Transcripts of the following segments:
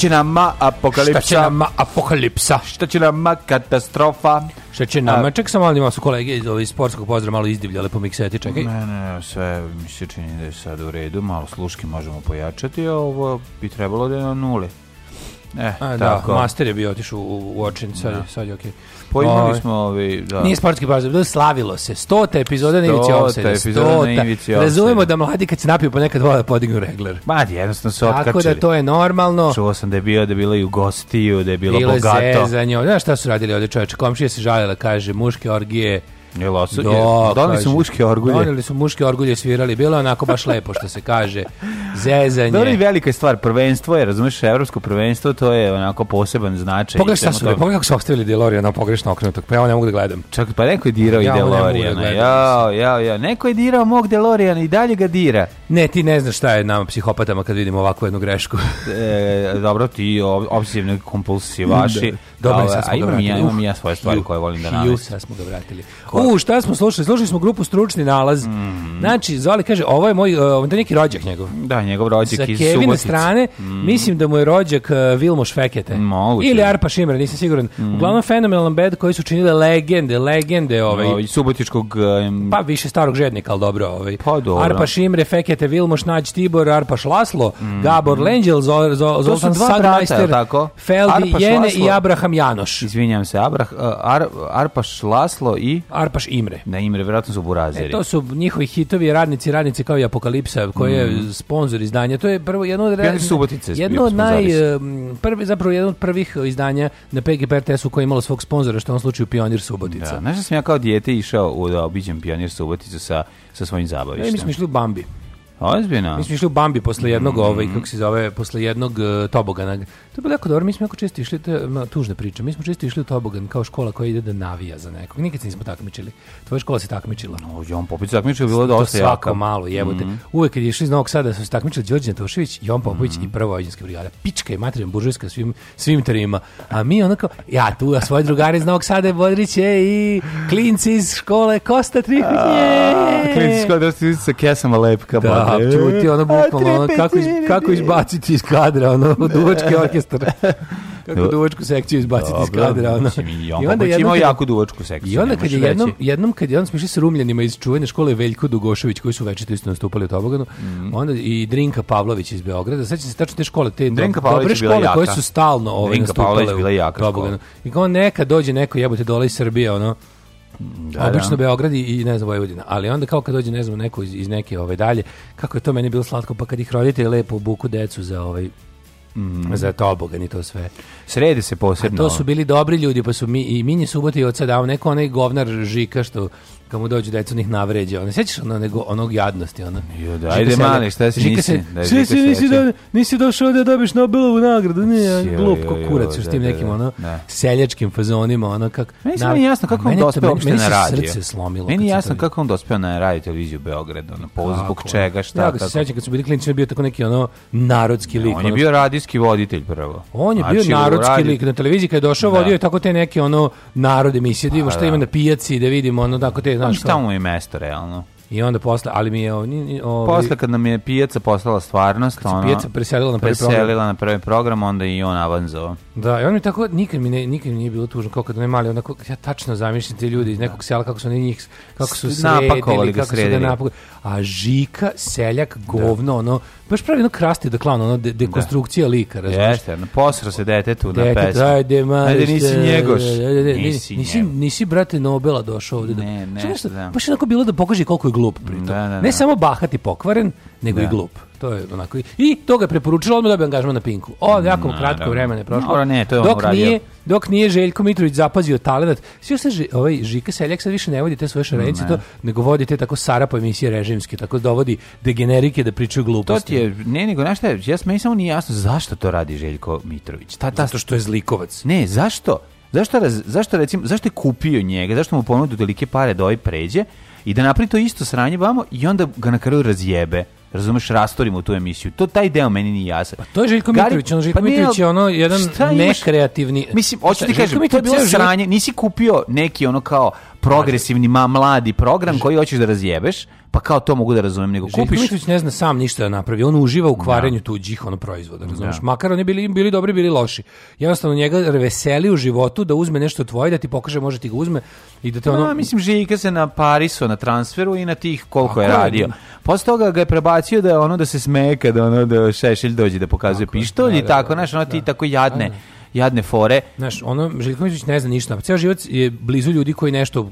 će nama apokalipsa? Šta će nama apokalipsa? Šta će nama katastrofa? Šta će nama? Ček sam malo imao su kolege iz, iz sportskog pozdrava malo izdivljale po mikseti, čekaj. Ne, ne, sve mi se čini da je sad u redu, malo sluške možemo pojačati, a ovo bi trebalo da je na nuli. E, A, da, tako. Da, master je bio otišao u, u očin, sad, da. sad je okej. Okay. Pojmali ovaj, smo ovi... Da. Nije sportski barzor, bilo da, slavilo se. Stota epizoda na ivici Opsede. Stota na ivici Opsede. Razumemo da mladi kad se napiju ponekad vole da podignu regler. Ma, jednostavno se otkačili. Tako da to je normalno. Čuo sam da je bilo, da je bilo i u gostiju, da je bilo, bilo bogato. Bilo zezanje. Znaš šta su radili ovdje čoveče? Komšija se žalila, kaže, muške orgije Da, je loso, Do, doneli su muške orgulje. Doneli su muške orgulje, svirali. Bilo je onako baš lepo što se kaže. Zezanje. Dobro i velika je stvar. Prvenstvo je, razumiješ, evropsko prvenstvo, to je onako poseban značaj. Pogledaj šta su, pogledaj kako su ostavili Delorija na pogrešno okrenutog. Pa ja ne mogu da gledam. Čak pa neko je dirao ja, i Delorijana. Ja, ja, ja. Neko je dirao mog Delorijana i dalje ga dira. Ne, ti ne znaš šta je nama psihopatama kad vidimo ovakvu jednu grešku. e, dobro, ti obsesivni kompulsivaši. Da. Dobro, sad smo a ga imam, vratili. Ja, imam ja svoje stvari koje volim da namesim. sad smo ga vratili. U, šta smo slušali? Slušali smo grupu Stručni nalaz. Mm -hmm. Znači, Zoli kaže, ovo je moj, e, ovo je neki rođak njegov. Da, njegov rođak iz Subotice. Sa Kevine strane, mm. mislim da mu je rođak uh, e, Vilmoš Fekete. Moguće. Ili Arpa Šimra, nisam siguran. Mm. Uglavnom, fenomenalan bed koji su činile legende, legende ovaj. Ovi, subotičkog... Um... Pa više starog žednika, ali dobro. Ovaj. Pa dobro. Arpa Šimre, Fekete, Vilmoš, Nađ Tibor, Arpaš Laslo, mm. Gabor Lenđel, Zoltan Sadmajster, Feldi, Jene i Abraham Abraham Janoš. Izvinjam se, Abrah, Ar, Arpaš Laslo i... Arpaš Imre. Ne, Imre, vjerojatno su burazeri. E, to su njihovi hitovi, radnici, radnice kao i Apokalipsa, koji je mm. sponsor izdanja. To je prvo jedno od... Subotice. Jedno od naj... E, prvi, zapravo jedno od prvih izdanja na PGP RTS-u koje je imalo svog sponzora, što je u slučaju Pionir Subotica. Da, znaš da sam ja kao dijete išao u da obiđem Pionir Suboticu sa, sa svojim zabavištem. Ja, e, mi smo išli u Bambi. Ozbiljno. Mi smo išli u Bambi posle mhm. jednog, mm -hmm. ovaj, kako se zove, posle jednog uh, e, tobogana To je bilo jako dobro, mi smo jako često išli, to ma, tužna priča, mi smo često išli u Tobogan kao škola koja ide da navija za nekog. Nikad se nismo takmičili. Tvoja škola se takmičila. No, Jon Popović se takmičio, bilo je dosta jaka. svako malo, jebote. Mm -hmm. Uvek kad je išli iz Novog Sada, su se takmičili Đorđe Natošević, Jon Popović mm -hmm. i prva vojđanska brigada. Pička i materina buržujska svim, svim terima. A mi onako, ja tu, a svoje drugare iz Novog Sada, Bodriće i klinci iz škole Kosta Trifić. Klinci iz škole Kosta da sa kesama lepka. Da, čuti, ono bukvalno, ono, kako, iz, kako izbaciti iz kadra, ono, duvački orkestar orkestar. Kako duvačku sekciju izbaciti iz kadra. Ono. I onda, onda imao jaku duvačku sekciju. I onda kad je jednom, jednom kad je on smišli sa rumljanima iz čuvene škole Veljko Dugošović, koji su večito isto nastupali u Toboganu, mm. onda i Drinka Pavlović iz Beograda. Sećam se tačno te škole, te Drinka dobre Pavlović škole koje su stalno ove ovaj Drinka nastupale bila jaka u Toboganu. I kao neka dođe neko jebote dole iz Srbije, ono, da, obično da. Beograd i ne znam Vojvodina, ali onda kao kad dođe ne znam neko iz, iz neke ove ovaj, dalje, kako je to meni bilo slatko, pa kad ih roditelji lepo obuku decu za ovaj Mm. Za to ni to sve. Sredi se posebno. A to su bili dobri ljudi, pa su mi, i Minji Subota i od sada, neko onaj govnar Žika što kamo mu dođu decu onih navređa. Ona sećaš ono nego onog jadnosti ona. Jo, da, ajde mali, šta si nisi? Da, si, si nisi da nisi došao da dobiješ Nobelovu nagradu, ne, glupko kurac što tim da, nekim da, ono da. seljačkim fazonima, ona kako. Meni je jasno kako on dospeo uopšte na radio. Meni srce slomilo. Meni je jasno kako on dospeo na radio televiziju Beograd, ono po zbog čega, šta tako. Ja se sećam kad su bili klinci, bio tako neki ono narodski lik. On je bio radijski voditelj prvo. On je bio znači, narodski lik na televiziji kad je došao, vodio je tako te neke ono narod emisije, da vidimo pa šta ima na pijaci, da vidimo ono tako te znaš šta mu je mesto, realno. I onda posle, ali mi je... Ovi, ovi, posle kad nam je pijaca postala stvarnost, kad ono... pijaca preselila na prvi preselila na prvi program, onda i on avanzao. Da, i on mi tako, nikad mi, ne, nikad mi nije bilo tužno, kao kad on je mali, onako, ja tačno zamišljam te ljudi iz nekog sela, kako su oni njih, kako su sredili, kako su ga napakovali a Žika, Seljak, da. govno, da. ono, baš pravi ono krasti da klan, ono, de, dekonstrukcija da. lika, razumiješ? Jeste, ono, posro se detetu tu na pesmu. Ajde, mariš, ajde, nisi njegoš. Ajde, nisi, nisi, nisi, nisi, brate, Nobela došao ovde. Da, ne, ne, nešto, da. Baš je onako bilo da pokaže koliko je glup pritom. Da, da, da. Ne da. samo bahat i pokvaren, nego da. i glup. To je onako i, i to ga je preporučilo, odmah dobio angažman na Pinku. O, mm, jako mu kratko da. vremena je prošlo. No, ne, to je on dok uradio. nije, dok nije Željko Mitrović zapazio talenat. Svi se ži, ovaj Žika Seljak sad više ne vodi te svoje šarenice, mm, ne. nego vodi te tako Sara po emisije režimske, tako dovodi degenerike da pričaju gluposti. To ti je, ne, nego znaš šta, ja meni samo nije jasno zašto to radi Željko Mitrović. Ta, ta, Zato što je zlikovac. Ne, zašto? Zašto, raz, zašto, recimo, zašto je kupio njega? Zašto mu ponudio tolike pare da ovaj pređe i da napravi to isto sranje vamo i onda ga na kraju razjebe? razumeš, rastorimo tu emisiju. To taj deo meni nije jasan. Pa to je Željko Mitrović, ono Željko pa Mitrović je ono jedan nekreativni... Mislim, hoću ti kažem, to je bilo sranje, nisi kupio neki ono kao progresivni ma, mladi program znači- koji hoćeš da razjebeš, pa kao to mogu da razumem, nego kupiš. Mitrović ne zna sam ništa da napravi, on uživa u da. kvarenju da. tuđih ono proizvoda, razumeš? Da. Makar oni bili bili dobri, bili loši. Jednostavno njega veseli u životu da uzme nešto tvoje, da ti pokaže može ti ga uzme i da te da, ono mislim Žika se na Parisu na transferu i na tih koliko je radio. Posle toga ga je prebacio da je ono da se smeje kada ono da Šešelj dođe da pokazuje tako, pištolj da, i da, tako, znaš, ono ti tako jadne jadne fore. Znaš, ono, Željković ne zna ništa. Ceo život je blizu ljudi koji nešto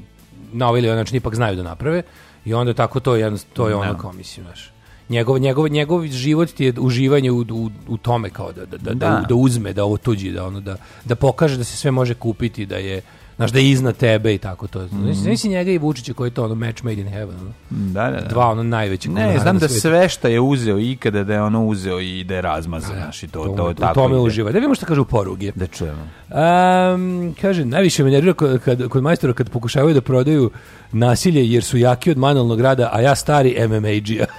na ovaj ili način ipak znaju da naprave i onda tako to je, to je ono kao, mislim, znaš. Njegov, njegov, njegov život ti je uživanje u, u, u tome kao da, da, da, da. da, da uzme, da otuđi, da, ono, da, da pokaže da se sve može kupiti, da je znaš da je iznad tebe i tako to. Znaš, mm. Znaš njega i Vučića koji je to ono match made in heaven. Da, da, da. Dva ono najveće. Ne, znam da sve šta je uzeo ikada da je ono uzeo i da je razmazao. Da, znaš, i to, to, to, u tome ide. uživa. Da vidimo šta kažu poruge. Da čujemo. Um, kaže, najviše me nervira kod, kad, kod majstora kad pokušavaju da prodaju nasilje jer su jaki od manalnog rada, a ja stari MMA-đija.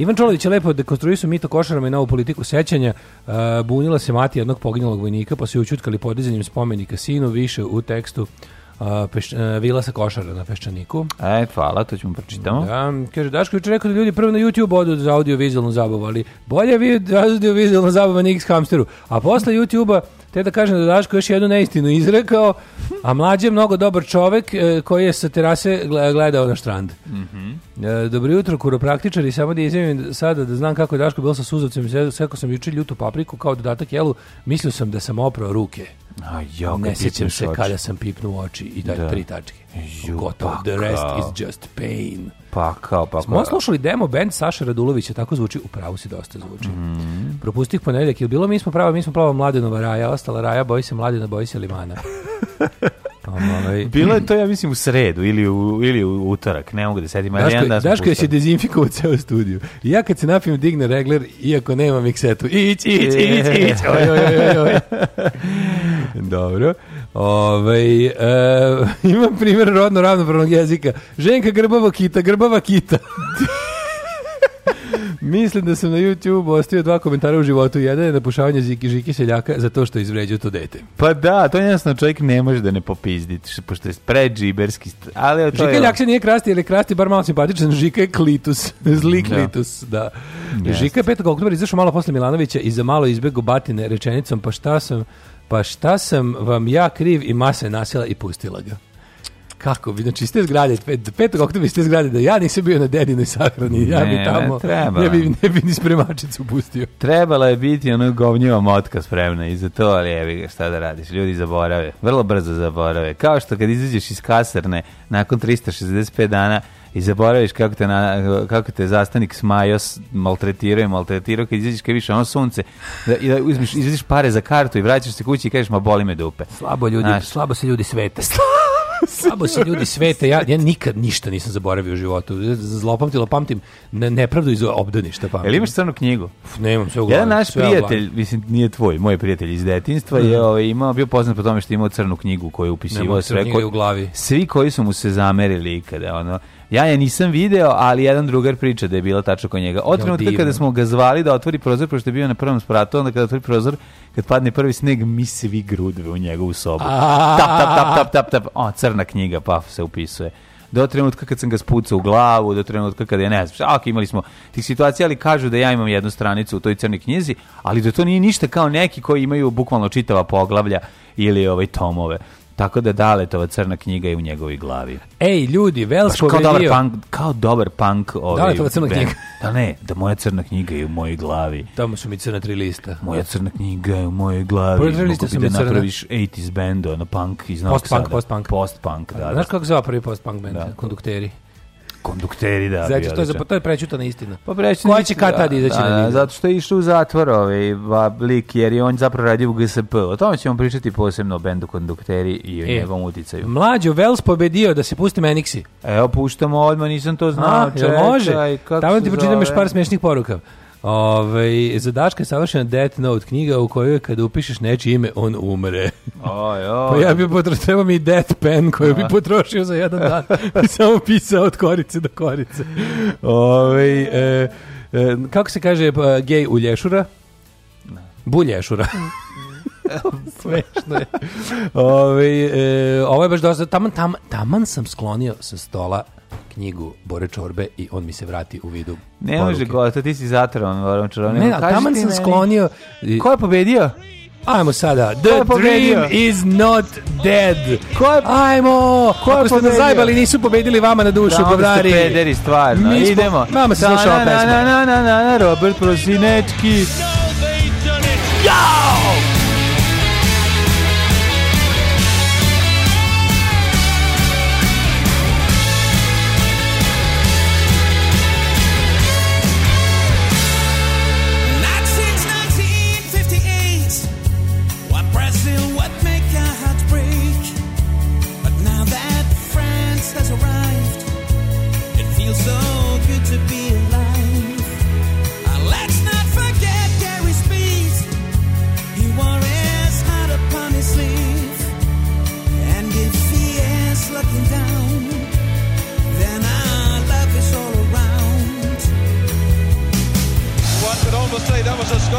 Ivan Čolović je lepo dekonstruisao mito košarama i novu politiku sećanja. Uh, bunila se mati jednog poginulog vojnika, pa su ju učutkali podizanjem spomenika sinu, više u tekstu peš, e, vila sa košara na peščaniku. E, hvala, to ćemo pročitamo. Da, kaže, Daško juče rekao da ljudi prvo na YouTube odu za audiovizualnu zabavu, ali bolje vi da audiovizualna zabava na X hamsteru. A posle YouTube-a, te da kažem da Daško još jednu neistinu izrekao, a mlađi je mnogo dobar čovek e, koji je sa terase gledao na štrand. Mm -hmm. Dobro jutro, kuropraktičari, samo da izjavim sada da znam kako je Daško bio sa suzovcem, sekao sam juče ljutu papriku kao dodatak jelu, mislio sam da sam oprao ruke. A jo, ne sjećam se oči. kada sam pipnuo oči i daj da. tri tačke. Ju, Gotovo, pa the rest is just pain. Pa kao, pa kao. Smo slušali demo band Saša Radulovića, tako zvuči, upravo si dosta zvuči. Mm. Propustih ponedjeljak, ili bilo mi smo pravo, mi smo pravo Mladenova raja, ostala raja, boji se Mladena, boji se Limana. Pa, ovaj. Bilo je to, ja mislim, u sredu ili u, ili u utorak, ne mogu da sedim. Daško, da Daško je se dezinfikovao ceo studiju. I ja kad se napijem digne regler, iako nema miksetu, ić, ić, ić, ić, oj, oj, oj, oj. Dobro. Ove, ovaj, e, imam primjer rodno ravnopravnog jezika. Ženka grbava kita, grbava kita. Mislim da sam na YouTube ostavio dva komentara u životu. Jedan je napušavanje Ziki Žiki seljaka to što izvređuje to dete. Pa da, to je jasno, čovjek ne može da ne popizdi, pošto je predžiberski. Ali to Žika je... se nije krasti, ili krasti bar malo simpatičan. Žika je klitus, zli da. klitus, da. da. Yes. Žika je 5. oktobra izašao malo posle Milanovića i za malo izbjegu batine rečenicom, pa šta sam Pa šta sam vam ja kriv i masa je nasjela i pustila ga. Kako bi, znači ste te zgrade, 5. oktobra ste te zgrade, da ja nisam bio na dedinoj sahrani, ja ne, bi tamo, ne, treba. ne, bi, ne bi ni spremačicu pustio. Trebala je biti ono govnjiva motka spremna i za to, ali evi šta da radiš, ljudi zaborave, vrlo brzo zaborave. Kao što kad izađeš iz kasarne, nakon 365 dana, i zaboraviš kako te, na, kako te zastanik smajo maltretirao i maltretirao kad izađeš kad više ono sunce da, i da uzmiš, izvediš pare za kartu i vraćaš se kući i kažeš ma boli me dupe slabo, ljudi, Znaš? slabo se ljudi svete slabo se ljudi svete ja, ja nikad ništa nisam zaboravio u životu zlopamtilo pamtim ne, nepravdu iz obdaništa pamtim Jel imaš crnu knjigu? Uf, nemam sve u Jedan naš prijatelj, mislim nije tvoj, moj prijatelj iz detinjstva mm -hmm. je mhm. ovaj, imao, bio poznat po tome što je imao crnu knjigu koju upisivao sve crnu knjigu u glavi. svi koji su mu se zamerili ikada ono Ja je nisam video, ali jedan drugar priča da je bila tačka kod njega. Od trenutka kada smo ga zvali da otvori prozor, pošto je bio na prvom spratu, onda kada otvori prozor, kad padne prvi sneg, mi svi grudve u njegovu sobu. Tap, tap, tap, tap, tap, tap. O, crna knjiga, pa se upisuje do trenutka kad sam ga spucao u glavu, do trenutka kada je ne znam, ako imali smo tih situacija, ali kažu da ja imam jednu stranicu u toj crnoj knjizi, ali da to nije ništa kao neki koji imaju bukvalno čitava poglavlja ili ovaj tomove. Tako da Daletova crna knjiga je u njegovoj glavi. Ej, ljudi, Vels Baš povredio. Kao dobar punk, kao dobar punk ovaj Daletova crna ben. knjiga. Da ne, da moja crna knjiga je u mojoj glavi. Tamo su mi crna tri lista. Moja crna knjiga je u mojoj glavi. Prvi tri lista su mi da napraviš 80s band, ono punk iz Novog Post-punk, post-punk. Post-punk, da, da. Znaš kako se zove prvi post-punk band? Da. Kondukteri kondukteri da Zato znači, što je za to je prećutana istina. Pa prećutana. Ko će kad tad da, izaći da, na da, zato što je išao u zatvor ovaj lik jer i on zapravo radio u GSP. O tome ćemo pričati posebno o bendu kondukteri i o e, njegovom uticaju. Mlađo Vels pobedio da se pusti Menixi. Evo puštamo odmah, nisam to znao. A, čekaj, može? Kako Tamo ti pročitam još par smešnih poruka. Ove, ovaj, za je savršena Death Note knjiga u kojoj kad upišeš nečije ime, on umre. Oj, oj. Pa ja bih potrošio, treba mi Death Pen koju bih da. potrošio za jedan dan. Samo pisao od korice do korice. Ove, ovaj, e, e, kako se kaže pa, gej ulješura? Bulješura. Smešno je. Ove, e, ovo je baš dosta. Taman, taman, taman sam sklonio sa stola knjigu Bore Čorbe i on mi se vrati u vidu Ne poruke. može gosta, ti si zatran Borom Čorbe. Ne, ali taman sam meni. sklonio. I... Ko je pobedio? Ajmo sada. The dream is not dead. Ko je... Ajmo. Ko je Ako ste nas zajbali, nisu pobedili vama na dušu, govnari. Da, ste pederi, stvarno. Mi smo... Idemo. Mama se slušala pesma. Na, na, na, na, na, Robert Prosinečki. Ja!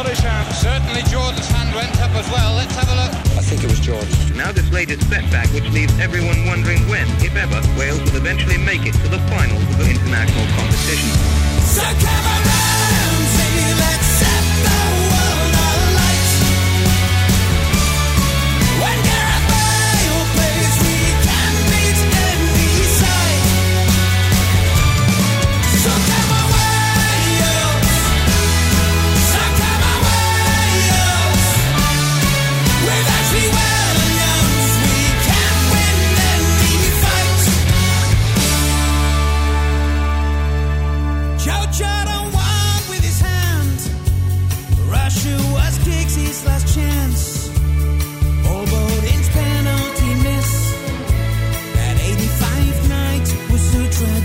hand. Certainly Jordan's hand went up as well. Let's have a look. I think it was Jordan. Now this latest setback, which leaves everyone wondering when, if ever, Wales will eventually make it to the finals of the international competition. Sir Cameron!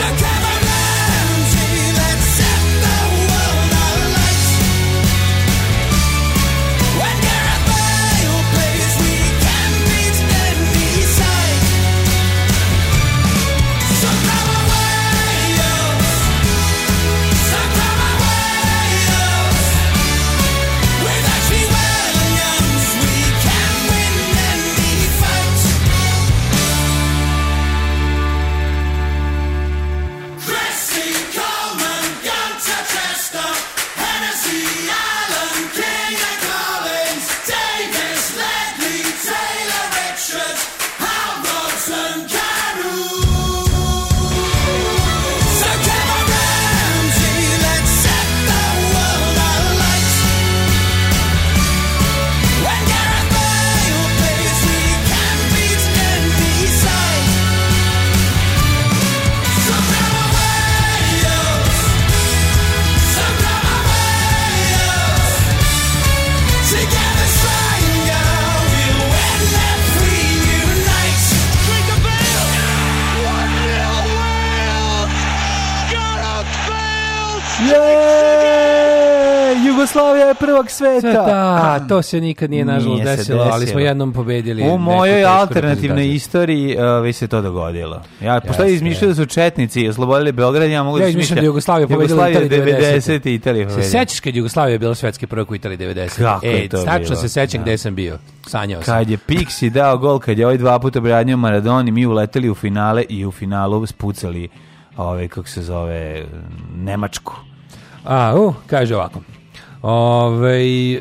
to it. Jugoslavija je prvog sveta. sveta. A, to se nikad nije nažalost nije desilo, desilo, ali smo jednom pobedili. U mojoj alternativnoj istoriji uh, se to dogodilo. Ja pošto izmišljao da su četnici oslobodili Beograd, ja mogu ja, da izmišljam da Jugoslavija pobedila Italiju 90. i Italija pobedila. Se sećaš kad Jugoslavija je bila svetski prvak u Italiji 90. Kako e, to tačno se sećam da. gde sam bio. Sanjao sam. Kad je Pixi dao gol, kad je ovaj dva puta branio Maradoni, mi uleteli u finale i u finalu spucali ovaj kako se zove Nemačku. A, u, kaže ovako. Ove, e,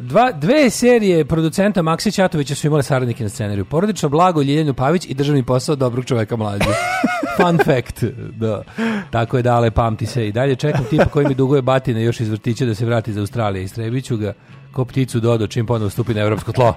dva, dve serije producenta Maksi Ćatovića su imale saradnike na scenariju. Porodično blago Ljiljanu Pavić i državni posao dobrog čoveka mlađe. Fun fact. Da. Tako je dale, pamti se. I dalje čekam tipa koji mi duguje batine još iz vrtića da se vrati iz Australije. Istrebiću ga ko pticu dodo čim ponovno stupi na evropsko tlo.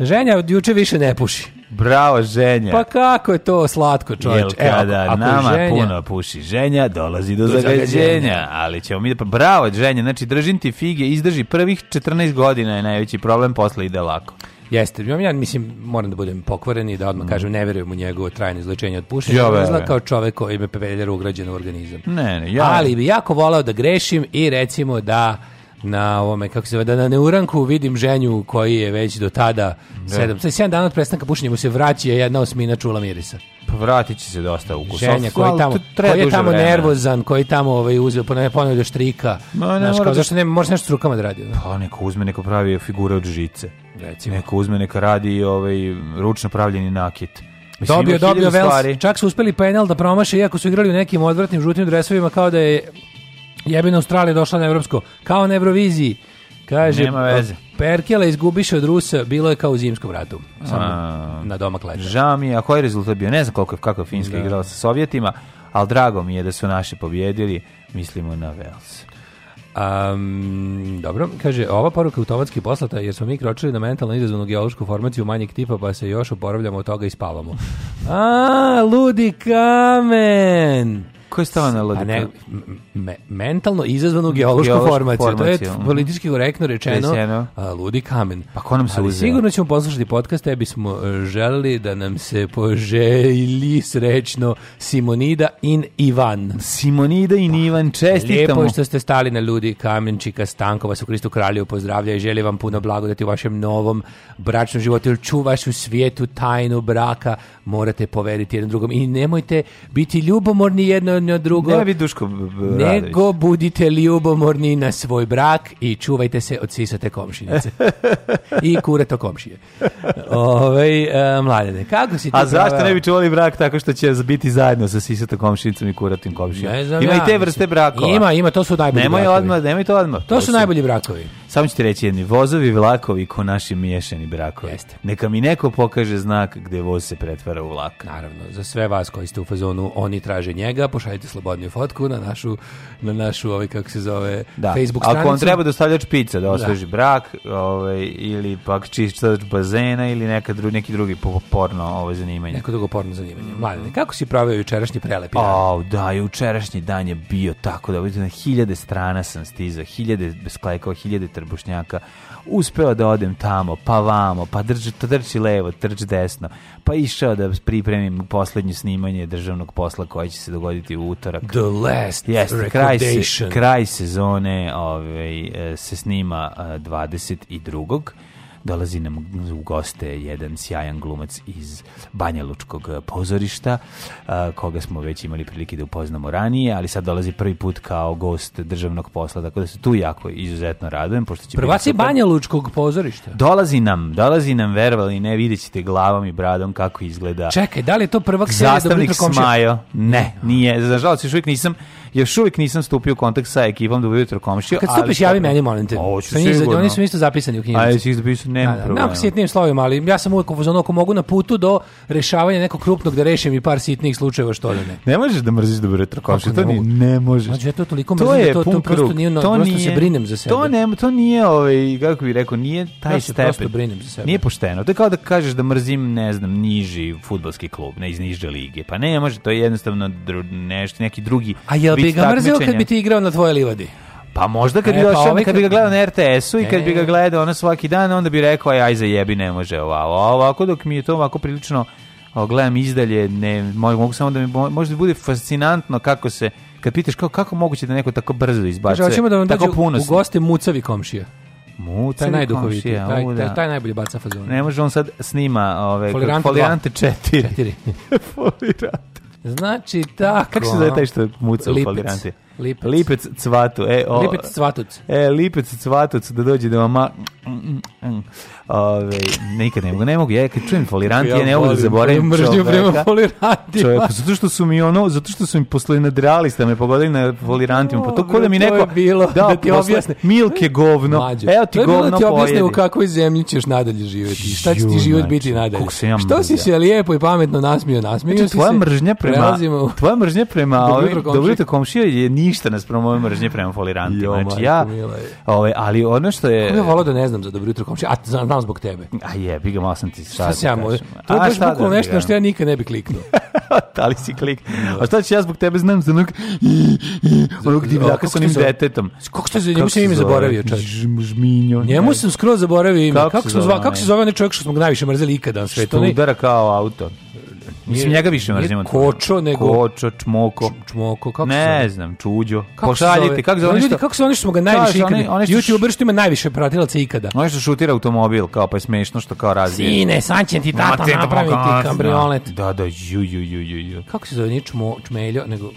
Ženja od juče više ne puši. Bravo, ženja. Pa kako je to slatko, čovječ. Jel kada e, ako, nama ženja, puno puši ženja, dolazi do, do zagađenja. zagađenja. Ali ćemo mi da... Bravo, ženja. Znači, držim ti fige, izdrži prvih 14 godina je najveći problem, posle ide lako. Jeste, ja mislim, moram da budem pokvaren i da odmah mm. kažem, ne verujem u njegovo trajno izlečenje od pušenja, ja izgleda kao čovek koji me peveljera ugrađen u organizam. Ne, ne, ja... Ali bi jako volao da grešim i recimo da na ovome, kako se zove, da na neuranku vidim ženju koji je već do tada da. sedam, dana od prestanka pušenja mu se vraća jedna osmina čula mirisa. Pa vratit će se dosta ukusa. Ženja koji, tamo, koji je tamo vremena. nervozan, koji tamo ovaj, uzeo, ponavlja ponavlja do štrika. Ma, ne, znaš, kao, da zašto ne, možeš nešto s rukama da radi? Da? Pa neko uzme, neko pravi figure od žice. Recimo. Neko uzme, neka radi ovaj, ručno pravljeni nakit. Mislim, dobio, dobio Vels, čak su uspeli penal da promaše, iako su igrali u nekim odvratnim žutim dresovima, kao da je Jebina Australija došla na evropsko, kao na Euroviziji. Kaže, Nema pa, veze. Perkele izgubiše od Rusa, bilo je kao u zimskom ratu. Samo na domak leta. Žao mi je, a koji rezultat bio? Ne znam koliko, kako je Finjska da. igrala sa Sovjetima, ali drago mi je da su naše pobjedili, mislimo na Vels. Um, dobro, kaže, ova poruka je automatski poslata jer smo mi kročili na mentalno izazvanu geološku formaciju manjeg tipa pa se još oporavljamo od toga i spavamo. a, ludi kamen! Ko je stava na ladiku? Me, mentalno izazvanu geološku, geološku formaciju. formaciju. To je mhm. politički korektno rečeno a, ludi kamen. Pa ko nam se Ali uzeo? sigurno ćemo poslušati podcast, te bismo e, želeli da nam se poželi srećno Simonida in Ivan. Simonida in pa, Ivan, čestitamo. Lijepo što ste stali na ludi kamenčika Stankova su Kristu Kralju pozdravlja i želi vam puno blagodati u vašem novom bračnom životu. Čuvaš u svijetu tajnu braka, morate poveriti jednom drugom i nemojte biti ljubomorni jedno na drugo. Ne, vi Duško Bradović. Nego budite ljubomorni na svoj brak i čuvajte se od sisate komšinice. I kureto komšije. Ove, uh, e, mladene, kako si ti A zašto pravao? ne bi čuvali brak tako što će biti zajedno sa sisatom komšinicom i kuratim komšijom? Ne znam ima ja, i te vrste brakova. Ima, ima, to su najbolji nemoj brakovi. Odmah, nemoj to odmah. To, to su, su najbolji brakovi. Samo ću ti reći jedni, vozovi, vlakovi ko naši miješani brakovi. Jeste. Neka mi neko pokaže znak gde voz se pretvara u vlak. Naravno, za sve vas koji ste u fazonu oni traže njega, pošaljite slobodnu fotku na našu, na našu ovaj, kako se zove, da. Facebook stranicu. Ako on treba dostavljač da pica da, da osveži da. brak, ovaj, ili pak čistač bazena, ili neka dru, neki drugi porno ovaj, zanimanje. Neko drugo porno zanimanje. Mladine, kako si pravio jučerašnji prelepi dan? Oh, da, jučerašnji dan je bio tako da, vidite, na hiljade strana sam stizao, hiljade besklajkova, hiljade trbušnjaka, uspeo da odem tamo, pa vamo, pa drži, drži levo, drži desno, pa išao da pripremim poslednje snimanje državnog posla koje će se dogoditi u utorak. The last yes, kraj, se, kraj sezone ovaj, e, se snima 22. E, dolazi nam u goste jedan sjajan glumac iz Banja Lučkog pozorišta, koga smo već imali prilike da upoznamo ranije, ali sad dolazi prvi put kao gost državnog posla, tako da se tu jako izuzetno radujem. Pošto će Prvaci Banja Lučkog pozorišta. Dolazi nam, dolazi nam, verovali ne, vidjet ćete glavom i bradom kako izgleda. Čekaj, da li je to prvak Zastavnik Smajo. Ne, nije. Nažalost, još uvijek nisam Još uvijek nisam stupio u kontakt sa ekipom dobro da jutro komšija. Kad stupiš, javi meni, molim te. Hoću sigurno. Oni su isto zapisani u knjižicu. A jesi ih zapisao, nema da, da. problema. Nako sitnim slovima, ali ja sam uvijek u fazonu ako mogu na putu do rešavanja nekog krupnog da rešim i par sitnih slučajeva što da ne. Ne možeš da mrziš dobro jutro komšija, to ni, ne možeš. Znači, ja to toliko mrzim to je da to, to prosto nije, to prosto se brinem za sebe. To, ne, to nije, ovaj, kako bih rekao, nije taj ja stepen. prosto brinem za sebe. Nije pošteno. To je kao da kažeš da mrzim, ne znam, niži futbalski klub, ne iz niže lige. Pa ne može, to je jednostavno nešto, neki drugi. A jel biti bi ga mrzio kad bi ti igrao na tvoje livadi. Pa možda kad e, bi došao, pa ovaj kad bi ga gledao na RTS-u i kad bi ga gledao ono svaki dan, onda bi rekao, aj, za jebi, ne može ovako. ovako dok mi je to ovako prilično o, gledam izdalje, ne, mogu samo da mi, možda bude fascinantno kako se, kad pitaš kao, kako moguće da neko tako brzo izbacuje, znači, da tako puno. U goste mucavi komšija. Muta taj najduhovitiji, da. taj, taj, taj najbolje baca fazon. Ne može on sad snima ove, folirante, folirante 4. 4. Znači, tako... Kako se zove taj što je mucao u flagrantiju? Lipec. Lipec cvatu. E, o, lipec cvatuc. E, lipec cvatuc da dođe da vam... Ma... Mm, mm, mm. Ove, nikad ne mogu, ne mogu, ja kad čujem foliranti, ja, ja ne mogu da zaboravim mržnju prema folirantima. Čovjeka, zato što su mi ono, zato što su mi posle nadrealista me pogodili na folirantima, pa to kod da mi neko... bilo, da, da ti objasne. Milke govno, Mađo, evo ti govno pojedi. To je bilo da ti objasne u kakvoj zemlji ćeš nadalje živjeti, šta će ti život znači, biti nadalje. Ja Što si se lijepo i pametno nasmio, nasmio znači, si tvoja Mržnja prema, tvoja mržnja prema ovim, dobro te komšija je ništa nas prema moje mržnje prema folirantima. Znači, ja, ove, ali ono što je... Ja volao da ne znam za dobro jutro komšija, a znam samo zbog tebe. A jebi ga, malo sam ti sad. Šta da se ja mo... To je baš da bukvalno nešto na što ja nikad ne bi kliknuo. da li si klik? A šta ću ja zbog tebe znam za onog onog divljaka sa onim detetom. Kako ste zove? Njemu sam ime zaboravio. Žminjo. Njemu sam skroz zaboravio ime. Kako se zove? Kako se zove onaj čovjek što smo najviše mrzeli ikada na svetu? Što udara kao auto. Mislim, njega više mrzim Kočo, nego... Kočo, čmoko. Čmoko, kako Ne znam, čuđo. Kako Pošaljite, kako zove? Ljudi, kako su oni što smo ga najviše ikada? YouTuber što ima najviše pratilaca ikada. Oni što šutira automobil, kao pa je smešno što kao razvije. Sine, sad ti tata pa napravi ti kambriolet. Da, da, ju, ju, ju, ju, ju. Kako se zove, nije čmo, čmeljo, nego...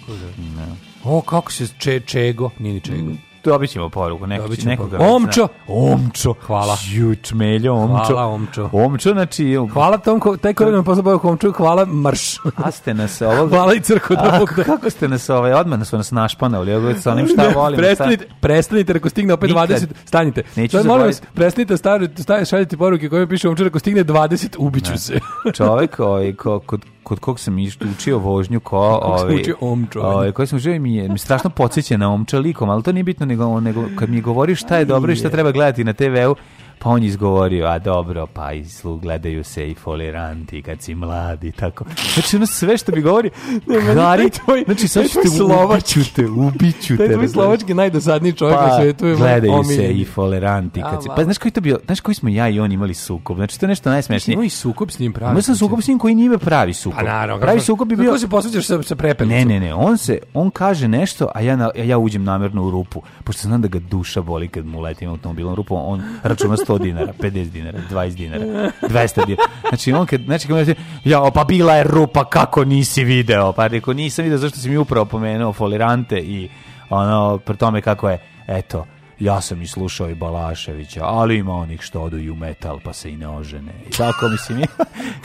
O, kako se, če, čego, nije ni čego. Mm dobit ćemo poruku. Neko, dobit ćemo poruku. Omčo! Omčo! Hvala. Juč, meljo, omčo. Hvala, omčo. Omčo, znači... Um... Hvala tom, ko, taj koji nam poslao poruku omču, hvala marš. A ste nas ovo... hvala i crko da Bog. Kako ste nas ovaj, odmah nas, nas našpanali, odmah sa onim šta volim. prestanite, šta... prestanite, ako stigne opet Nikad. 20, stanite. Neću Sad, molim vas, prestanite, stavite, stavite, šaljite poruke koje piše omčo, ako stigne 20, ubiću ne. se. Čovek, ovaj, ko, kod kod kog sam išao učio vožnju ko ovaj učio omčo. Ovaj koji sam učio mi je mi strašno podseća omča likom, ali to nije bitno nego nego kad mi govoriš šta je dobro i šta treba gledati na TV-u pa on je izgovorio, a dobro, pa i gledaju se i foliranti kad si mladi, tako. Znači, ono sve što bi govori, ne, Gari, tvoj, znači, sad ću te ubiću te, ubiću te. Taj da slovački najdosadniji čovjek pa, na svijetu. je gledaju omiljen. se i foleranti kad si, pa znaš koji to bio, znaš koji smo ja i on imali sukob, znači to je nešto najsmešnije. Imao i sukob s njim pravi. Imao sam sukob s njim koji nije pravi sukob. Pa naravno. Pravi sukob bi bio... Kako se posvećaš sa, sa prepelicom? Ne, ne, ne, on se, on kaže nešto, a ja, na, ja uđem namerno u rupu, pošto znam da ga duša boli kad mu letim automobilom rupom, on računa 100 dinara, 50 dinara, 20 dinara, 200 dinara. Znači, on kad, znači, kad mi ja, pa bila je rupa, kako nisi video? Pa reko, nisam video, zašto si mi upravo pomenuo folirante i ono, pri tome kako je, eto, ja sam i slušao i Balaševića, ali ima onih što odu i u metal pa se i ne ožene. I tako mislim,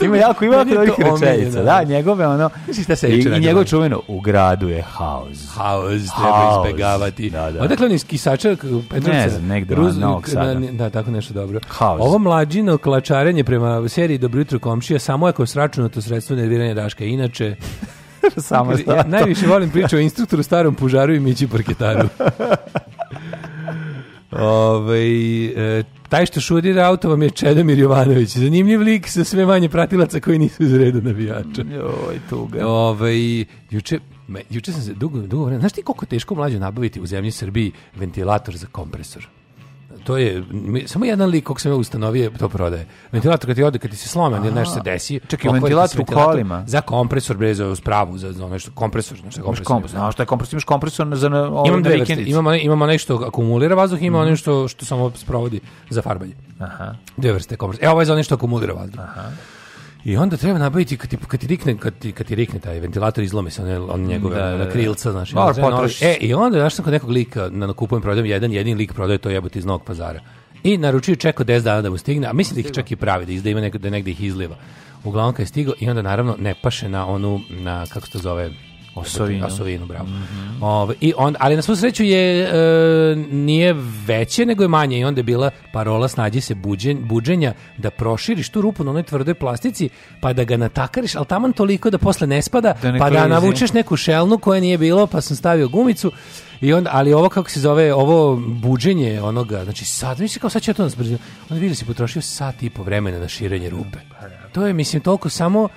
ima jako ima jako ovih rečenica. Da. da, njegove ono, se i, i njegov čuveno, u gradu je haos. Haos, treba izbegavati. Da, da. Odakle on iz Kisača, Petrovca? Ne znam, negde Ruz, na, sada. Da, tako nešto dobro. Haos. Ovo mlađino klačarenje prema seriji Dobro jutro komšija, samo ako je sračunato sredstvo nerviranja Daška, inače... Samo ja najviše volim priču o instruktoru starom pužaru i mići parketaru. Ove, e, taj što šurira auto vam je Čedomir Jovanović. Zanimljiv lik sa sve manje pratilaca koji nisu iz reda navijača. Joj, tuga. Ove, juče, me, juče sam se dugo, dugo vremena... Znaš ti koliko teško mlađo nabaviti u zemlji Srbiji ventilator za kompresor? to je samo jedan lik kog sam ja ustanovio to prodaje. Ventilator kad ti ode, kad ti se slome, ili nešto se desi. Čekaj, ventilator u kolima. Za kompresor bre za spravu, za za nešto kompresor, znači kompresor. Kompresor, znaš šta je kompresor, imaš kompresor za ovo imam dve vrste, imamo imamo nešto akumulira vazduh, ima mm. nešto što samo sprovodi za farbanje. Aha. Dve vrste kompresora. E, ovo je za nešto akumulira vazduh. Aha. I onda treba nabaviti kad ti kad ti rikne kad ti kad ti rikne taj ventilator izlome se one on njegove da, da, da, krilca znači no, potroš... e i onda ja sam kod nekog lika na kupujem prodajem jedan jedini lik prodaje to jebote iz Novog Pazara. I naručio čeko 10 dana da mu stigne, a mislim da ih čak i pravi da izda ima negde da negde ih izliva. Uglavnom kad je stigao i onda naravno ne paše na onu na kako se to zove Osovinu. Osovinu, bravo. Mm -hmm. Ove, i on, ali na svu sreću je, e, nije veće, nego je manje i onda je bila parola snađi se buđen, buđenja da proširiš tu rupu na onoj tvrdoj plastici pa da ga natakariš, ali taman toliko da posle ne spada, da pa da navučeš neku šelnu koja nije bilo, pa sam stavio gumicu. I onda, ali ovo kako se zove, ovo buđenje onoga, znači sad, mislim kao sad će to nas brzino, onda vidi da si potrošio sat i po vremena na širenje rupe. Pa to je, mislim, toliko samo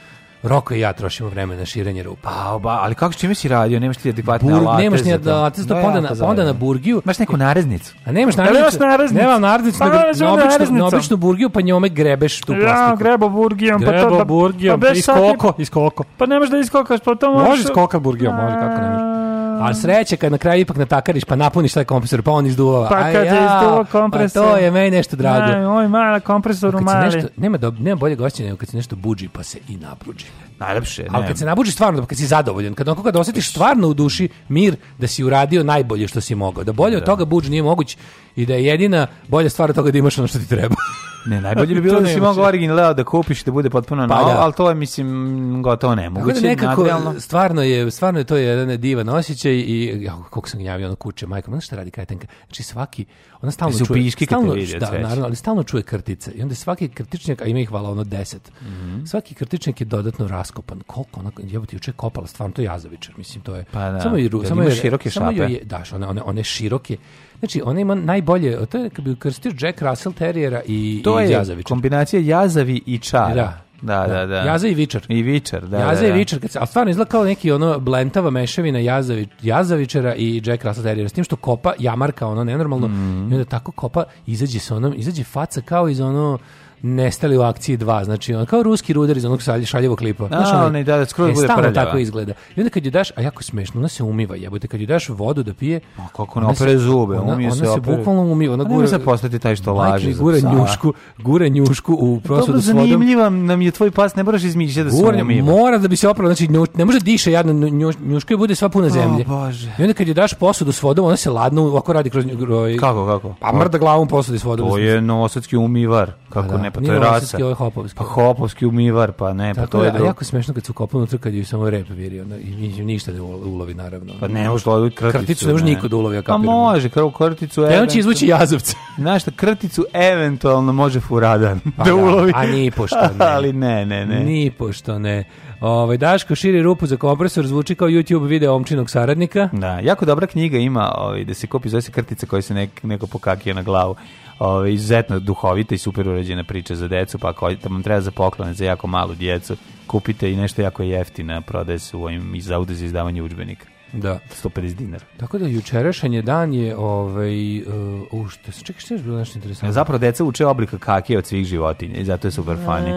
Roko i ja trošimo vreme na širenje rupa. Pa, ba, ali kako čime si radio? Nemaš ti adekvatne Burg, alate nemaš ni alate, to onda, na, onda na burgiju. Imaš neku nareznicu. A nemaš da, nareznicu? Nemaš nareznicu. Nemam nareznicu, pa, nego na običnu, na običnu burgiju, pa njome grebeš tu plastiku. Ja, grebo burgijom. Grebo pa to, da- pa, pa iskoko, iskoko. Pa nemaš da iskokaš, pa to možeš... Može iskoka burgijom, može, kako nemaš. Ali sreće kad na kraju ipak natakariš pa napuniš taj kompresor, pa on izduva. Pa kad ja, izduva pa kompresor. Pa to je meni nešto drago. Aj, oj, mala kompresor u mali. Nešto, nema, do, nema bolje gošće nego kad se nešto buđi pa se i nabuđi. Najlepše. Ali kad se nabuđi stvarno, pa kad si zadovoljan, kad onako kad osjetiš stvarno u duši mir da si uradio najbolje što si mogao. Da bolje od da. toga buđ nije moguć i da je jedina bolja stvar od toga da imaš ono što ti treba. Ne, najbolje bi bilo da si mogao original da kupiš da bude potpuno pa, novo, da. ali to je mislim gotovo nemoguće. Tako da nekako, stvarno je, stvarno je to jedan divan osjećaj i ja, kako sam gnjavio ono kuće, majka, znaš šta radi Kajetanka? Znači svaki, ona stalno Su čuje, stalno, vidio, da, naravno, ali stalno čuje krtice i onda svaki krtičnjak, a ima ih vala ono deset, mm -hmm. svaki krtičnjak je dodatno raskopan. Koliko ona, jebo ti juče kopala, stvarno to je jazavičar, mislim to je. Pa da, samo, i, da, samo, je, široke samo šape. Je, daš, one, one, one široke, Znači, ona ima najbolje, to je kad bi ukrstio Jack Russell Terjera i, to i Jazavića. To je kombinacija Jazavi i Čara. Da. Da, da, da. da. Jaza i Vičar. I Vičar, da. Jazavi da, i da. Vičar, kad ali stvarno izgleda kao neki ono blentava mešavina Jazavi, Jazavičara i Jack Russell Terriera, s tim što kopa jamarka ono nenormalno, mm. i onda tako kopa, izađe se onom, izađe faca kao iz ono, nestali u akciji 2, znači on kao ruski ruder iz onog šaljevog klipa. Znaš, a, onaj, da, da, skroz e, bude stalno prljava. tako izgleda. I onda kad ju daš, a jako smešno, ona se umiva, jebote, kad ju daš vodu da pije, pa kako ona opere zube, ona, umije ona se, ona se opere. bukvalno umiva, ona pa gura. se postati taj što laže. Gura njušku, gura njušku u prosudu s vodom. Zanimljiva nam je tvoj pas, ne moraš izmišljati da se gura, umiva. Mora da bi se oprala, znači nju, ne može da diše jadno, njuš, njuška i bude sva puna zemlje. Oh, I onda kad ju daš posudu s vodom, ona se ladno, ovako radi kroz nju. Kako, kako? Pa mrda glavom posudi s vodom. To je novosadski umivar, kako pa da. ne pa to je rasa. Nije ovo hopovski. Pa hopovski umivar, pa ne, pa Tako pa to je, drugo. Jako smešno kad su kopali unutra kad ju samo rep viri, onda, i ništa ne ulovi, naravno. Pa ne može ulovi krticu. Krticu ne može niko da ulovi, ja kapiram. Pa može, kao krticu. Evo će izvući jazavca. Znaš šta, krticu eventualno može furadan pa da, da ulovi. A ni ne. Ali ne, ne, ne. Ni pošto ne. Ovaj Daško širi rupu za kompresor zvuči kao YouTube video omčinog saradnika. Da, jako dobra knjiga ima, ovaj da se kopi zove se krtica koja se nek, neko pokakio na glavu ove, izuzetno duhovita i super urađena priča za decu, pa ako vam treba za poklone za jako malu djecu, kupite i nešto jako jeftino, prodaje se u ovim iz za izdavanju udžbenika. Da. 150 dinara. Tako da jučerašnji dan je ovaj uh, u što se čekaj je bilo nešto interesantno. E, zapravo deca uče oblika kakije od svih životinja i zato je super fani.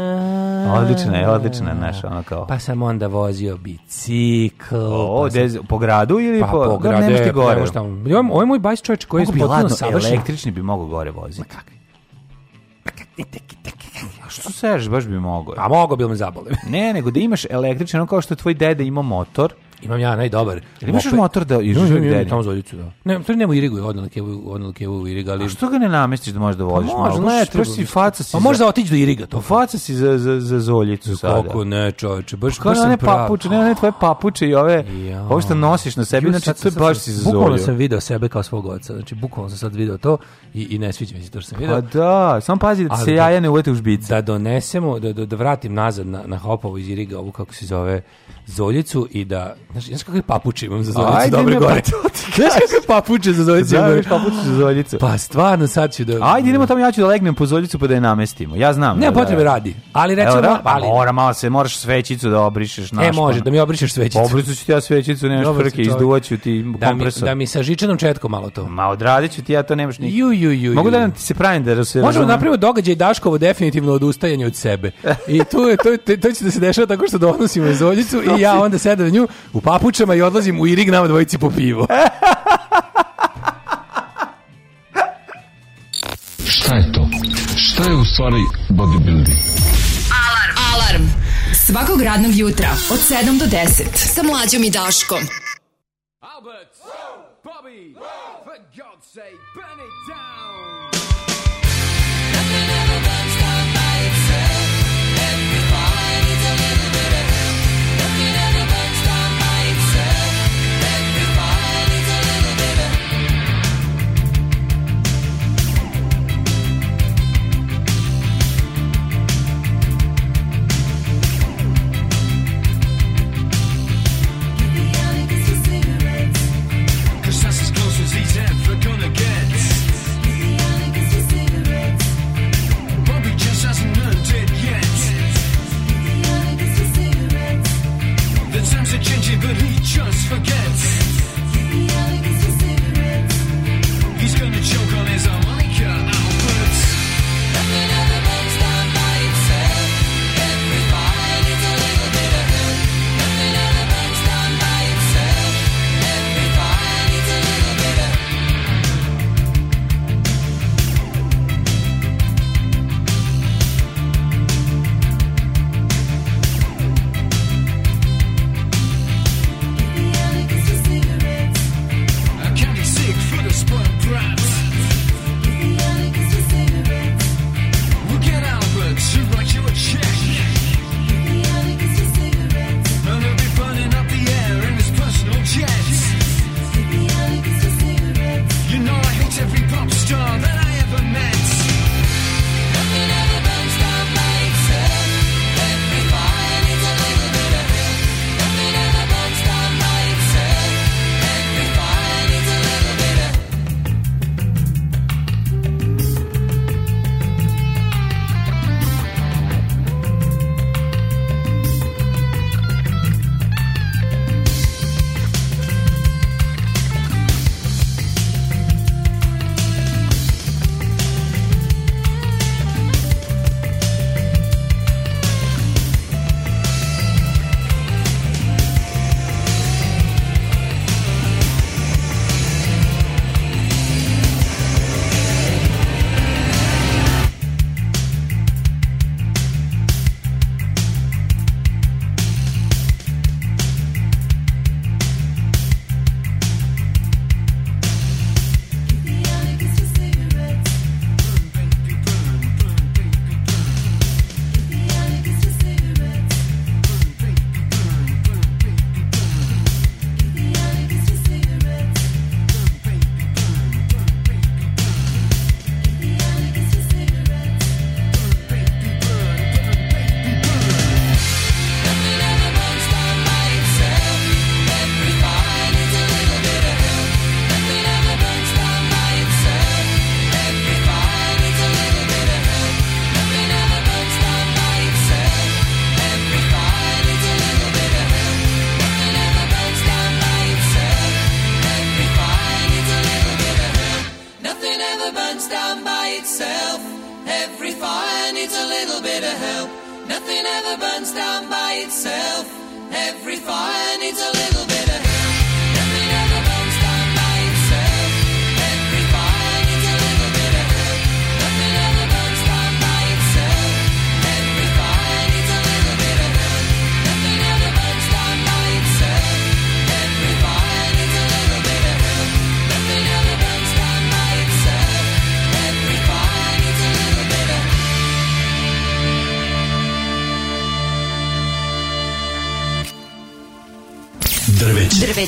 Odlično je, odlična je naša ona kao. Pa sam onda vozio bicikl. O, pa dez, po gradu ili pa, po, po da, gradu, ne možete gore. Možda, ovo je moj bajs čovječ koji je potpuno savršen. Električni bi mogao gore voziti. Ma pa kakvi? A pa što seš, baš bi mogao. A mogao bi me zabolim. ne, nego da imaš električan, ono kao što tvoj dede ima motor, Imam ja najdobar. Ili imaš motor da iriš no, Tamo zoljicu, da. Ne, to nema irigu, odnale kevu, odnale kevu iriga, ali... A što ga ne namestiš da možeš da pa voziš Pa možda, ne, treba si faca si... Pa možda otići do iriga to. Faca si za, za, za zoljicu pa sada. Kako ne, čoveče, baš, pa baš sam prav. Papuče, ne, ne, tvoje papuče i ove, ja. ovo što nosiš na sebi, znači to je baš si za zolju. Bukvalno sam video sebe kao svog oca, znači bukvalno sam sad video to i, i ne sviđa mi se to što sam video. Pa da, samo pazi da se da- jaja ne uvete u žbice. Da donesemo, da, da, da, vratim nazad na, na hopovo iz iriga, ovu kako se zove, zoljicu i da... znači, znaš kakve papuče imam za zoljicu Ajde dobre gore? Pa znaš kakve papuče za zoljicu? Znaš papuče za zoljicu? Pa stvarno sad ću da... Ajde idemo tamo, ja ću da legnem po zoljicu pa da je namestimo. Ja znam. Ne, da, potrebe da, radi. Ali recimo... Da, pa ali... Mora malo se, moraš svećicu da obrišeš. Naš, e, može, pa- da mi obrišeš svećicu. Obrišu ću ti ja svećicu, nemaš Dobar prke, izduvaću ti kompresor. Da mi, da mi sa žičanom četkom malo to. Ma odradit ću ti, ja to nemaš nikak. Ju, ju, ju, Mogu da nam ti se pravim da se... Možemo napraviti događaj Daškovo definitivno odustajanje od sebe. I tu je, to, to, to će da se dešava tako što donosimo zoljicu i i ja onda sedam na nju u papučama i odlazim u Irig nama dvojici po pivo. Šta je to? Šta je u stvari bodybuilding? Alarm! Alarm! Svakog radnog jutra od 7 do 10 sa mlađom i Daškom. Albert! Bobby! For God's sake!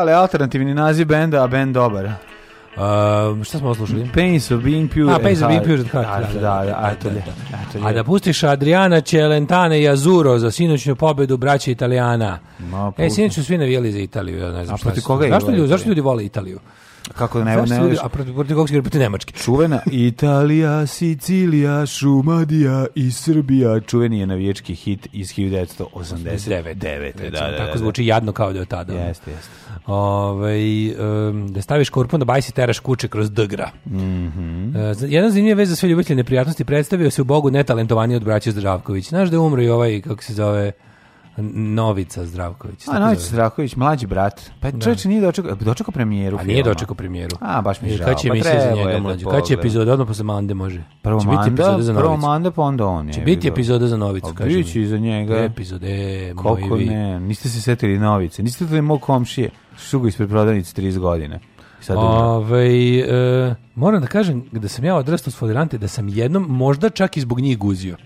Ale alternativni naziv benda, a bend dobar. Uh, šta smo oslušali? Pains of Being Pure. A, Pains of Being Pure. Da, da, da, da, A da pustiš Adriana Celentane i Azuro za sinoćnu pobedu braća Italijana. No, e, sinoć su svi navijeli za Italiju. Ja ne znam a šta proti koga je? Zašto ljudi, zašto ljudi vole Italiju? kako da ne, ne, ne, a protiv kog si nemački. Čuvena Italija, Sicilija, Šumadija i Srbija, čuveni je navijački hit iz 1989. Da da, da, da, da, tako zvuči jadno kao da je od tada. Jeste, jeste. Ovaj um, da staviš korpon da bajsi teraš kuće kroz dgra. Mhm. Mm uh, jedna zanimljiva vez za sve ljubitelje neprijatnosti predstavio se u Bogu netalentovaniji od braće Zdravković. Znaš da je umro i ovaj kako se zove Novica Zdravković. A Novica Zdravković, mlađi brat. Pa da. čovječe nije dočekao, dočekao premijeru. A nije dočekao premijeru. A baš mi je e, žao. Kad će pa emisija za njega da mlađi? Kad će epizoda odmah posle Mande može? Prvo Manda, za prvo Manda, pa onda on je. Će biti epizoda za Novicu, pa kaže. Biće i za njega. Epizode, moji vi. ne, niste se setili Novice, niste to mog komšije. Šugo ispred prodavnice 30 godine. Sad Ove, e, moram da kažem da sam ja odrastao s Foderante, da sam jednom možda čak i zbog njih guzio.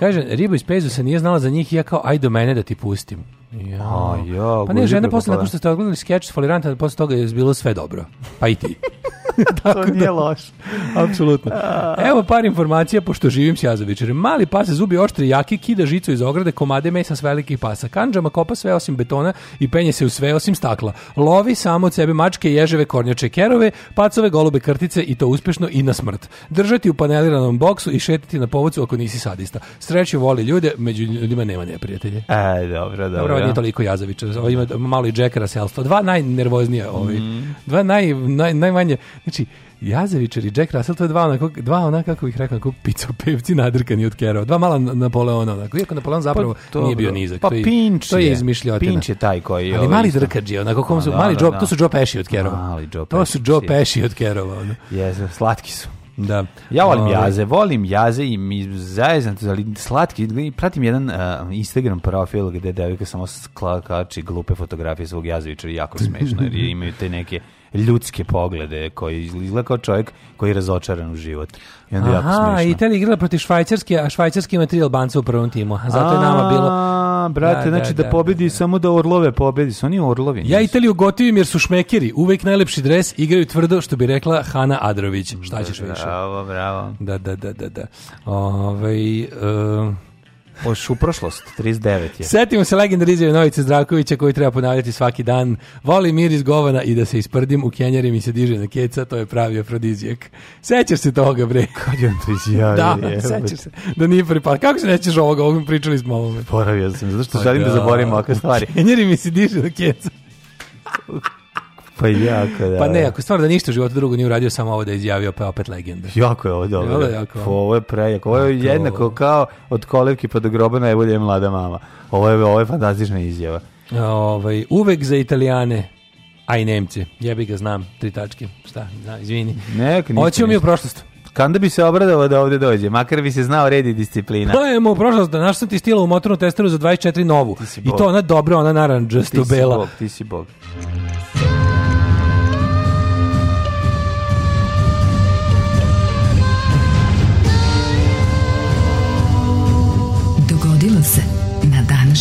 Kaže, riba iz Pezusa nije znala za njih i ja kao, aj do mene da ti pustim. Ja. A, ja, pa ne, žena posle nakon što ste odgledali skeč s foliranta, posle toga je bilo sve dobro. Pa i ti. to da. nije da, loš. Apsolutno. Evo par informacija, pošto živim s Jazovičarem. Mali pas je zubi oštri jaki, kida žicu iz ograde, komade mesa s velikih pasa. Kanđama kopa sve osim betona i penje se u sve osim stakla. Lovi samo od sebe mačke, ježeve, kornjače, kerove, pacove, golube, krtice i to uspešno i na smrt. Držati u paneliranom boksu i šetiti na povodcu ako nisi sadista. Sreće voli ljude, među ljudima nema neprijatelje. E, dobro, dobro. dobro ovaj nije da. toliko Jazović, ovaj ima malo i Jack Russell. dva najnervoznija, ovaj, mm. dva naj, naj, najmanje, znači, Jazevičer i Jack Russell, to je dva onako, dva onako kako bih rekao, onako picopevci nadrkani od Kerova. Dva mala Napoleona onako. Iako Napoleon zapravo pa, to, nije bio nizak. Pa to je, Pinč to je. je izmišljotina. Pinč je taj koji je. Ali ovaj mali isto. drkađi, onako kom pa su, da, mali da, Joe, da. to su Joe Pesci od Kerova. Mali Joe To su Joe Pesci od Kerova. Ono. Jezno, slatki su. Da. Ja volim Ove. Ovaj- jaze, volim jaze i mi zajedno ali slatki, pratim jedan uh, Instagram profil gde devojka samo kači glupe fotografije svog jazeviča i jako smešno jer imaju te neke ljudske poglede, koji izgleda kao čovjek koji je razočaran u život. I onda je jako smiješno. Italija igrala protiv Švajcarske, a Švajcarski ima tri Albanca u prvom timu. Zato je nama bilo... brate, da, znači da, da, da pobedi da, da. samo da Orlove pobedi. Su oni Orlovi. Ja Italiju gotivim jer su šmekeri. Uvek najlepši dres, igraju tvrdo, što bi rekla Hana Adrović. Šta ćeš bravo, više? Bravo, bravo. Da, da, da, da. da. Ove, ovaj, uh... Oš u prošlost, 39 je. Setimo se legendar izjave Novice Zdravkovića koji treba ponavljati svaki dan. Voli mir iz govana i da se isprdim u kenjeri mi se diže na keca, to je pravi afrodizijak. Sećaš se toga, bre? Kad je on to izjavio? Da, sećaš se. Da nije pripala. Kako se nećeš ovoga? Ovim pričali smo ovome. Poravio sam, zato što pa želim da, da ovakve stvari. Kenjeri mi se diže na keca. Pa jako, da. Pa ne, da. ako stvarno da ništa u životu drugo nije uradio, samo ovo da je izjavio, pa je opet legenda. Jako je ovo dobro. Ovo je, jako... ovo je prejako. Ovo je Tako... jednako kao od kolevki pa do groba najbolje mlada mama. Ovo je, ovo je fantastična izjava. Ovaj, uvek za italijane, a i Nemce. Jebi ga znam, tri tačke. Šta, da, izvini. Nek, Hoćemo mi u prošlost. Kada bi se obradovao da ovde dođe, makar bi se znao red i disciplina. Pa je mu prošlost, da našao sam ti stila u motornu testeru za 24 novu. I to ona dobra, ona naranđastu bela. Ti si bog, ti si bog.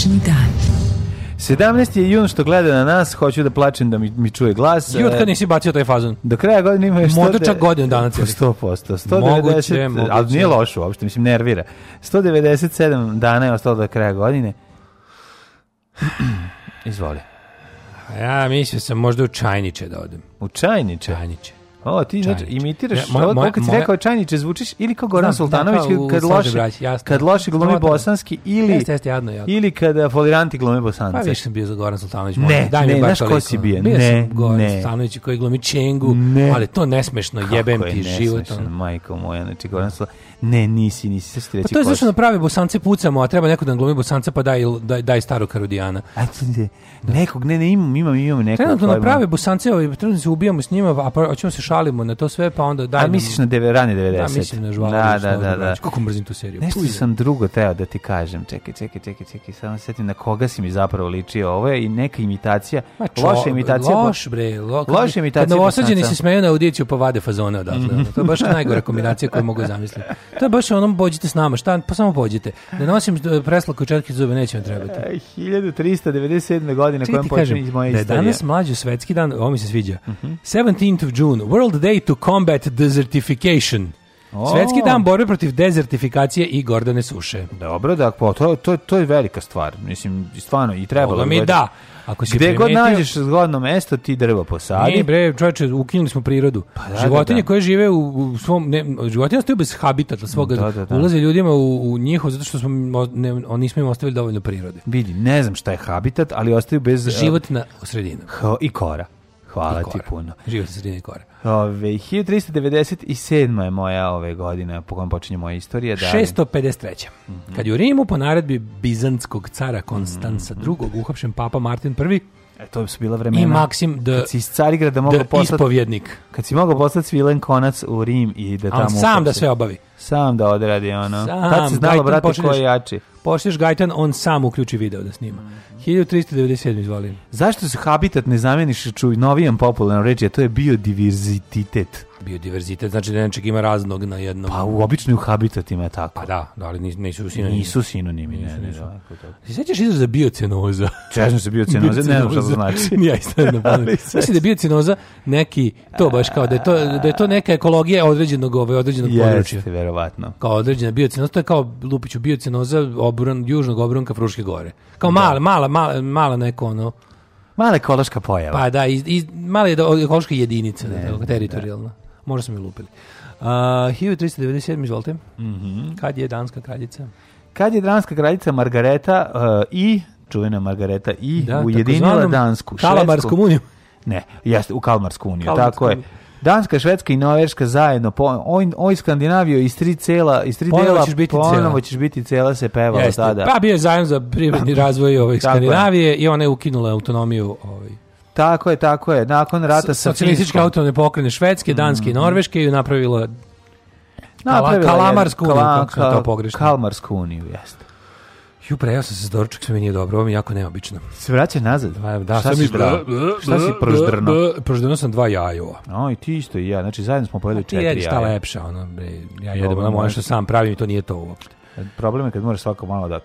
današnji dan. 17. je jun što gleda na nas, hoću da plačem da mi, mi čuje glas. I od e, kad nisi bacio taj fazon? Do kraja godine ima još 100... Možda čak godinu dana 100%. 190, moguće, moguće. Ali nije loš uopšte, mislim, nervira. 197 dana je ostalo do kraja godine. Izvoli. ja mislim sam možda u Čajniče da odem. U Čajniče? Čajniče. O, ti znači imitiraš, ja, moja, moja, kad si rekao Čajniče, zvučiš ili kao Goran da, Sultanović kad loše kad loše glumi bosanski ili jeste, jeste, jadno, jadno. ili kad eh, foliranti glume bosance. Pa više sam bio za Goran Sultanović. Ne, daj ne, mi baš ko si bio. Ne, ne, Goran Sultanović koji glumi Čengu, ne. ali to nesmešno, Kako jebem ti život. Kako majko moja, znači Goran Sultanović. Ne, nisi, nisi, sad ti reći. Pa to je zašto naprave bosance pucamo, a treba neko da glumi bosanca pa daj daj, daj staro karudijana. A da. nekog ne, ne imam, imam, imam nekog. Trenutno naprave bosance, ovaj, trenutno se ubijamo s njima, a pa hoćemo se šalimo na to sve, pa onda daj A nam... misliš na deve, rane 90? Da, mislim na žvalu. Da, da, da, da, da. Znači, Kako mrzim tu seriju. Nešto Puj, sam drugo teo da ti kažem. Čekaj, čekaj, čekaj, čekaj. Samo setim na koga si mi zapravo ličio. Ovo je i neka imitacija. Ma, čo, loša imitacija. Pa loš, bre. Lo, loš imitacija. Kad novosađeni se smeju na audiciju, pa vade fazone odatle. Mm. To je baš najgore kombinacija koju mogu zamisliti. To je baš ono, pođite s nama. Šta? Pa samo pođite. Da nosim e, preslaku četke zube, neće vam trebati. 1397. godine kojem počinje da moje istorija. Da danas mlađi svetski dan, ovo mi se sviđa. 17th mhm. of June, World Day to Combat Desertification. Oh. Svetski dan borbe protiv dezertifikacije i gordane suše. Dobro, da, po, to, to, to je velika stvar. Mislim, stvarno, i trebalo. Boga mi da. da. Ako si Gde primetio, god nađeš zgodno mesto, ti drva posadi. Ne, bre, čovječe, ukinuli smo prirodu. Pa, da, da životinje da, da. koje žive u, u svom... Ne, životinje stoje bez habitata svoga. Da, da, da, Ulaze ljudima u, u njihov, zato što smo, ne, on, nismo im ostavili dovoljno prirode. Vidi, ne znam šta je habitat, ali ostaju bez... Život na sredinu. H I kora. Hvala I kora. ti puno. Život na i kora. Ove, 1397. je moja ove godine, po kojem počinje moja istorija. Da 653. Mm -hmm. Kad je u Rimu po naredbi bizantskog cara Konstanca mm -hmm. II. uhapšen papa Martin I, E, to su bila vremena. I Maksim da si iz Carigrada mogao postati ispovjednik. Kad si mogao poslati svilen konac u Rim i da tamo. A sam upoče. da sve obavi. Sam da odradi ono. Sam, Tad se znalo brate ko je jači. Pošliš Gajtan, on sam uključi video da snima. Mhm. 1397 izvolim. Zašto se habitat ne zameniš čuj novijem popularnom reči, a to je biodiverzitet? biodiverzitet, znači da nečeg ima raznog na jednom... Pa u običnim habitatima je tako. Pa da, da ali nisu sinonimi. Nisu sinonimi, nisu, ne, da, ne, nisu. Da, Ti sećaš izraz za biocenoza? Češnju se biocenoza, ne znam šta to znači. Nije, ja isto ne znam. Mislim da je biocenoza neki, to baš kao da je to, da je to neka ekologija određenog, ovaj, određenog Jeste, područja. Jeste, verovatno. Kao određena biocenoza, to je kao lupiću biocenoza obron, južnog obronka Fruške gore. Kao mala, da. mala, mala, mala neko ono... Mala ekološka pojava. Pa da, i, iz, mala ekološka jedinica, da ne, da, teritorijalna. Da. Možda smo i lupili. Uh, 1397, izvolite. Mm -hmm. Kad je danska kraljica? Kad je danska kraljica Margareta uh, i čuvena Margareta i da, ujedinila Dansku. Kalamarsku uniju. Ne, jeste, u Kalmarsku uniju, Kalmarsku. tako je. Danska, Švedska i Norveška zajedno, po, oj, oj Skandinaviju iz tri cela, iz tri ponovo dela, ćeš biti ponovo cela. ćeš biti cela se pevala tada. Pa bio je zajedno za privredni razvoj ovih Skandinavije je. i ona je ukinula autonomiju ovaj, Tako je, tako je. Nakon rata sa Socijalističke autonomne pokrene Švedske, Danske i mm. Norveške ju napravilo Napravila Kalamarsku uniju, kala, kako to pogrešno. Kalmarsku uniju, jeste. Ju, prejao sam se s doručak, sve mi nije dobro, ovo mi je jako neobično. Se vraća nazad? Da, da šta, šta, si, bra, šta si proždrno? Proždrno sam dva jajova. No, i ti isto i ja, znači zajedno smo pojeli četiri jaja. Ti jedi šta lepša, ono, bre, ja jedem ono moje što sam pravim i to nije to uopšte. Problem je kad moraš svako malo da...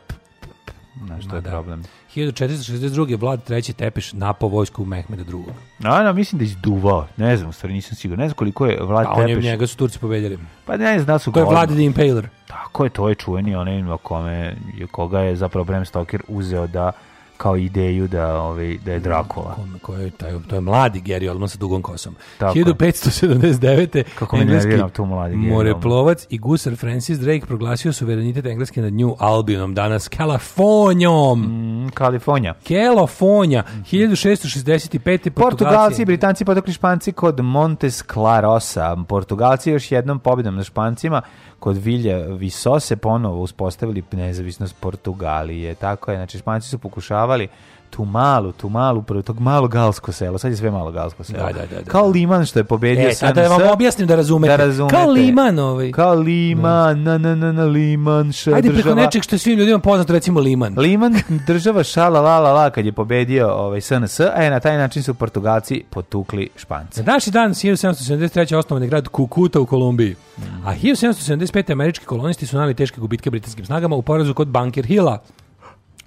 Znaš, to je da. problem. 1462. Vlad III. Tepeš napao vojsku Mehmeda II. A, no, da, mislim da je izduvao. Ne znam, stvari nisam siguran. Ne znam koliko je Vlad pa, Tepeš. Pa njega su Turci pobedjeli. Pa ne znam da su To je Vlad the Impaler. Tako je, to je čuveni onaj kome, koga je zapravo Bram Stoker uzeo da kao ideju da ovaj da je Drakula. Ko je taj to je mladi Gary Oldman sa dugom kosom. Tako. 1579. Kako engleski ne tu mladi Gary Moreplovac i gusar Francis Drake proglasio suverenitet engleske nad New Albionom, danas Kalifornijom. Mm, Kalifornija. Kalifornija. Mm -hmm. 1665. Portugalci i Britanci potukli Španci kod Montes Clarosa. Portugalci još jednom pobedom na Špancima kod Vilja Visose ponovo uspostavili nezavisnost Portugalije, tako je, znači Španci su pokušavali tu malu, tu malu, tog malo galsko selo, sad je sve malo galsko selo. Da, da, da, da. Kao Liman što je pobedio e, sam. da vam objasnim da razumete. Da razumete. Kao Liman ovaj. Kao Liman, na, na, na, na Liman, šala Ajde preko nečeg što je svim ljudima poznato, recimo Liman. Liman država šala la la la kad je pobedio ovaj SNS, a na taj način su Portugalci potukli Špance. Na naši dan 1773. osnovan je grad Kukuta u Kolumbiji, mm. a 1775. američki kolonisti su nali teške gubitke britanskim snagama u porazu kod Bunker Hilla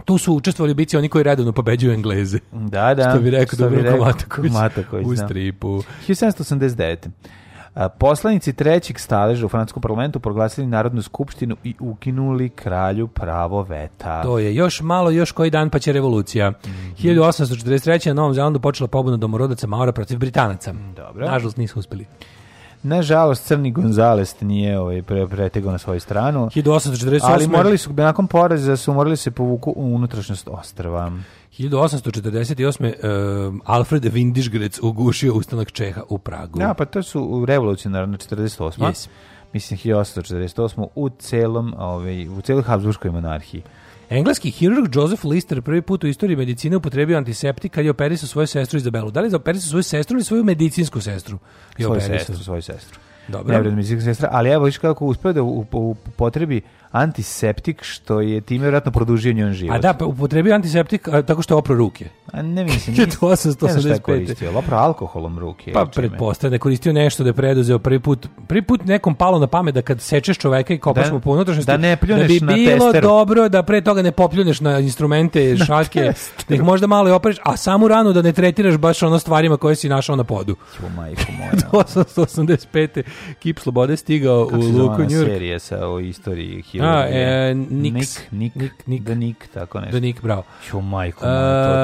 tu su učestvovali bici oni koji redovno pobeđuju Engleze. Da, da. Što bi rekao Dubrovko Mataković, Mataković u da. stripu. 1789. Poslanici trećeg staleža u Francuskom parlamentu proglasili Narodnu skupštinu i ukinuli kralju pravo veta. To je još malo, još koji dan pa će revolucija. Mm -hmm. 1843. na Novom Zelandu počela pobuna domorodaca Maora protiv Britanaca. Dobro. Nažalost nisu uspeli. Nažalost, Crni Gonzales nije ovaj, pre, pretegao na svoju stranu. 1848. Ali morali su, nakon poraza, su morali se povuku u unutrašnjost ostrava. 1848. Um, Alfred Windischgrec ugušio ustanak Čeha u Pragu. Ja, pa to su revolucionarno 48. Yes. Mislim, 1848. u celom, ovaj, u celoj Habsburgskoj monarhiji. Engleski hirurg Joseph Lister prvi put u istoriji medicine upotrebio antiseptik kad je operisao svoju sestru Izabelu. Da li je operisao svoju sestru ili svoju medicinsku sestru? Je svoju sestru, svoju sestru. Dobro. Ne, medicinska sestra, ali evo viš kako uspeo da upotrebi antiseptik što je time verovatno produžio njen život. A da, pa upotrebio antiseptik a, tako što je opro ruke. A ne mislim. Nis, 1885. 885. Ne je koristio, opro alkoholom ruke. Pa pretpostavljam, da koristio nešto da je preduzeo prvi put, prvi put nekom palo na pamet da kad sečeš čoveka i kopaš da, mu po unutrašnjosti, da, ne da bi na bilo testeru. dobro da pre toga ne popljuneš na instrumente, šake, na da ih možda malo i opereš, a samu ranu da ne tretiraš baš ono stvarima koje si našao na podu. Jo, majko moja. 1885. Kip Slobode stigao Kako u Luku Njurk. Kako se zove serija sa o istoriji neki? A, da e, Nix. Nik, Nik, Nik. The Nick, tako nešto. The Nick, bravo. Jo, majko, uh,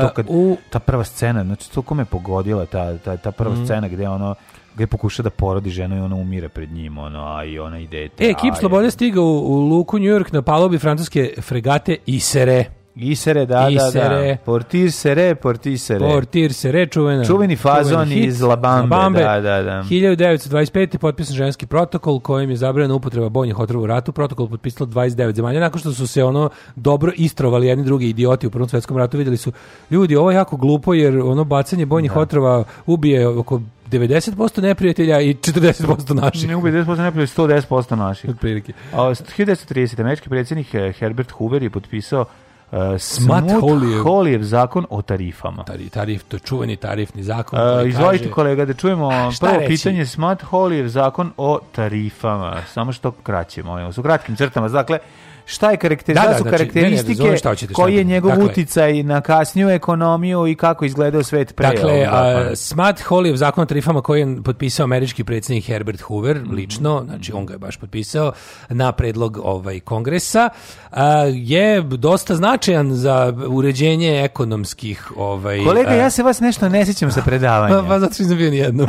to, to kad, u... ta prva scena, znači to ko me pogodila, ta, ta, ta prva mm. scena gde ono, gde pokuša da porodi ženu i ona umire pred njim, ono, a i ona ide. E, ekip Slobode stiga u, u luku New York na palobi francuske fregate Isere. Isere, da, Isere, da, da. da. Portir sere, portir sere. Portir sere, čuvena. Čuveni fazon čuveni iz Labambe, Labambe, da, da, da. 1925. je potpisan ženski protokol kojim je zabranjena upotreba bojnih otrova u ratu. Protokol potpisalo 29 zemalja. Nakon što su se ono dobro istrovali jedni drugi idioti u Prvom svetskom ratu, videli su ljudi, ovo je jako glupo jer ono bacanje bojnih da. otrova ubije oko 90% neprijatelja i 40% naših. Ne ubije 90% neprijatelja, 110% naših. Od prilike. A 1930. američki predsjednik eh, Herbert Hoover je potpisao Uh, Smart-Holijev zakon o tarifama. Tari, tarif, to čuveni tarifni zakon. Uh, izvolite kaže... kolega da čujemo A, prvo reći? pitanje Smart-Holijev zakon o tarifama. Samo što kraće, molimo, su kratkim crtama. Dakle, šta je karakterizacija, da, da, znači, karakteristike ne, ne, šta šta koji je njegov dakle, uticaj na kasniju ekonomiju i kako izgledao svet pre. Dakle, a, Smart Holly zakon o tarifama koji je potpisao američki predsednik Herbert Hoover, mm -hmm. lično, znači on ga je baš potpisao na predlog ovaj kongresa, a, je dosta značajan za uređenje ekonomskih... Ovaj, Kolega, a, ja se vas nešto ne sjećam sa predavanja. Pa, pa zato što nisam bio nijednom.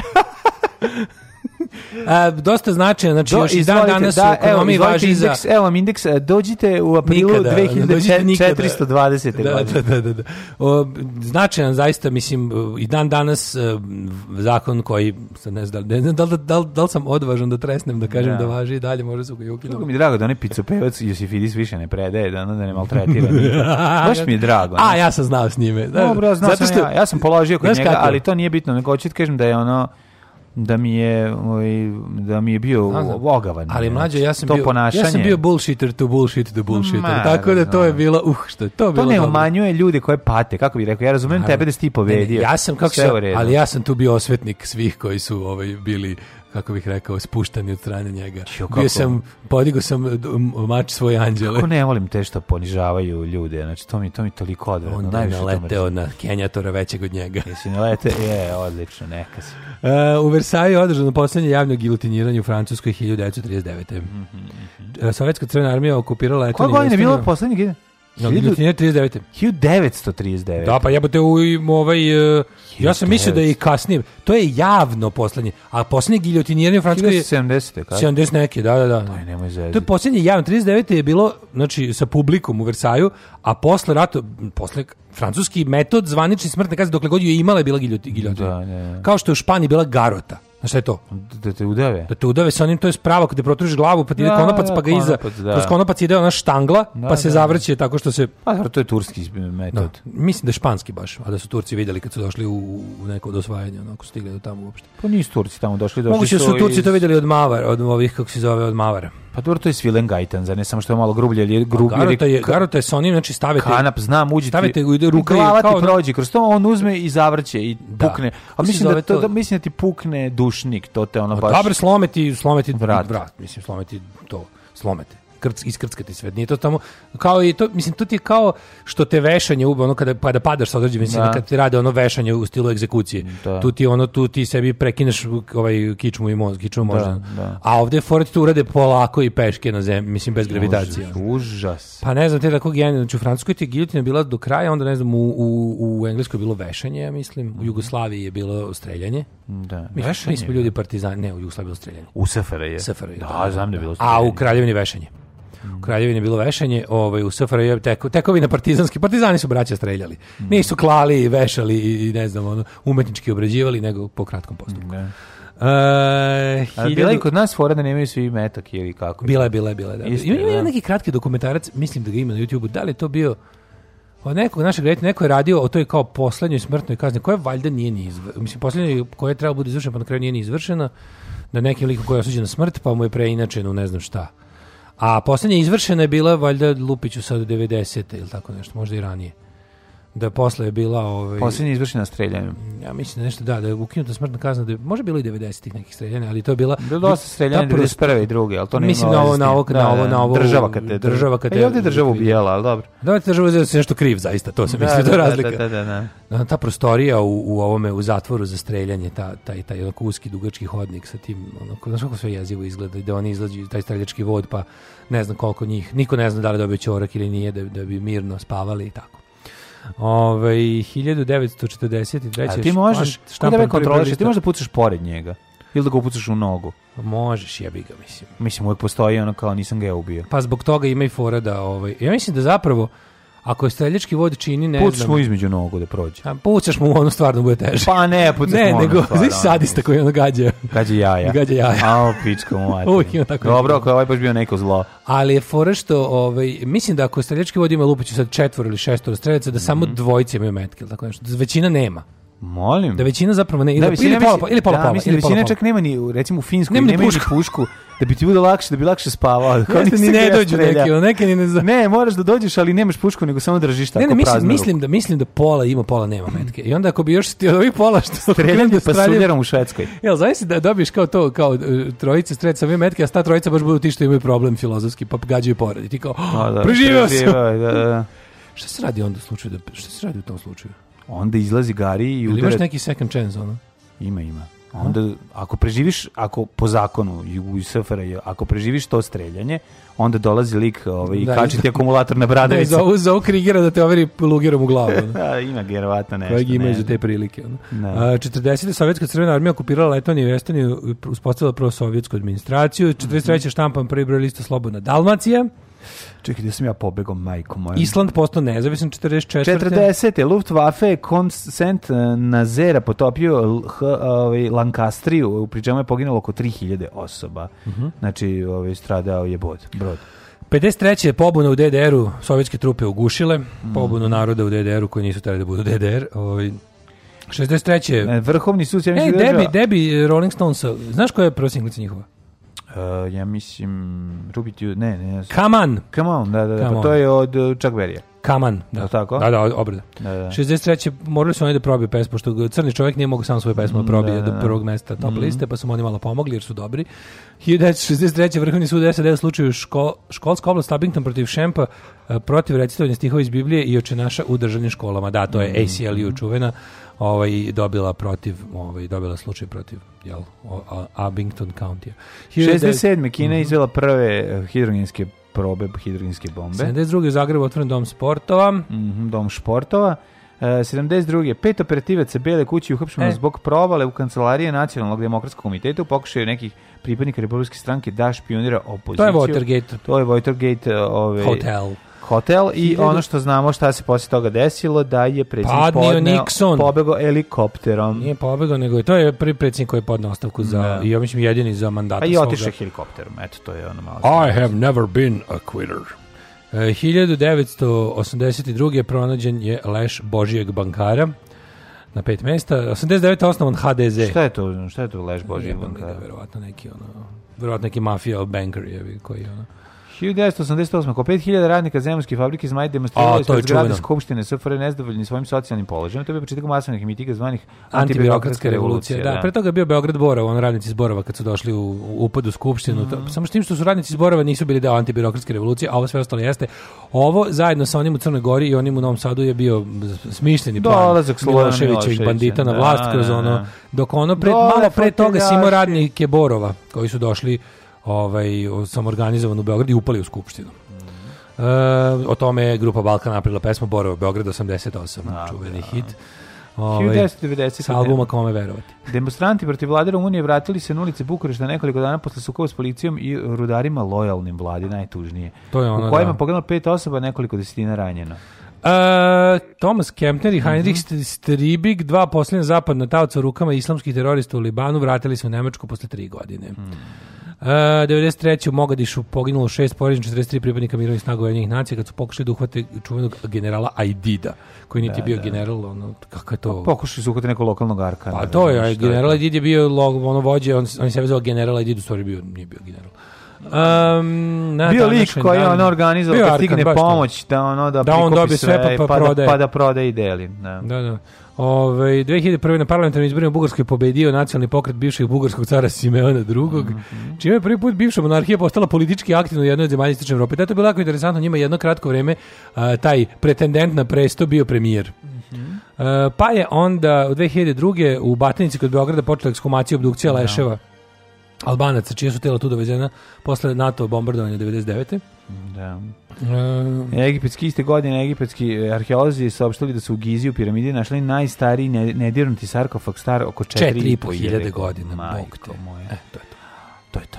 A, dosta značajno, znači Do, još i dan danas da, u ekonomiji važi indeks, za... Evo vam indeks, e, dođite u aprilu nikada, 2420. Da, godine. Da, da, da, da. O, značajan zaista, mislim, i dan danas e, zakon koji, ne znam, ne znam da, da, li, da li sam odvažan da tresnem, da kažem da, da važi i dalje, može su ga i ukinuo. mi drago da onaj picopevac Josifidis više ne predaje, da, da ne maltretira. Baš mi je drago. A, ja sam znao s njime. Da, Dobro, znao sam ja, ja sam položio kod njega, ali to nije bitno, nego hoću kažem da je ono da mi je ovaj, da mi je bio ogavan. Ali znači. mlađe ja sam to bio ponašanje. ja sam bio bullshitter to bullshit the bullshiter. tako da to je bilo uh što je to, to bilo. To ne umanjuje ljude koje pate, kako bih rekao. Ja razumem tebe da si ti povedio. Ne, ne, ja sam kako sam, ali ja sam tu bio osvetnik svih koji su ovaj bili kako bih rekao, spuštani od strane njega. Čio, Bio sam, podigao sam e, mač svoje anđele. Kako ne volim te što ponižavaju ljude, znači to mi, to mi toliko odvratno. On da je naleteo na Kenjatora većeg od njega. Jesi naleteo? Je, odlično, neka si. Uh, u Versaju je održano poslednje javno gilutiniranje u Francuskoj 1939. Mm -hmm. Sovjetska crvena armija okupirala... Koja godina je bilo poslednje gilutiniranje? No, 1939. Da, pa jebote u ovaj... Uh, ja sam mislio da je i kasnije. To je javno poslednje. A poslednje giljotiniranje u Francuskoj je... 70. Kada? 70 neke, da, da, da. Aj, nemoj zezati. To je poslednje javno. 39. je bilo, znači, sa publikom u Versaju, a posle rata, posle francuski metod zvanični smrtne kazne dokle god je imala je bila da, giljotina. Da, ne. Kao što je u Španiji bila garota. Znaš šta je to? Da te udave. Da te udave sa onim, to je spravo, kada protružiš glavu, pa ti ide da, konopac, da, pa ga da, iza. Da. Kroz konopac ide ona štangla, da, pa se da, zavrće tako što se... Pa to je turski metod. mislim da je španski baš, a da su Turci vidjeli kad su došli u, u neko od osvajanja, onako stigli do tamo uopšte. Pa nisu Turci tamo došli, došli Moguće su, su Turci iz... to vidjeli od Mavara, od ovih, kako se zove, od Mavara. Pa dobro, to je Svilen Gajtan, zar ne samo što je malo grublje, ali je pa grublje. Garota je, garota je sa onim, znači stavite... Kanap, znam, uđi stavite, ti, ruka glava kao, ti prođe kroz to, on uzme i zavrće i da. pukne. A mislim da, da ovaj to, da, mislim da ti pukne dušnik, to te ono pa baš... Dobro, slometi, slometi vrat. vrat, mislim, slometi to, slomete iskrc, iskrckati sve. Nije to tamo, kao i to, mislim, to ti je kao što te vešanje ube, ono kada, kada pa padaš sa određenim da. kad ti rade ono vešanje u stilu egzekucije. Da. Tu ti ono, tu ti sebi prekineš ovaj kičmu i mozg, kičmu možda. Da, da. A ovde Ford tu urade polako i peške na zemlji, mislim, bez gravitacije. Užas. Pa ne znam, te tako genijalno, znači u Francuskoj ti giljotina bila do kraja, onda ne znam, u, u, u Engleskoj je bilo vešanje, ja mislim, u mhm. Jugoslaviji je bilo streljanje. Da. Mi, vešanje, mi smo ljudi partizani, ne, u Jugoslaviji je bilo streljanje. U Sefere je. Sefere je. Da, da, znam da je da. bilo streljanje. A u Kraljevini vešanje u Kraljevini bilo vešanje, ovaj, u SFRJ je teko, tekovina partizanski, partizani su braća streljali. Nisu klali, vešali i ne znam, ono, umetnički obrađivali, nego po kratkom postupku. Mm, Uh, hiljadu... Bila je kod nas fora da nemaju svi metak ili kako? Bila je, bila je, bila je. Da. Isto, ima, ima da. neki kratki dokumentarac, mislim da ga ima na YouTube-u, da li je to bio od nekog našeg reditelja, neko je radio o toj kao poslednjoj smrtnoj kazni, koja valjda nije ni izvršena, mislim poslednjoj koja je trebala da bude izvršena, pa na kraju nije ni izvršena, da neki lik koji je osuđen na smrt, pa mu je preinačen u ne znam šta. A poslednje izvršeno je bila, valjda, Lupiću sad u 90. ili tako nešto, možda i ranije da je posle je bila ovaj poslednja na streljanju. Ja mislim da nešto da da je ukinuta smrtna kazna da je, može bilo i 90-ih nekih streljanja, ali to je bila bilo dosta streljanja 91. i 2. al to ne mislim na ovo na ovo na ovo da, na da, ovo država kad te država kad e, te je ovde državu ubijala, al dobro. Da je država da se nešto kriv zaista, to se da, misli da, da razlika. Da, da, da, da. Ta prostorija u, u ovome u zatvoru za streljanje, ta taj taj onako uski dugački hodnik sa tim onako znači kako sve jezivo izgleda da oni izlazi taj streljački vod pa ne znam koliko njih, niko ne zna da li dobio ćorak ili nije da, da bi mirno spavali i tako. Ovaj 1943. A ti možeš, šta da kontroliš, Ti možeš da pucaš pored njega ili da ga upucaš u nogu. Pa možeš, jebi ga, mislim. Mislim, uvijek postoji ono kao nisam ga ja ubio. Pa zbog toga ima i fora da, ovaj, ja mislim da zapravo Ako je streljački vod čini, ne Pucaš znam. mu između nogu da prođe. A, pucaš mu ono stvarno bude teže. Pa ne, pucaš ne, mu ono nego, stvarno. Znaš sadista koji ono gađa. Gađa jaja. Gađa jaja. A, o, pička mu mati. Uvijek ima tako. Dobro, ako je ovaj baš bio neko zlo. Ali je fora što, ovaj, mislim da ako streljački vod ima lupiću sad četvor ili šestor streljaca, da mm -hmm. samo mhm. dvojice imaju metkill, tako nešto. Većina nema. Molim. Da većina zapravo ne, da, ili, ili pola, ili pola, da, pola, mislim da ili većina pola, čak nema ni recimo u Finskoj nema, nema ni pušku. da bi ti bude lakše, da bi lakše spavao. Kao ni ne dođu neki, neki ni ne zna. Ne, moraš da dođeš, ali nemaš pušku, nego samo držiš tako ne, ne, mislim, mislim da mislim da pola ima, pola nema metke. I onda ako bi još ti od ovih pola što streljam da pa streljaram u Švedskoj. Jel, zavisi da dobiješ kao to, kao e, trojice streljaca sa metke, a sta trojica baš budu ti što imaju problem filozofski, pa gađaju poradi. Ti kao, pa da, oh, preživeo sam. Da, da, da. Šta se radi onda u slučaju da, šta se radi u tom slučaju? onda izlazi Gari i udara... Imaš neki second chance, ono? Ima, ima. Onda, ako preživiš, ako po zakonu u SFR, ako preživiš to streljanje, onda dolazi lik ovaj, i da, kači ti da. akumulator na bradavicu. Da, za zovu krigera da te overi lugerom u glavu. da, ima vjerovatno nešto. Kojeg ima ne. za te prilike. Da. A, 40. Sovjetska crvena armija okupirala Letoniju i Estoniju i uspostavila sovjetsku administraciju. 43. Mm -hmm. štampan prvi broj lista Slobodna Dalmacija. Čekaj, gdje sam ja pobegao, majko moja? Island postao nezavisan 44. 40. Luftwaffe je Consent eh, Nazera potopio h, ovaj, Lancastriju, pri je poginulo oko 3000 osoba. Uh mhm. -huh. Znači, ovaj, stradao je bod, brod. 53. pobuna u DDR-u, sovjetske trupe ugušile, mhm. pobunu naroda u DDR-u koji nisu trebali da budu DDR. Ovaj, 63. E, Vrhovni sud... Ja Ej, Debi, Debi Rolling Stones, znaš koja je prva singlica njihova? Uh, ja mislim Ruby Tuesday, ne, ne. Come on. Come on, da, da, da. Pa to je od eh, Chuck Berry. Kaman, da. da. tako? Da, da, obrada. Da, da. 63. Da. morali su oni da probiju pesmu, pošto crni čovjek nije mogao sam svoje pesmu da probije da, da do da. prvog mesta top mm liste, pa su oni malo pomogli jer su dobri. 63. Vrhovni sud SAD u slučaju ško, školska oblast Abington protiv Šempa eh, protiv recitovanja stihova iz Biblije i očenaša u državnim školama. Da, to je mhm. ACLU čuvena ovaj, dobila protiv, ovaj, dobila slučaj protiv jel, Abington County. 67. Kina je mhm. izvela prve eh, hidrogenske probe hidrogenske bombe. 72. u Zagrebu otvoren dom sportova. Mm dom sportova. E, eh, 72. Pet operativaca Bele kući uhapšeno e. zbog provale u kancelarije Nacionalnog demokratskog komiteta u pokušaju nekih pripadnika republike stranke da špionira opoziciju. To je Watergate. To je Watergate eh, ove, ovaj, Hotel hotel i ono što znamo šta se posle toga desilo da je predsjednik podneo, pobegao helikopterom. Nije pobegao, nego to je prvi predsjednik koji je podneo ostavku za, da. i ja mislim jedini za mandata svoga. Pa i otišao helikopterom, eto to je ono malo. I have never been a quitter. 1982. E, je pronađen je leš Božijeg bankara na pet mesta. 89. osnovan HDZ. Šta je to, šta je to leš Božijeg bankara? Verovatno neki, ono, verovatno neki mafija banker je koji ono 1988. Oko 5000 radnika zemljske fabrike Zmaj demonstrirali su zgrade skupštine SFRJ nezadovoljni svojim socijalnim položajem. To je bio početak masovnih mitiga zvanih antibirokratska revolucija. Da. da. Pre toga je bio Beograd Borova, on radnici iz Borova kad su došli u upad u skupštinu. Mm -hmm. Samo s tim što su radnici iz Borova nisu bili deo antibirokratske revolucije, a ovo sve ostalo jeste. Ovo zajedno sa onim u Crnoj Gori i onim u Novom Sadu je bio smišljeni plan i bandita na vlast da, kroz da, ono da. dok ono pred, malo pre toga si imao radnike Borova koji su došli ovaj, samorganizovan u Beogradu i upali u Skupštinu. Mm. E, o tome je grupa Balkan napravila pesmu Borova Beograd 88, da, čuveni da. hit. Ovaj, 1990. S albuma Kome verovati. Demonstranti protiv vlade Rumunije vratili se na ulice Bukurešta nekoliko dana posle sukova s policijom i rudarima lojalnim vladi, najtužnije. To je ono, u da. kojima da. poginulo pet osoba, nekoliko desetina ranjeno. Uh, Thomas Kempner i mhm. Heinrich mm -hmm. Stribig, dva posljednja zapadna tavca u rukama islamskih terorista u Libanu, vratili se u Nemačku posle tri godine. Mm. Uh, e, 93. u Mogadišu poginulo šest porodičnih 43 pripadnika mirovnih snaga Ujedinjenih nacija kad su pokušali da uhvate čuvenog generala Aidida, koji niti da, bio da. general, ono, kako je to? Pa, pokušali su uhvate nekog lokalnog arkana. Pa to je, general Aidid je bio log, ono vođe, on, on se vezao general Aidid, u stvari bio, nije bio general. Um, na bio lik koji dan, on organizovao da stigne pomoć da ono da, da on dobije sve, sve pa, pa, pa, da- prodaje. pa da prodaje i deli. Da. da, da. Ove, 2001. na parlamentarnim izborima u Bugarskoj pobedio nacionalni pokret bivšeg bugarskog cara Simeona II. Mm -hmm. Čime je prvi put bivša monarhija postala politički aktivna u jednoj od zemalja Istočne Evrope. Tato je bilo jako interesantno, njima jedno kratko vreme a, taj pretendent na presto bio premijer. Mm -hmm. a, pa je onda u 2002. u Batinici kod Beograda počela ekshumacija obdukcija no. Da. leševa Albanaca, čija su tela tu dovezena posle NATO bombardovanja 99. Da. E, Egipetski iste godine egipetski e, arheolozi saopštili da su u Gizi u piramidi našli najstariji nedirnuti sarkofag star oko 4.500 godina. Majko Bog moje. E, to je to. To je to.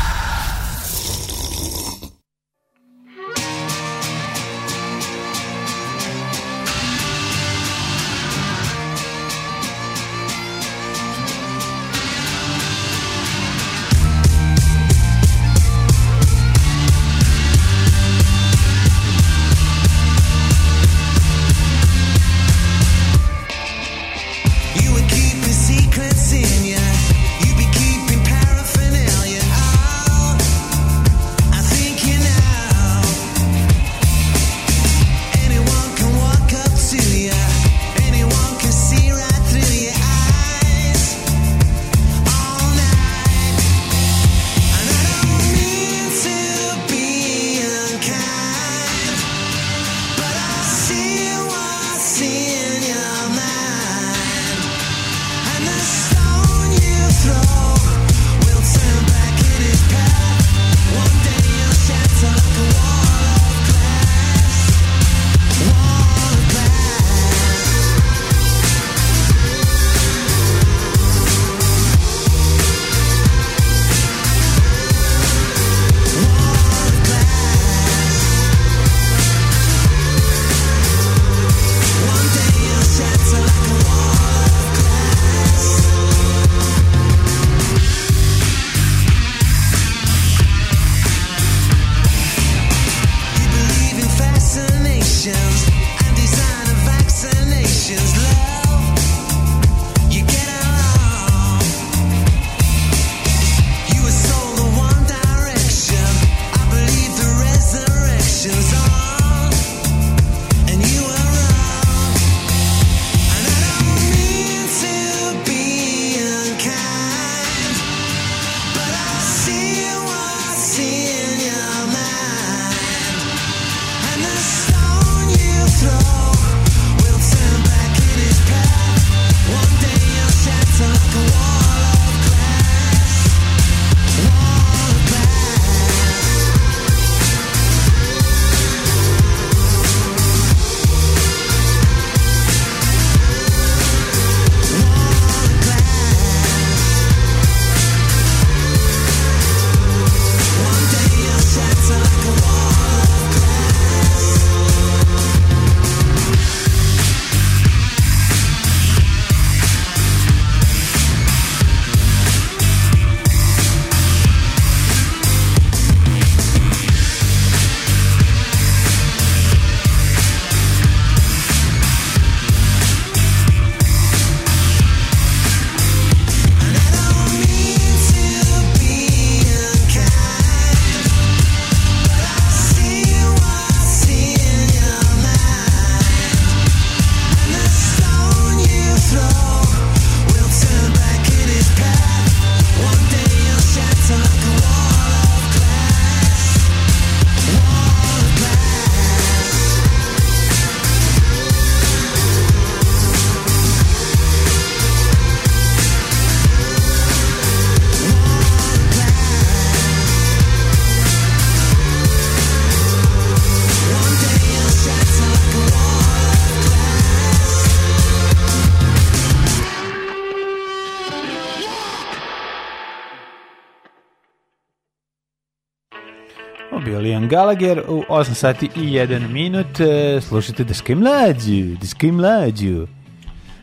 Gallagher u 8 sati i 1 minut. E, slušajte Daške mlađu, Daške mlađu.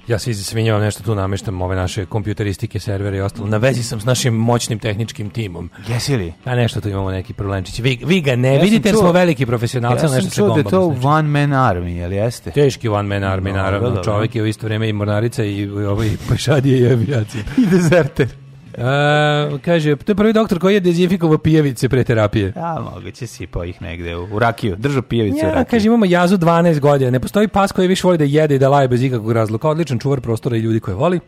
Ja se izvinjavam, nešto tu nameštam ove naše kompjuteristike, servere i ostalo. Na vezi sam s našim moćnim tehničkim timom. Jesi li? A da, nešto tu imamo neki problemčić. Vi, vi ga ne ja vidite jer smo veliki profesionalci, ja nešto se gombamo. Ja sam čuo da to znači. one man army, jel jeste? Teški one man army, no, naravno. Dobro, Čovjek je u isto vrijeme i mornarica i, i, ovaj i pešadije i avijacija. I dezerter. A, e, kaže, to je prvi doktor koji je dezinfikovao pijavice pre terapije. A, moguće po ih negde u, u rakiju, držao pijavice ja, u rakiju. kaže, imamo jazu 12 godina, ne postoji pas koji više voli da jede i da laje bez ikakvog razloga, odličan čuvar prostora i ljudi koje voli.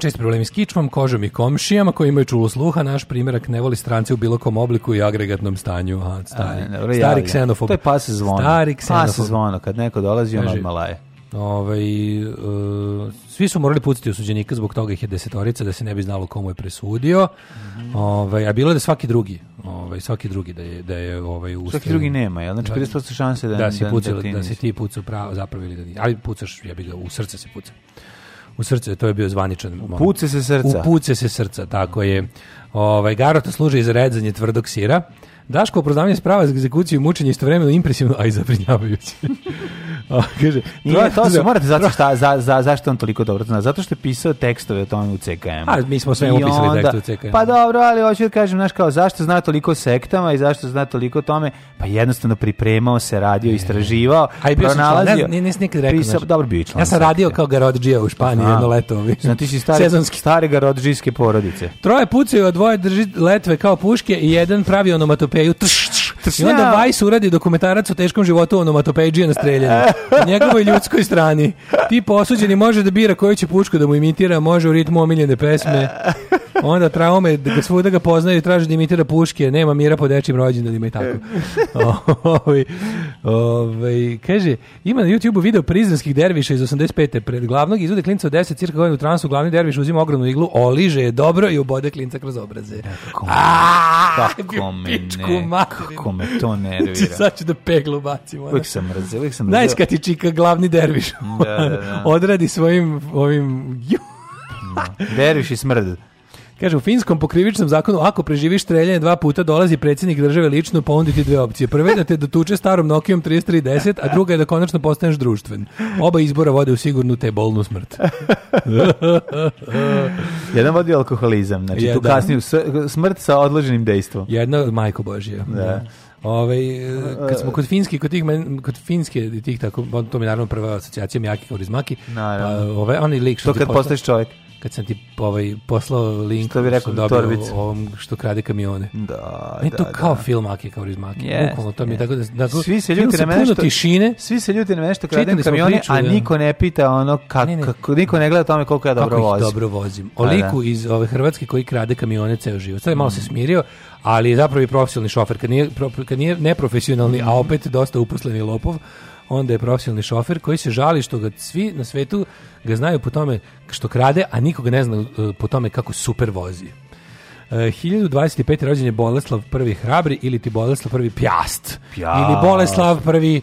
Čest problemi s kičmom, kožom i komšijama koji imaju čulo sluha. Naš primjerak ne voli strance u bilo kom obliku i agregatnom stanju. Aha, stari, A, ne, stari ksenofob. To je pas zvona. Stari ksenofob. Pas zvona, kad neko dolazi, on odmala je. Ovaj, e, svi su morali pucati osuđenika zbog toga ih je desetorica da se ne bi znalo komu je presudio. Mm -hmm. ovaj, a bilo je da svaki drugi, ovaj svaki drugi da je da je ovaj ustav. Svaki drugi nema, ja znači 50% da. šanse da da si pucao, da, da, da si ti pucao pravo zapravo ili da nisi. Ali pucaš ja bih ga u srce se pucao. U srce, to je bio zvaničan U puce se srca. U puce se srca, tako je. Ovaj garota služi za redzanje tvrdog sira. Daško opravdavanje sprava za egzekuciju i mučenje istovremeno impresivno, a i zabrinjavajuće. Kaže, Nije, to se morate zato šta, za, za, zašto on toliko dobro zna. Zato što je pisao tekstove o tome u CKM. A mi smo sve upisali tekstove u CKM. Pa dobro, ali hoću da kažem, znaš kao, zašto zna toliko sektama i zašto zna toliko o tome? Pa jednostavno pripremao se, radio, e. istraživao, Aj, pronalazio. Ne, ne, nikad rekao. Pisao, dobro, bio član. Ja sam radio kao garodžija u Španiji jedno leto. Znači, ti si stari, sezonski. stare garodžijske porodice. Troje pucaju, a dvoje drži letve kao puške i jedan pravi onomatopeju. Tš, tš, I onda Vice uradi dokumentarac o teškom životu onomatopeđije na streljanju. Na njegovoj ljudskoj strani. Ti posuđeni može da bira koju će pučku da mu imitira, može u ritmu omiljene pesme. Onda traume, da ga svuda ga poznaju i traže da imitira puške. Nema mira po dečim rođendanima i tako. Ove, ove, ovaj, ovaj, kaže, ima na YouTube-u video prizrenskih derviša iz 85. Pred glavnog izvode klinca od 10 cirka godina u transu, glavni derviš uzima ogromnu iglu, oliže je dobro i ubode klinca kroz obraze. Kako me, kako me, me to nervira. Sad ću da peglu bacim. Ona. Uvijek sam mrzio, uvijek sam mrzio. Znaš kad ti čika glavni derviš. Da, da, da. Odradi svojim ovim... Da. derviš i smrd. Kaže, u finskom pokrivičnom zakonu, ako preživiš streljanje dva puta, dolazi predsjednik države lično ponuditi pa dve opcije. Prve da te dotuče starom Nokijom 3310, a druga je da konačno postaneš društven. Oba izbora vode u sigurnu te bolnu smrt. Jedan vodi alkoholizam, znači Jedan. tu kasniju smrt sa odloženim dejstvom. Jedna, majko Božija. Da. da. Ovaj e, kad smo e. kod finski, kod tih kod finske tih tako, to mi naravno prva asocijacija Mjaki kao rizmaki. Pa, ove, ovaj, onaj lik što to kad postaje, postaješ čovjek kad sam ti ovaj, poslao link što bi rekao, sam dobio ovom što krađe kamione. Da, e, da. da, to kao da. film Aki kao iz Maki. Yes, Bukvalno, to yes. mi tako da... Dakle, svi se ljuti na mene što... Tišine, svi se ljuti na mene što kradem kamione, priču, a da. niko ne pita ono kako, ne, ne. Kako, niko ne gleda tome koliko ja dobro kako vozim. Kako ih dobro vozim. Pa da. O liku iz ove Hrvatske koji krađe kamione ceo život. Sad je malo mm. se smirio, ali je zapravo i profesionalni šofer. Kad nije, pro, kad nije neprofesionalni, mm. a opet dosta uposleni lopov, onda je profesionalni šofer koji se žali što ga svi na svetu ga znaju po tome što krade, a nikoga ne zna e, po tome kako super vozi. 1025. E, rođen je Boleslav prvi hrabri ili ti Boleslav prvi pjast. pjast. Ili Boleslav prvi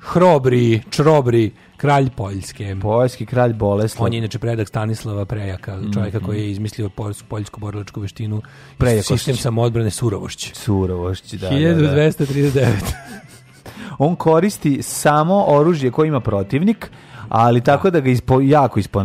hrobri, črobri, kralj Poljske. Poljski kralj Boleslav. On je inače predak Stanislava Prejaka, mhm. čovjeka mm -hmm. koji je izmislio poljsku, poljsku borilačku veštinu. Prejakošć. Sistem samoodbrane surovošć. Surovošć, da. 1239. Da, da. da on koristi samo oružje koje ima protivnik, ali tako da ga ispo, jako ispo, e,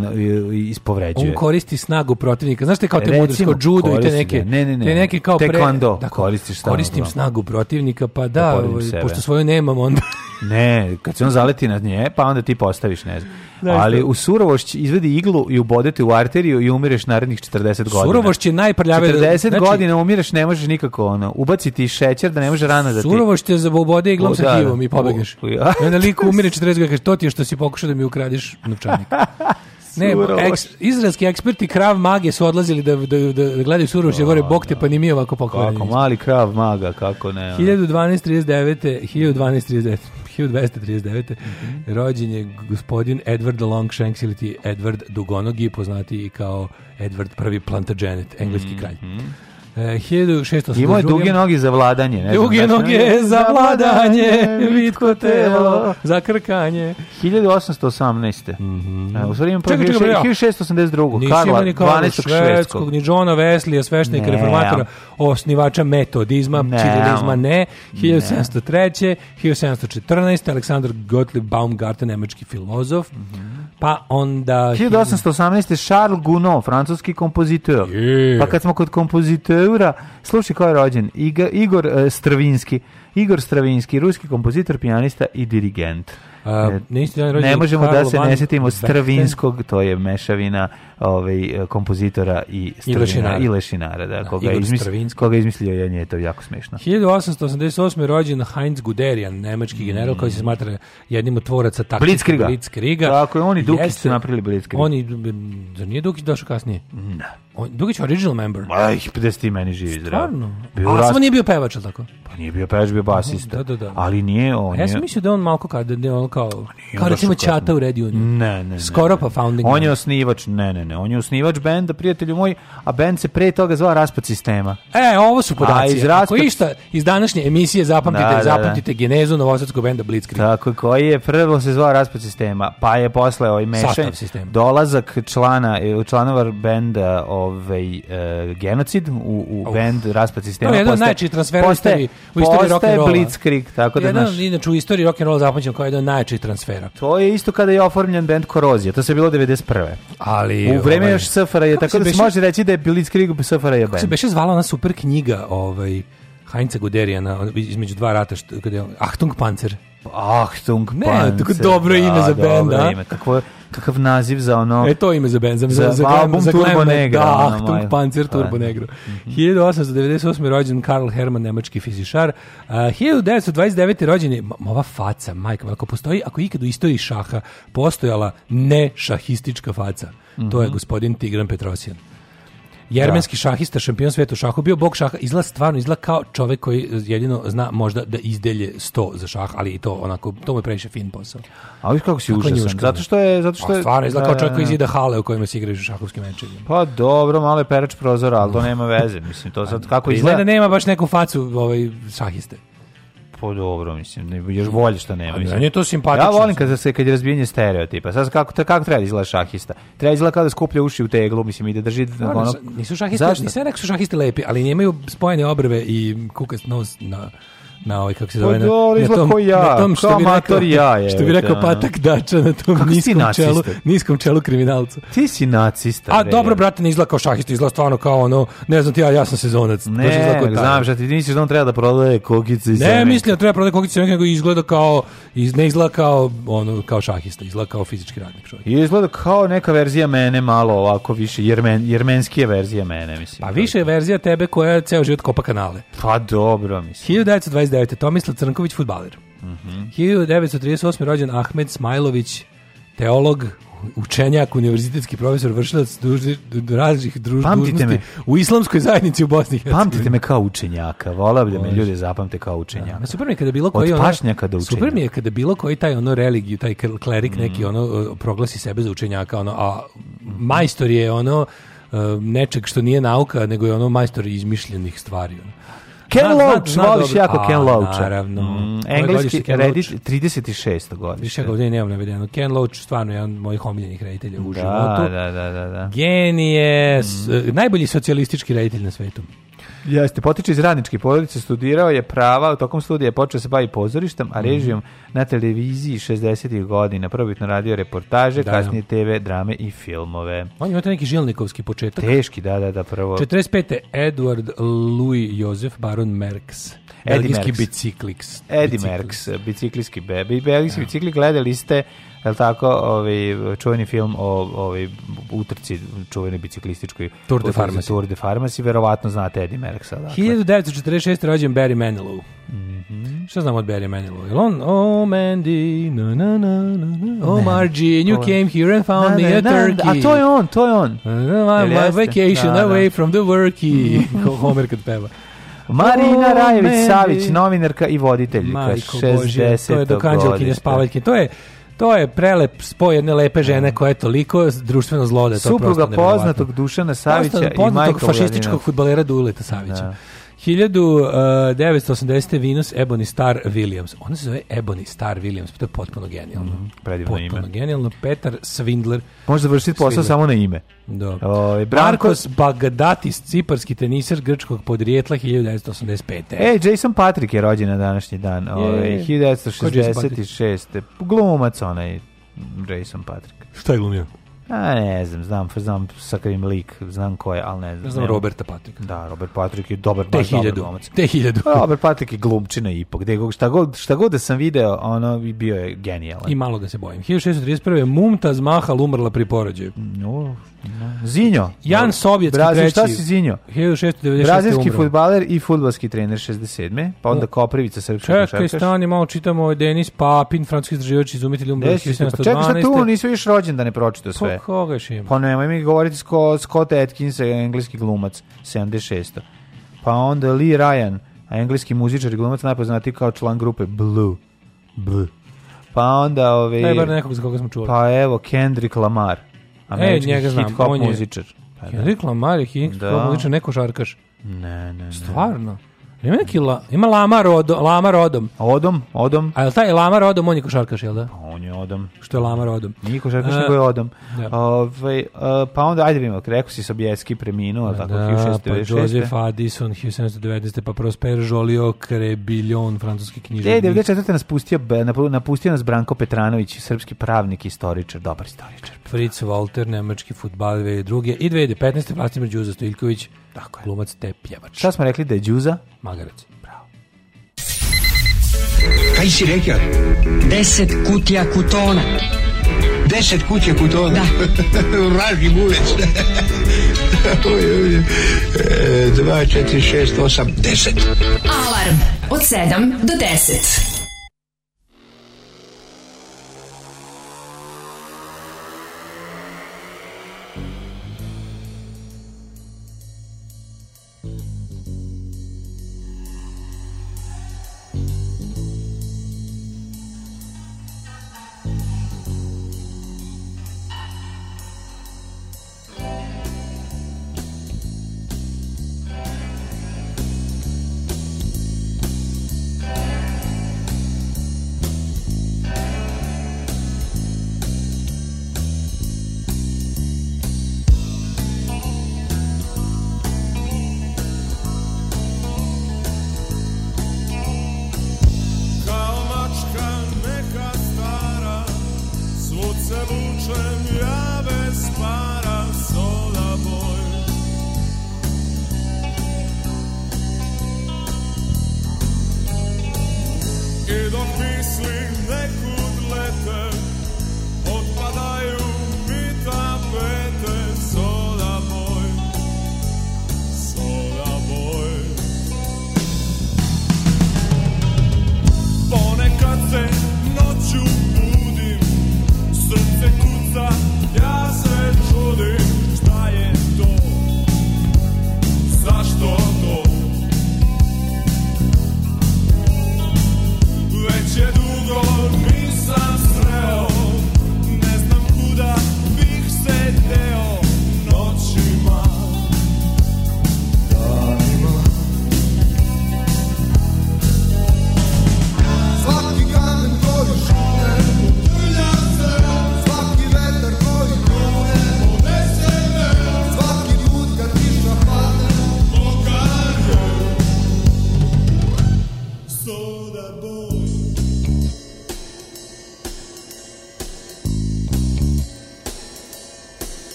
ispovređuje. On koristi snagu protivnika. Znaš te kao te mudrsko judo i te neke, ne, ne, ne, te neke kao pre... Da, koristiš snagu. Koristim snagu protivnika, pa da, da ovaj, pošto svoju nemam onda... ne, kad se on zaleti na nje, pa onda ti postaviš, ne znam ali u surovošć izvedi iglu i ubodete u arteriju i umireš narednih 40 godina. Surovošć je najprljavije. 40 znači, godina umireš, ne možeš nikako ono, ubaciti šećer da ne može rana da ti. Surovošć je za ubode iglom sa da, kivom da. i pobegneš. Ja. Na liku umire 40 godina, kaže, to ti je što si pokušao da mi ukradiš novčanik. Ne, eks, izraelski eksperti krav mage su odlazili da, da, da, da gledaju surovošće, gore, bok te da. pa ni mi ovako pokvarili. Kako, mali krav maga, kako ne. 1112-39, 1112 1239. Mm -hmm. rođen je gospodin Edward Longshanks ili ti Edward Dugonogi, poznati kao Edward prvi Plantagenet, engleski kralj. Mm -hmm. 1602. E, imao je duge noge za vladanje. Ne duge znam, noge ne... za vladanje, vitko telo, za krkanje. 1818. Mm -hmm. u stvari imam prvo 1682. Nisi Karla, ni Karla Švedskog, ni Johna Veslija, sveštenika ne. reformatora, osnivača metodizma, ne. civilizma, ne. 1703. 1714. Aleksandar Gottlieb Baumgarten, nemački filozof. Mm -hmm. Pa onda... 1818. Charles Gounod, francuski kompozitor. Yeah. Pa kad smo kod kompozitora, eura. Slušaj ko je rođen. Iga, Igor uh, Stravinski. Igor Stravinski, ruski kompozitor, pijanista i dirigent. A, e, rođen ne možemo da Karlo da se ne sjetimo Stravinskog, to je mešavina ovaj, e, kompozitora i, Stravina, I, lešinara. i lešinara. Da, da, koga, izmisli, koga izmislio je, je to jako smešno. 1888. rođen Heinz Guderian, nemački general mm. koji se smatra jednim od tvoraca taktike Blitzkriga. Blitzkriga. Tako je, oni Dukić su napravili Blitzkriga. Oni, da nije Dukić došao kasnije? Da. On, Dugić original member. Ma, ih 50 i meni živi zdrav. Stvarno? Bio A, samo nije bio pevač, al tako? Pa nije bio pevač, bio basista. Da, da, da. Ali nije on. Ja sam mislio da on malko kad da je on kao, pa kao recimo Čata u Red Union. Ne, ne, ne. Skoro ne, pa founding. On je osnivač, ne, ne, ne. On je osnivač benda, prijatelju moj, a bend se pre toga zvao Raspad sistema. E, ovo su podaci. iz raspad... Ako išta, iz današnje emisije zapamtite, da, da, da. zapamtite genezu novosadskog benda Blitzkrieg. Tako, koji je prvo se zvao Raspad sistema, pa je posle ovaj mešanje, dolazak člana, e, članova benda, ovaj ovaj e, genocid u u Uf. band raspad sistema. To postaje jedan u istoriji, rock and rolla. Blitzkrieg, tako da jedan, naš. Inače u istoriji rock and roll zapamćen kao jedan od transfera. To je isto kada je oformljen band Korozija, to se bilo 91. Ali u vreme ovaj, još SFRA je tako da se beši, može reći da je Blitzkrieg SFRA je band. Kako se beše zvala ona super knjiga, ovaj Heinze Guderijana između dva rata što kada je Achtung Panzer. Achtung Panzer. Ne, tako dobro da, ime za bend, da. Ime, kako kakav naziv za ono... E, to ime za band, za, za, za album za Turbo Negro. Da, Achtung Panzer Turbo Negro. Mm -hmm. 1898. rođen Karl Hermann, nemački fizišar. Uh, 1929. rođen je, ova faca, majka, ako postoji, ako ikad u istoriji šaha postojala ne šahistička faca, mm -hmm. to je mhm. gospodin Tigran Petrosjan. Jermenski da. šahista, šampion sveta u šahu, bio bog šaha, izgleda stvarno, izgleda kao čovek koji jedino zna možda da izdelje 100 za šah, ali i to onako, to mu je previše fin posao. A viš kako si Tako užasan, njuška, zato da. što je... Zato što pa je, stvarno, izgleda kao da, čovjek koji izida da. hale u kojima se igraju šahovski mečevi. Pa dobro, male je perač prozora, al to nema veze, mislim, to sad pa kako izgleda... da nema baš neku facu ovaj, šahiste. Pa dobro, mislim, još bolje što nema. Mislim. Meni je to simpatično. Ja volim kad se kad je razbijanje stereotipa. Sad kako te kako treba da izgleda šahista? Treba izgleda kao da skuplja uši u teglu, mislim i da drži no, pa, ono. Nisu šahisti, nisam rekao šahiste da šahisti lepi, ali nemaju spojene obrve i kukast nos na na ovaj kako se pa zove na, na tom ja, na tom što bi rekao ja je, što bi rekao da. Patak Dača na tom kako niskom čelu niskom čelu kriminalcu ti si nacista a re, dobro brate ne izlako šahista izla stvarno kao ono ne znam ti ja ja sam sezonac ne izlako znam da ti nisi on treba da prodaje kokice i ne mislim da treba da prodaje kokice nego izgleda kao iz ne izgleda ono kao šahista izgleda kao fizički radnik čovjek izgleda kao neka verzija mene malo ovako više jermen jermenskije verzija mene mislim pa više je verzija tebe koja ceo život kopa kanale pa dobro mislim 1920 29. Tomislav Crnković, futbaler. Mm -hmm. 1938. rođen Ahmed Smajlović, teolog, učenjak, univerzitetski profesor, vršilac duži, du, različitih druž, dužnosti me. u islamskoj zajednici u Bosni i Pamtite me kao učenjaka, volao bi da me ljudi zapamte kao učenjaka. Da. Super mi je kada bilo koji Od pašnjaka do učenjaka. Super mi je kada bilo koji taj ono religiju, taj klerik mm. neki ono e, proglasi sebe za učenjaka, ono, a majstor je ono e, nečeg što nije nauka, nego je ono majstor izmišljenih stvari. Ono. Ken Loach, zna, voliš jako A, Ken Loach. Naravno. Mm, engleski Reddit 36. godine. Više godine ovdje nemam navedeno. Ken Loach stvarno je jedan od mojih omiljenih reditelja u da, životu. Da, da, da, da. Genije, mm. najbolji socijalistički reditelj na svetu. Jeste, potiče iz radničke porodice, studirao je prava, u tokom studija je počeo da se bavi pozorištem, a mhm. režijom na televiziji 60. ih godina. Prvobitno radio reportaže, da, kasnije TV, drame i filmove. On je neki žilnikovski početak. Teški, da, da, da, prvo. 45. Edward Louis Joseph Baron Merks. Belgijski bicikliks. Edi Merks, bicikliski bebi. Belgijski da. bicikli gledali ste jel tako, ovaj čuveni film o ovaj utrci čuvenoj biciklističkoj Tour de Pharmacy. Tour de Pharmacy, verovatno znate Eddie Merckx. dakle. 1946 rođen Barry Manilow. Mhm. Mm Šta znamo od Barry Manilow? Jel on Oh Mandy, na na na na. Oh Margie, you came here and found na, me a na, turkey. A to je on, to je on. Na, my vacation da, away da. from the worky. Mhm. Homer kad peva. Marina Rajević Savić, novinarka i voditeljka, 60. Bože, to je do kanđelkinje spavaljke. To je To je prelep spoj jedne lepe žene da. koja je toliko društveno zlo da je to Supruga poznatog Dušana Savića i majka fašističkog fudbalera Duleta Savića. Da. 1980. E, Venus Ebony Star Williams. Ona se zove Ebony Star Williams, to je potpuno genijalno. Mm, predivno potpuno ime. Potpuno genijalno. Petar Svindler. Može završiti posao samo na ime. Da. O, ovaj, Brankos Bagdatis, ciparski teniser grčkog podrijetla 1985. E, Jason Patrick je rođen na današnji dan. O, je, 1966. Ovaj, Glumac onaj Jason Patrick. Šta je glumio? A ne znam, znam, znam sa kojim lik, znam ko je, ali ne znam. Znam nema. Roberta Patrika. Da, Robert Patrik je dobar, te baš hiljadu, dobar momac. Te hiljadu. A pa, Robert Patrik je glumčina i ipak. Gde, šta, god, šta god da sam video, ono bio je genijalan. I malo da se bojim. 1631. Mumtaz Mahal umrla pri porođaju. No, Zinjo. Jan Sovjetski Brazil, treći. šta si Zinjo? 1696. Brazilski futbaler i futbalski trener 67. Pa onda Koprivica, srpska košarkaš. Čekaj, stani, malo čitamo ovaj Denis Papin, francuski istraživač izumitelj umro 1712. Pa čekaj, šta tu nisi još rođen da ne pročito sve? Pa koga još ima? Pa nemoj mi govoriti Scott, Scott Atkins, engleski glumac, 76. Pa onda Lee Ryan, engleski muzičar i glumac najpoznatiji kao član grupe Blue. Blue. Pa onda ove... Taj bar nekog za koga smo čuli. Pa evo, Kendrick Lamar. E, američki e, njega znam, hip hop on je, muzičar. Pa, da. Henrik Lamar je hip hop da. muzičar, neko šarkaš. Ne, ne, ne. Stvarno? Ima neki la, ima Lamar od, Lamar Odom. Odom, Odom. A je li taj Lamar Odom, on je košarkaš, jel da? Pa on je odom. Što je Lamar odom. Niko Žarković nego je odom. Da. E, da. Ove, ovaj, pa onda, ajde vidimo, rekao si Sobjeski preminuo, da, tako, da, 1696. Pa Joseph Addison, 1719. Pa Prosper Jolio Crebillion, francuski književnik. E, 94. nas pustio, napustio nas Branko Petranović, srpski pravnik, istoričar, dobar istoričar. Fritz Walter, nemački futbal 2002. I 2015. Vlastimir Đuza Stojljković, tako je. glumac te pjevač. Šta smo rekli da je Đuza? Magarac. Kaj si rekao? Deset kutija kutona. Deset kutija kutona? Da. Vraži gulec. Dva, četiri, šest, osam, deset. Alarm od sedam do deset.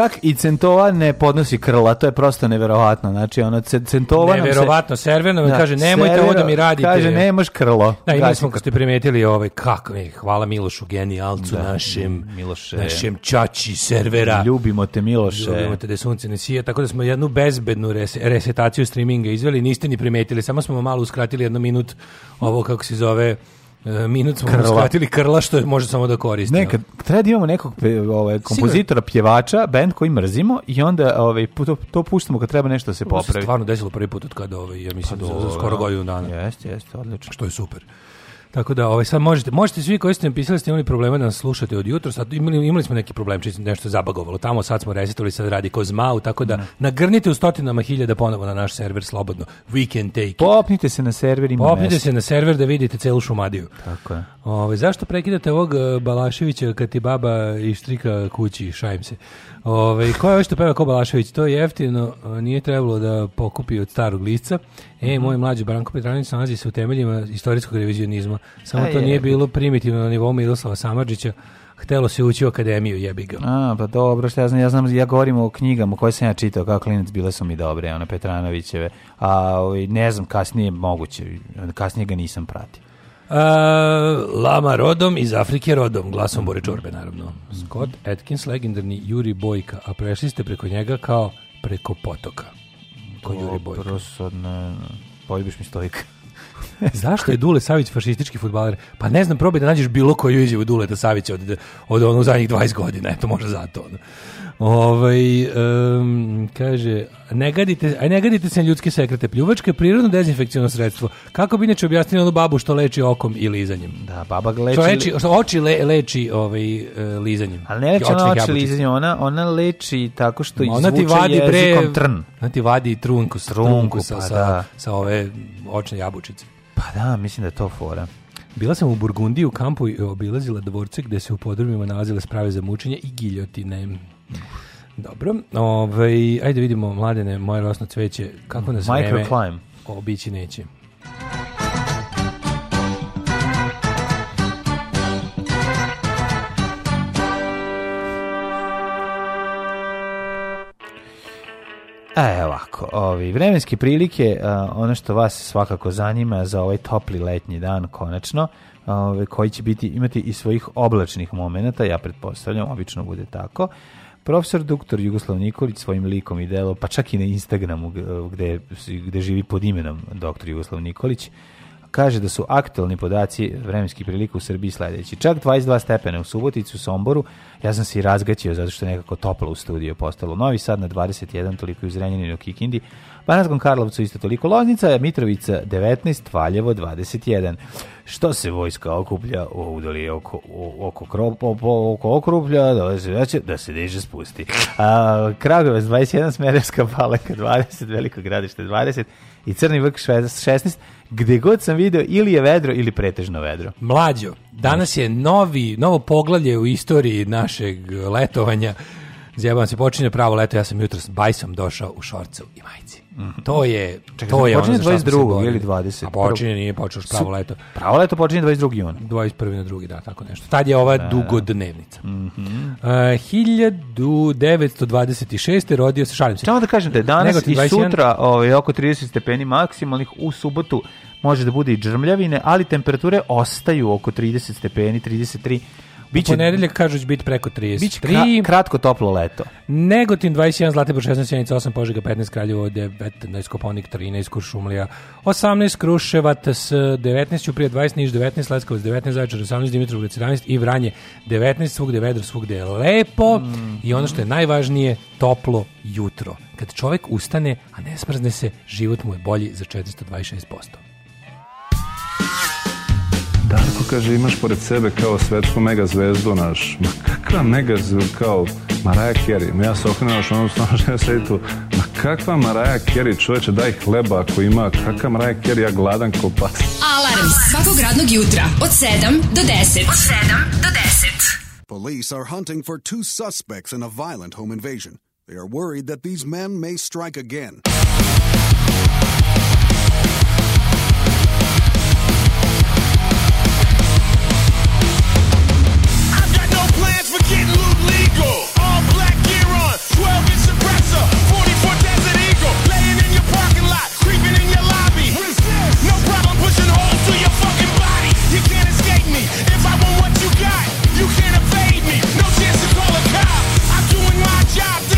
čak i Centova ne podnosi krla, to je prosto neverovatno. Znači ono Centova neverovatno se... Serverno da, kaže nemojte servero, ovo da mi radite. Kaže nemaš krlo. Da, i mi smo kad ste primetili ovaj kako mi e, hvala Milošu genijalcu da, našem Miloše. našem čači servera. Ljubimo te Miloše. Ljubimo te da sunce ne sije, tako da smo jednu bezbednu res, resetaciju streaminga izveli, niste ni primetili, samo smo malo uskratili jedno minut ovo kako se zove E, minut smo krla. skratili krla što je može samo da koristimo. Ne, kad treba da imamo nekog pe, ovaj, kompozitora, pjevača, bend koji mrzimo i onda ovaj, to, to puštamo kad treba nešto da se popravi. Ovo se stvarno desilo prvi put od kada, ovaj, ja mislim, pa, do, skoro godinu dana. Jeste, jeste, odlično. Što je super. Tako da, ovaj, sad možete, možete svi koji ste mi pisali, ste imali problema da nas slušate od jutra, sad imali, imali smo neki problem, čisto nešto zabagovalo tamo, sad smo resetovali, sad radi ko zmau, tako da mm. nagrnite u stotinama hiljada ponovo na naš server slobodno. We can take it. Popnite se na server, i Popnite mesta. se na server da vidite celu šumadiju. Tako je. Ove, zašto prekidate ovog e, Balaševića kad ti baba i ištrika kući, šajem se. Ove, ko je ovo što peva Kobalašević? To je jeftino, e, nije trebalo da pokupi od starog lica. E, mhm. moj mlađi Branko Petranić nalazi se u temeljima istorijskog revizionizma. Samo A to je, nije bilo primitivno na nivou Miroslava Samadžića. htelo se ući u akademiju, jebi ga. A, pa dobro, šta ja znam, ja znam, ja govorim o knjigama koje sam ja čitao kao klinac, bile su mi dobre, ona Petranovićeve, a ovaj, ne znam, kasnije moguće, kasnije ga nisam pratio. Uh, Lama rodom, iz Afrike rodom, glasom Bore Čorbe, naravno. Scott Atkins, legendarni Juri Bojka, a prešli ste preko njega kao preko potoka. Ko Juri Bojka. Prosodno, poljubiš mi stojka. Zašto je Dule Savić fašistički futbaler? Pa ne znam, probaj da nađeš bilo koju izjavu da Savića od, od ono zadnjih 20 godina. Eto, možda zato. Ono. Ovaj, um, kaže, ne gadite, aj ne gadite se ljudske sekrete. Pljuvačka je prirodno dezinfekciono sredstvo. Kako bi inače objasnili onu babu što leči okom i lizanjem? Da, baba leči... Što, leči, što oči le, leči ovaj, uh, lizanjem. Ali ne leči ona oči lizanjem, ona, ona leči tako što izvuče ona ti vadi jezikom trn. Ona ti vadi trunku, trunku, trunku sa, pa, sa, da. sa ove očne jabučice. Pa da, mislim da je to fora. Bila sam u Burgundiji u kampu i obilazila dvorce gde se u podrumima nalazile sprave za mučenje i giljotine. Dobro, ovaj, ajde vidimo, mladene, moje rosno cveće, kako nas vreme obići neće. E, ovako, ovi, vremenske prilike, uh, ono što vas svakako zanima za ovaj topli letnji dan, konačno, uh, koji će biti, imati i svojih oblačnih momenta, ja pretpostavljam, obično bude tako. Profesor doktor Jugoslav Nikolić svojim likom i delom, pa čak i na Instagramu gde, gde živi pod imenom dr. Jugoslav Nikolić, kaže da su aktualni podaci vremenskih prilika u Srbiji sledeći. Čak 22 stepene u Subotici, u Somboru, ja sam se i razgaćio zato što je nekako toplo u studiju postalo. Novi Sad na 21, toliko i u Zrenjaninu u Kikindi, Banaskom Karlovcu isto toliko Loznica, Mitrovica 19, Valjevo 21. Što se vojska okuplja u udoli oko, oko, oko, oko okruplja, da se, znači, da se diže spusti. A, Kragovac 21, Smerevska Palanka 20, Veliko gradište 20 i Crni vrk 16, gde god sam video ili je vedro ili pretežno vedro. Mlađo, danas je novi, novo poglavlje u istoriji našeg letovanja. Zjebam se, počinje pravo leto, ja sam jutro s bajsom došao u šorcu i majici. Mhm. To je Čekaj, to je znači počinje 22. ili 20. A počinje nije počeo pravo leto. Pravo leto počinje 22. juna. 21. na 2. da, tako nešto. Tad je ova da. dugodnevnica. Mm uh, 1926. rodio se, šalim se. Samo da kažem da je danas Negotin i 21. sutra ovaj, oko 30 stepeni maksimalnih u subotu može da bude i džrmljavine, ali temperature ostaju oko 30 stepeni, 33 Biće ponedeljak kažu će biti preko 30. Biće kra, kratko toplo leto. Negotin 21, Zlatibor 16, Sjenica 8, Požega 15, Kraljevo 19, Koponik 13, Kuršumlija 18, Kruševat s 19, prije 20, Niš 19, Leskovac 19, Zaječar 18, Dimitrovgrad 17 i Vranje 19, svugde vedro, svugde je lepo mm. i ono što je najvažnije, toplo jutro. Kad čovek ustane, a ne smrzne se, život mu je bolji za 426%. Darko kaže, imaš pored sebe kao svetsku mega zvezdu naš. Ma kakva mega zvezdu, kao Maraja Kerry. Ma ja se okrenuo još onom stvarno što ja sedi tu. Ma kakva Maraja Kerry, čoveče, daj hleba ako ima. Kakva Maraja Kerry, ja gladan ko pas. Alarm svakog radnog jutra od 7 do 10. Od 7 do 10. Police are hunting for two suspects in a violent home invasion. They are worried that these men may strike again. for getting loot legal. All black gear on, 12 inch suppressor, 44 Desert Eagle, laying in your parking lot, creeping in your lobby. No problem pushing holes through your fucking body. You can't escape me. If I want what you got, you can't evade me. No chance to call a cop. I'm doing my job.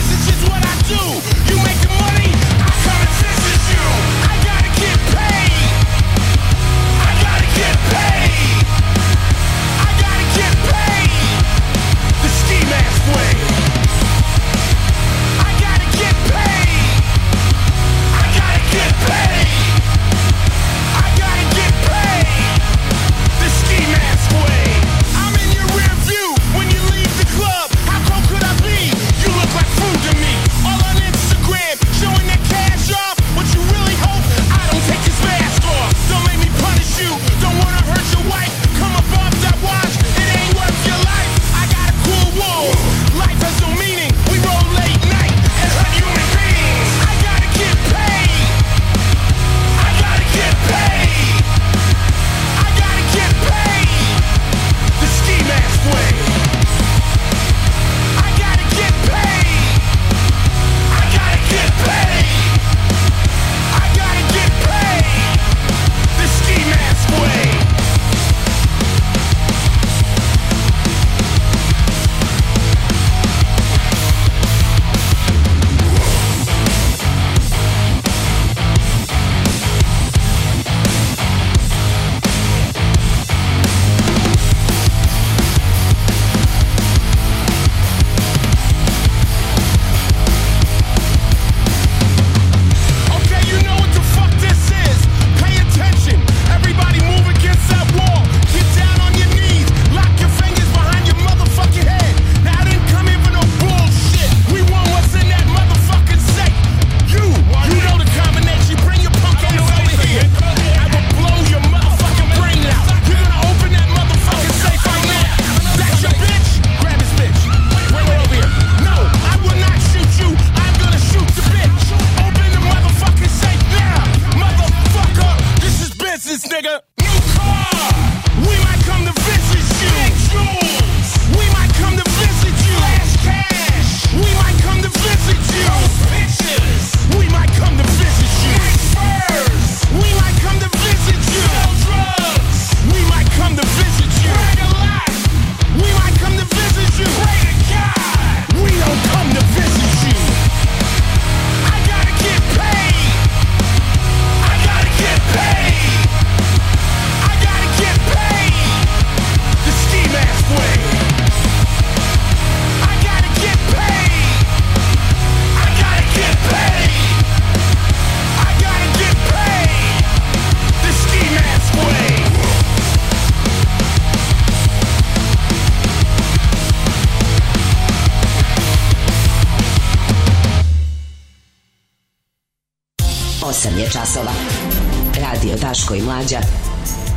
Daško i Mlađa.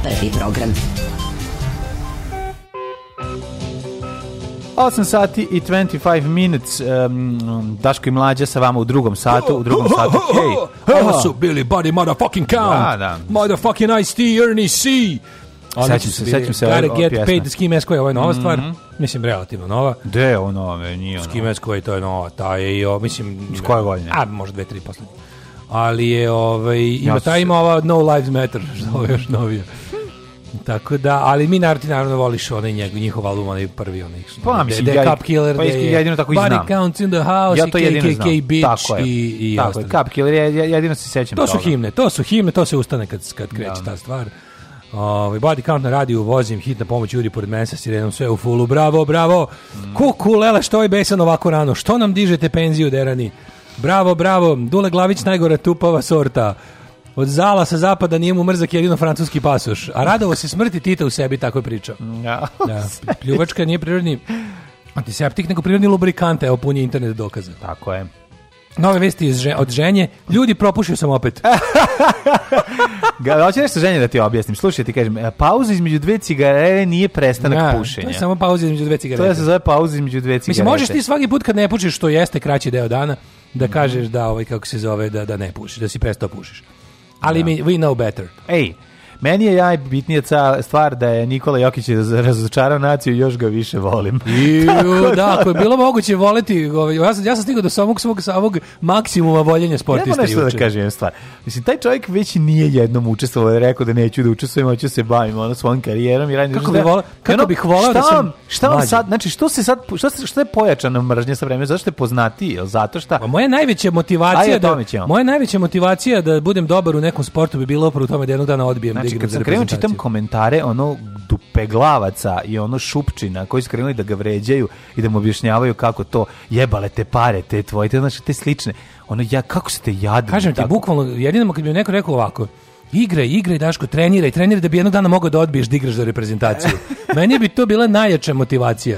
Prvi program. 8 sati i 25 minutes um, Daško i Mlađa sa vama u drugom satu u drugom satu hey, ovo su bili body motherfucking count da, da. motherfucking Ice-T, Ernie C Sećam se, sećam se. Gotta get pjesma. paid s Kim S koja je ovaj nova mm -hmm. stvar. Mislim, relativno nova. De je ovo nova, nije ono. S Kim S je to je nova, ta je i o, mislim... Iz koje da. godine? A, možda dve, tri poslednje ali je ovaj ima ta ima ova No Lives Matter što je još novije. Tako da, ali mi naravno, naravno voliš onaj njegov, njihov album, onaj prvi onaj. Pa mislim, ja, Cup Killer, pa da iskreno jedino tako i znam. Body Counts in the House, ja to i KKK Bitch i, i tako ostane. je. Cup Killer, ja, ja jedino se sećam To su himne, to su himne, to se ustane kad, kad kreće da. ta stvar. Ovaj body count na radiju vozim hit na pomoć ljudi pored mene sa sirenom sve u fulu. Bravo, bravo. Mm. Kuku, lele, što je besan ovako rano? Što nam dižete penziju derani? Bravo, bravo, Dule Glavić najgore tupava sorta. Od zala sa zapada nije mu mrzak jedino francuski pasoš. A radovo se smrti Tita u sebi, tako je pričao. Ja. Da, pljuvačka nije prirodni antiseptik, nego prirodni lubrikant, evo punje internet dokaza. Tako je. Nove vesti iz žen, od ženje. Ljudi, propušio sam opet. Hoće nešto ženje da ti objasnim. Slušaj, ti kažem, e, pauza između dve cigarete nije prestanak ja, da, pušenja. To je samo pauza između dve cigarete. To se zove pauza između dve cigarete. Mislim, možeš ti svaki put kad ne pušiš, što jeste kraći deo dana, da kažeš da ovaj kako se zove da da ne pušiš, da si prestao da pušiš. Ali no. Da. mi, we know better. Ej, Meni je ja bitnija stvar da je Nikola Jokić razočarao naciju, još ga više volim. I, da, da, ako je bilo moguće voleti, ovaj, ja sam, ja sam stigao do samog svog samog maksimuma voljenja sportista. Nemo nešto da kažem jednu stvar. Mislim, taj čovjek već nije jednom učestvovao, je rekao da neću da učestvujem, hoću da se bavim ono svojom karijerom i radim. Kako, bi vola, kako ono, bih volao da sam... Šta vam sad, znači, što se sad, što, se, što je pojačana mržnja sa vremenom, zašto je poznati, jel, zato šta... Pa moja najveća motivacija Aj, da, moja najveća motivacija da budem dobar u nekom sportu bi bilo upravo u tome da jednog dana odbijem znači, igra kad sam krenuo čitam komentare ono dupeglavaca i ono šupčina koji su krenuli da ga vređaju i da mu objašnjavaju kako to jebale te pare, te tvoje, te, znači, te slične. Ono, ja, kako te jadni? Kažem ti, tako? bukvalno, jedinom kad bi neko rekao ovako, igraj, igraj Daško, treniraj, treniraj da bi jednog dana mogao da odbiješ da igraš za reprezentaciju. Meni bi to bila najjača motivacija.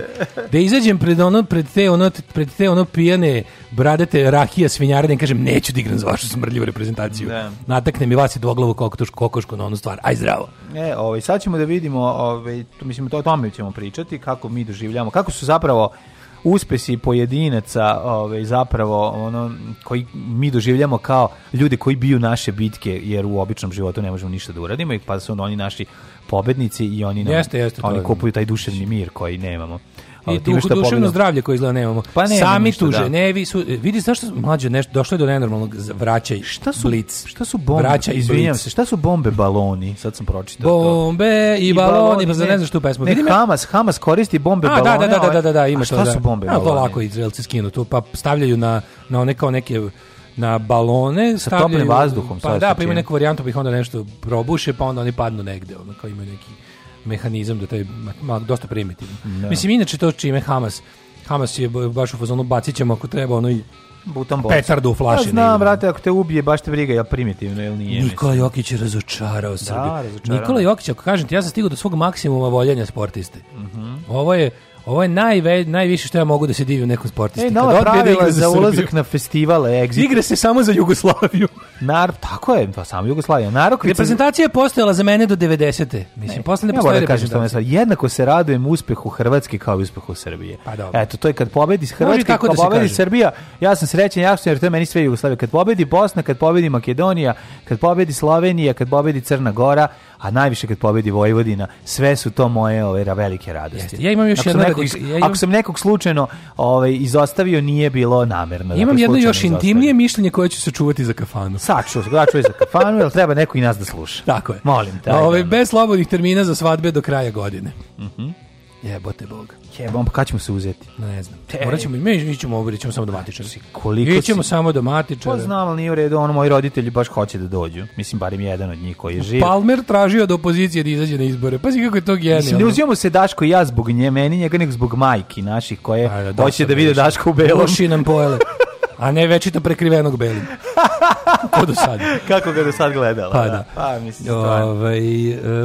Da izađem pred ono pred te ono pred te ono pijane bradate rahija svinjarne i kažem neću da igram za vašu smrdljivu reprezentaciju. Da. Natakne mi vas i dvoglavu kokoš kokošku na onu stvar. Aj zdravo. E, ovaj sad ćemo da vidimo, ovaj to mislim to o tome ćemo pričati kako mi doživljavamo, kako su zapravo uspesi pojedinaca ovaj, zapravo ono koji mi doživljamo kao ljude koji biju naše bitke jer u običnom životu ne možemo ništa da uradimo i pa su oni naši pobednici i oni nam, jeste, jeste, oni kupuju taj duševni mir koji nemamo. I tu da duševno zdravlje koje izgleda nemamo. Pa ne, Sami ništa, tuže, da. ne, vi su, vidi što, mlađe nešto, došlo je do nenormalnog vraćaj. Šta su, blic, šta su bombe? Vraća izvinjavam se, šta su bombe baloni? Sad sam pročitao Bombe i, i baloni, pa za ne znam što pesmu. Ne, Vidim Hamas, Hamas koristi bombe a, da, balone. Da, da, da, da, da, da, ima a šta to, da. su bombe a, baloni? to lako Izraelci skinu, to pa stavljaju na, na one kao neke na balone sa toplim vazduhom pa da pa ima neku varijantu pa ih onda nešto probuše pa onda oni padnu negde ono kao imaju neki mehanizam, da taj ma, dosta primitivan. Da. Mislim, inače to čime Hamas, Hamas je baš u fazonu bacit ćemo ako treba ono i butan boc. Petardu u pa flaši. Ja znam, brate, ako te ubije, baš te briga, ja primitivno, ili nije? Nikola Jokić je razočarao da, Srbiju. Da, razočarao. Nikola Jokić, ako kažem ti, ja sam stigao do svog maksimuma voljenja sportiste. Uh mhm. -huh. Ovo je Ovo je najve, najviše što ja mogu da se divim nekom sportisti. E, nova da pravila da za, za ulazak na festivale, exit. Igra se samo za Jugoslaviju. Nar, tako je, pa samo Jugoslavija. Narokvica... Reprezentacija je postojala za mene do 90. Mislim, ne, posle ne ja da postoje reprezentacija. Jednako se radujem uspehu Hrvatske kao i uspehu Srbije. Pa dobro. Eto, to je kad pobedi Hrvatska, kad da pobedi Srbija, ja sam srećan, ja sam jer to je meni sve Jugoslavije. Kad pobedi Bosna, kad pobedi Makedonija, kad pobedi Slovenija, kad pobedi Crna Gora, a najviše kad pobedi Vojvodina, sve su to moje ove velike radosti. Jeste. Ja imam još ako jedno, nekog, da ja imam... ako sam nekog slučajno ovaj izostavio, nije bilo namerno. Da imam dakle, jedno još intimnije mišljenje koje ću se čuvati za kafanu. Saču, ja čujem za kafanu, jel treba neko i nas da sluša. Tako je. Molim te. Ove, bez slobodnih termina za svadbe do kraja godine. Mhm. Mm Jebote Bog. Jebom, pa kada ćemo se uzeti? Ne znam. Morat ćemo, mi ićemo ovdje, ćemo samo domatičara. Koliko ćemo si... samo domatičara. Pa znam, ali nije u redu, ono, moji roditelji baš hoće da dođu. Mislim, barim jedan od njih koji je živ. Palmer tražio da opozicije da izađe na izbore. Pazi kako je to genijalno. Mislim, ne uzimamo se Daško i ja zbog nje, meni njega, nego zbog majki naših koje A, da, hoće da, da vide Daško u belom. Uši nam pojele. a ne večito prekrivenog belim. Ko do sad. Kako ga do sad gledala. Pa da. da. Pa, mislim, Ove, ovaj,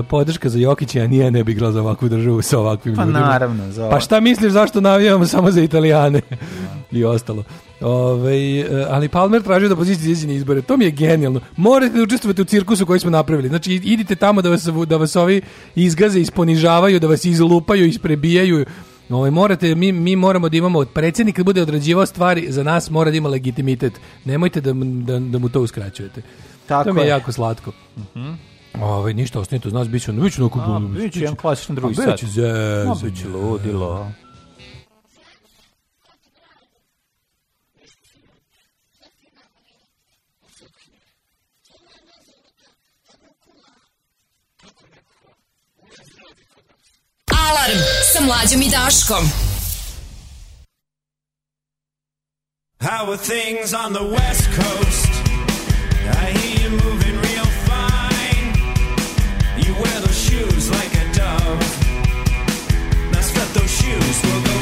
podrška za Jokića, ja nije ne bi igrao za ovakvu državu sa ovakvim pa, ljudima. Pa naravno. Za Pa šta misliš zašto navijamo samo za Italijane? I ostalo. Ove, ovaj, ali Palmer tražio da pozicije izađe na izbore. To mi je genijalno. Morate da učestvujete u cirkusu koji smo napravili. Znači, idite tamo da vas, da vas ovi izgaze, isponižavaju, da vas izlupaju, isprebijaju, Ovaj morate mi mi moramo da imamo predsjednik da bude odrađivao stvari za nas mora da ima legitimitet. Nemojte da da, da mu to uskraćujete. Tako to mi je, je. jako slatko. Mhm. Mm Ovaj ništa ostanite znaš, nas biće ono biće ono kako biće jedan klasičan drugi sat. Biće zez, biće ludilo. Alarm sa mlađom i Daškom. How are things on the west coast? I hear you moving real fine. You wear those shoes like a dove. Now step those shoes, we'll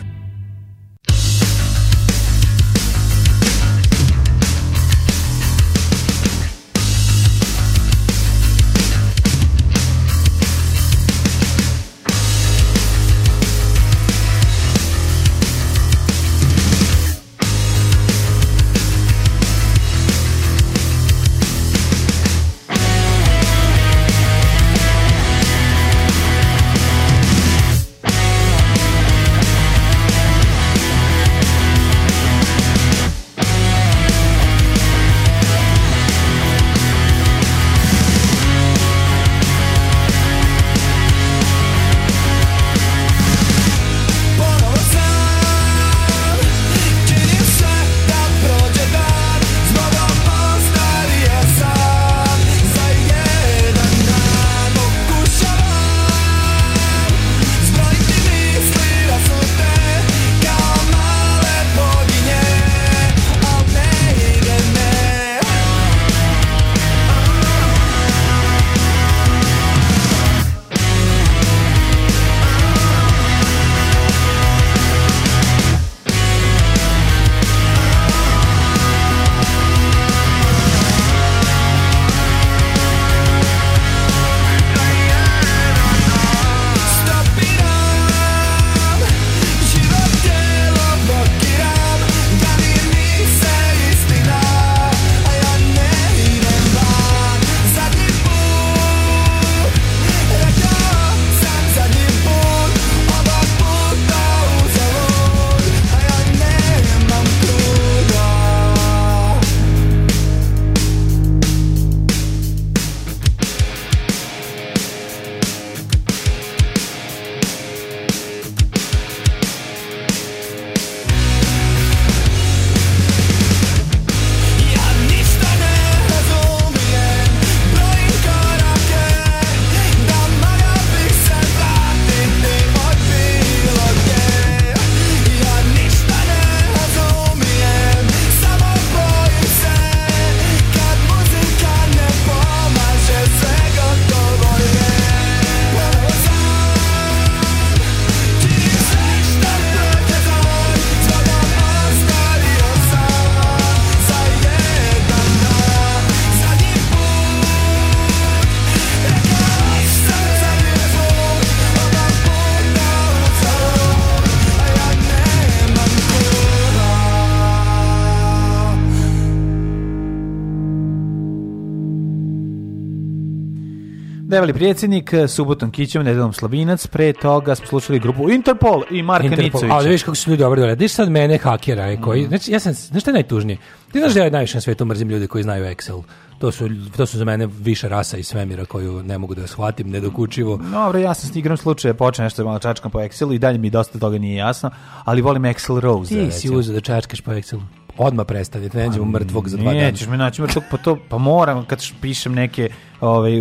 pevali predsjednik, e, subotom Kićem, Nedelom Slavinac, pre toga smo slušali grupu Interpol i Marka Interpol. Ali vidiš kako su ljudi dobro doradili. Diš sad mene hakera, e, koji, mm. znači, ja sam, znaš šta je najtužnije? Ti znaš da ja najviše na svetu mrzim ljudi koji znaju Excel. To su, to su za mene više rasa i svemira koju ne mogu da shvatim, nedokučivo. Mm, dobro, ja sam s igram slučaje, počeo nešto da malo čačkam po Excelu i dalje mi dosta toga nije jasno, ali volim Excel Rose. Ti da, si uzeo da čačkaš po Excelu odma prestani, da ne nađemo pa mrtvog za dva dana. Nećeš me naći mrtvog, pa to, pa moram kad pišem neke ovaj,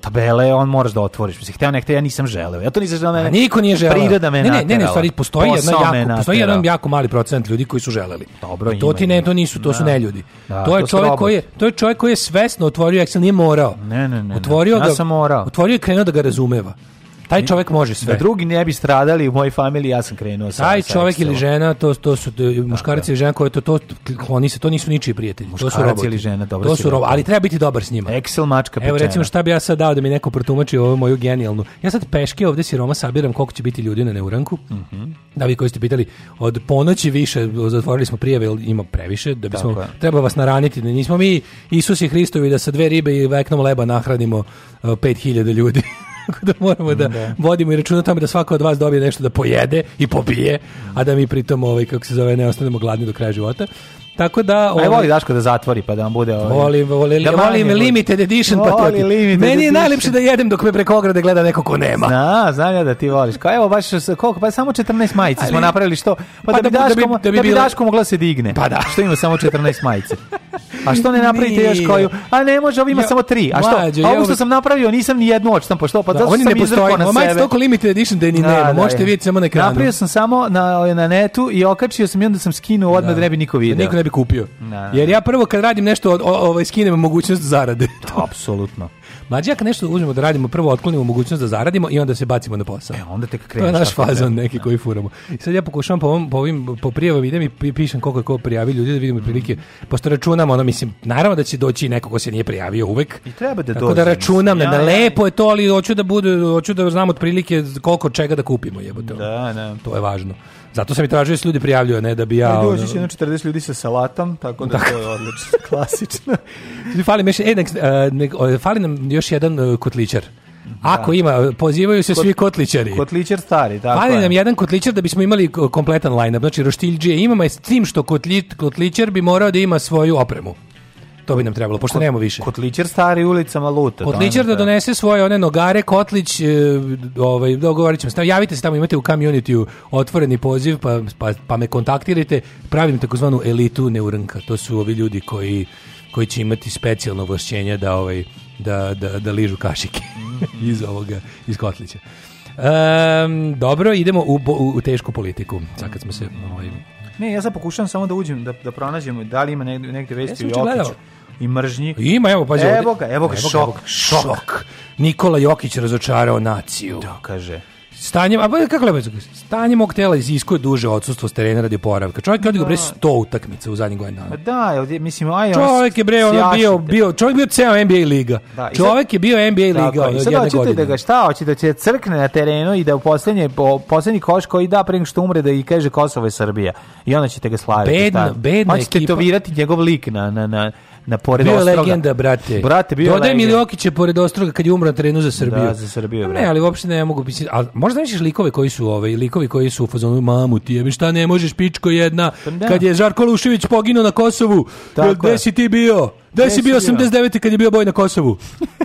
tabele, on moraš da otvoriš. Mislim, hteo nekte, ja nisam želeo. Ja to nisam želeo. Mene, niko nije želeo. Priroda me ne, ne, ne, ne, stvari, postoji, jedna jako, postoji jedan jako mali procenat ljudi koji su želeli. Dobro, I to ti ne, to nisu, to da. su ne ljudi. Da, to je to čovjek koji je, to je čovjek koji je svesno otvorio Excel, nije morao. Ne, ne, ne. Otvorio ne, ne. Ja sam morao. Otvorio je krenuo da ga razumeva. Taj čovjek može sve. Da drugi ne bi stradali u mojoj familiji, ja sam krenuo sa. Taj čovjek ili žena, to to su muškarac ili žena koje to to oni se to nisu ničiji prijatelji. Muškarac to su roboti. ili žena, dobro. To su roboti, ali treba biti dobar s njima. Excel mačka Evo recimo šta bih ja sad dao da mi neko protumači ovu moju genijalnu. Ja sad peške ovde si Roma sabiram koliko će biti ljudi na Neuranku. Mm -hmm. Da vi koji ste pitali od ponoći više zatvorili smo prijave, ima previše da bismo Tako treba vas naraniti, da nismo mi Isus i Hristovi da sa dve ribe i veknom leba nahranimo 5000 e, ljudi. Tako da moramo da, da. vodimo i računa tome da svako od vas dobije nešto da pojede i pobije, a da mi pritom, ovaj, kako se zove, ne ostanemo gladni do kraja života. Tako da... Ovaj, Aj, voli Daško da zatvori, pa da vam bude... Ovaj, volim, volim, da volim limited edition pa voli patrioti. Meni je najlepše da jedem dok me preko ograde gleda neko ko nema. Na, znam ja da ti voliš. Kao, evo, baš, koliko, pa samo 14 majice smo napravili što... Pa, da pa da, bi da, da Daško, da, bi, da bi Daško mogla se digne. Pa da. Što ima samo 14 majice. A što ne napravite još koju? A ne može, ovima samo tri. A što? Mlađo, ovo što sam napravio, nisam ni jednu očtampu. Što? Pa da, zato oni ne postoje. na sebe. Ma limited edition da ni da, nema. Da, Možete videti samo na ekranu. Napravio sam samo na, na netu i okačio sam i onda sam skinuo odmah da, ne bi niko video. Da niko ne bi kupio. Na, da, da, Jer da. ja prvo kad radim nešto, ovaj, skinem mogućnost zarade. to Apsolutno. Mlađi, ja kad nešto uzmemo da radimo, prvo otklonimo mogućnost da zaradimo i onda se bacimo na posao. E, onda tek kreneš. To je naš fazon neki na. koji furamo. I sad ja pokušavam po, ovom, po ovim po prijavama idem i pišem koliko je ko prijavi ljudi da vidimo prilike. Mm. Pošto računamo, ono mislim, naravno da će doći neko ko se nije prijavio uvek. I treba da dođe. Tako da računam, ja, da lepo je to, ali hoću da bude, hoću da znam otprilike koliko čega da kupimo, jebote. Da, ne. To je važno. Zato sam i tražio da se ljudi prijavljuju, ne da bi ja... Ajde, uđeći jedno 40 ljudi sa salatom, tako da to je odlično, klasično. fali, meš, e, nek, e, nek, fali nam još jedan e, kotličar. Da. Ako ima, e, pozivaju se Kot, svi kotličari. Kotličar stari, tako Fali je. nam jedan kotličar da bismo imali kompletan line-up. Znači, roštiljđije imamo, s tim što kotli, kotličar bi morao da ima svoju opremu. To bi nam trebalo, pošto Kot, nemamo više. Kotličar stari ulicama luta. Kotličar da, da donese svoje one nogare, Kotlić, e, ovaj, dogovorit da, ćemo. Javite se tamo, imate u community otvoreni poziv, pa, pa, pa me kontaktirajte. Pravim takozvanu elitu neurnka. To su ovi ljudi koji koji će imati specijalno ovlašćenje da ovaj da, da, da ližu kašike iz ovoga iz kotlića. Um, dobro, idemo u, u, u tešku politiku. Sad kad smo se ovaj, ne, ja sad pokušavam samo da uđem, da, da pronađem da li ima negde, negde vesti ja o Jokiću i mržnji. Ima, evo, pazi. Evo ga, evo ga, šok, evo ga, šok. šok. Nikola Jokić razočarao naciju. Da, kaže. Stanje, a pa, kako lepo stanje mog tela iziskuje duže odsustvo s terena radi oporavka. Čovjek je odigrao bre 100 da. utakmica u zadnjih godina dana. Pa da, je, mislim, aj, čovjek je bre ono bio, bio, čovjek bio ceo NBA liga. Da, čovjek sad, je bio NBA liga tako, od jedne godine. da ga šta hoćete da će crkne na terenu i da u posljednji, po, posljednji koš koji da pre što umre da i kaže Kosovo je Srbija. I onda ćete ga slaviti. Bedna, bedna ekipa. Hoćete tovirati njegov lik na, na, na, na pored bio Ostroga. Bio legenda, brate. Brate, bio Dodaj legenda. Dodaj Miljokiće pored Ostroga kad je umro na terenu za Srbiju. Da, za Srbiju. Ne, ali uopšte ne mogu biti... Ali možda misliš likove koji su ove, ovaj, likovi koji su u fazonu, mamu ti jebe, šta ne možeš, pičko jedna, pa da. kad je Žarko Lušević poginuo na Kosovu, gde si ti bio? Gde si bio 89. kad je bio boj na Kosovu?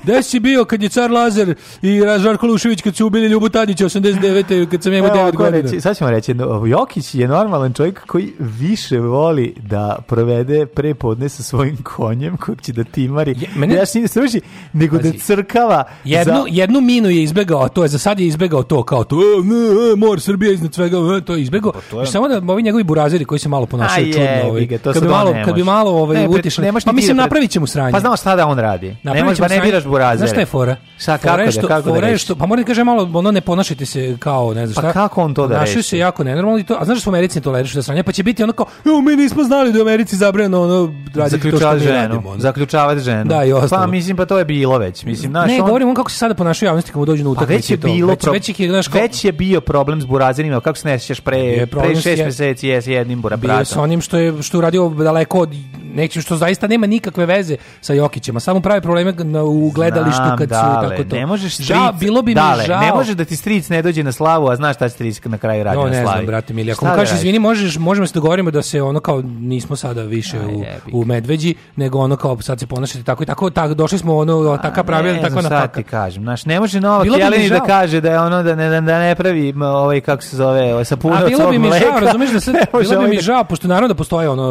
Gde si bio kad je Car Lazar i Žarko Lušević kad su ubili Ljubu Tadića 89. kad sam imao 9 godina? Reći, sad ćemo reći, Jokić je normalan čovjek koji više voli da provede prepodne sa svojim konjem kojeg će da timari. Je, mene... Ja ne služi, nego da Pazi, da crkava. Jednu, za... jednu minu je izbegao, a to je za sad je izbegao to kao to, e, ne, e, mor Srbija iznad svega, e, to je izbegao. Pa to je... Samo da ovi njegovi burazeri koji se malo ponašaju je, čudno. Ovaj, kad, bi malo, kad bi malo ovaj, utišli. Pa mislim, da napravit ćemo sranje. Pa znaš šta da on radi. Ne da ne biraš burazere. Znaš šta je fora? Sa kako fora što, da, kako fora da što, da pa moram da kažem malo, ono ne ponašajte se kao, ne znam pa šta. Pa kako on to da reši? Našao se jako nenormalno i to, a znaš što u Americi ne tolerišu da sranje, pa će biti ono kao, jo, mi nismo znali da u Americi zabrano ono radi to što mi ženu, radimo. Ono. Zaključavati ženu. Da, i pa ostalo. Pa mislim, pa to je bilo već. Mislim, naš, ne, on... govorim on kako se sada ponašaju javnosti kad mu dođu na utakmicu. Pa već je, bilo već, je, naš, kao... već je bio problem s burazerima, kako se nesećaš pre, pre šest meseci jes jednim burabratom. Bio s onim što je, što uradio daleko od nečim što zaista nema nikakve nikakve veze sa Jokićima, samo prave probleme u gledalištu Znam, kad dale, tako to. Ne možeš stric, žao, bilo bi dale, mi žao. Ne možeš da ti stric ne dođe na slavu, a znaš šta će stric na kraju raditi no, na slavi. No, ne znam, brate Milja, ako mu da kažeš, izvini, možeš, možemo se dogovorimo da se ono kao nismo sada više Aj, u, u Medveđi, nego ono kao sad se ponašate tako i tako, tako došli smo ono, taka pravila, tako na taka. ti kažem, znaš, ne može Novak Jeleni da kaže da je ono, da ne, da, da ne pravi ovaj, kako se zove, ovaj, sa puno da bilo bi mi žao, ovaj razumeš da se, bilo bi mi žao, pošto naravno da postoje ono,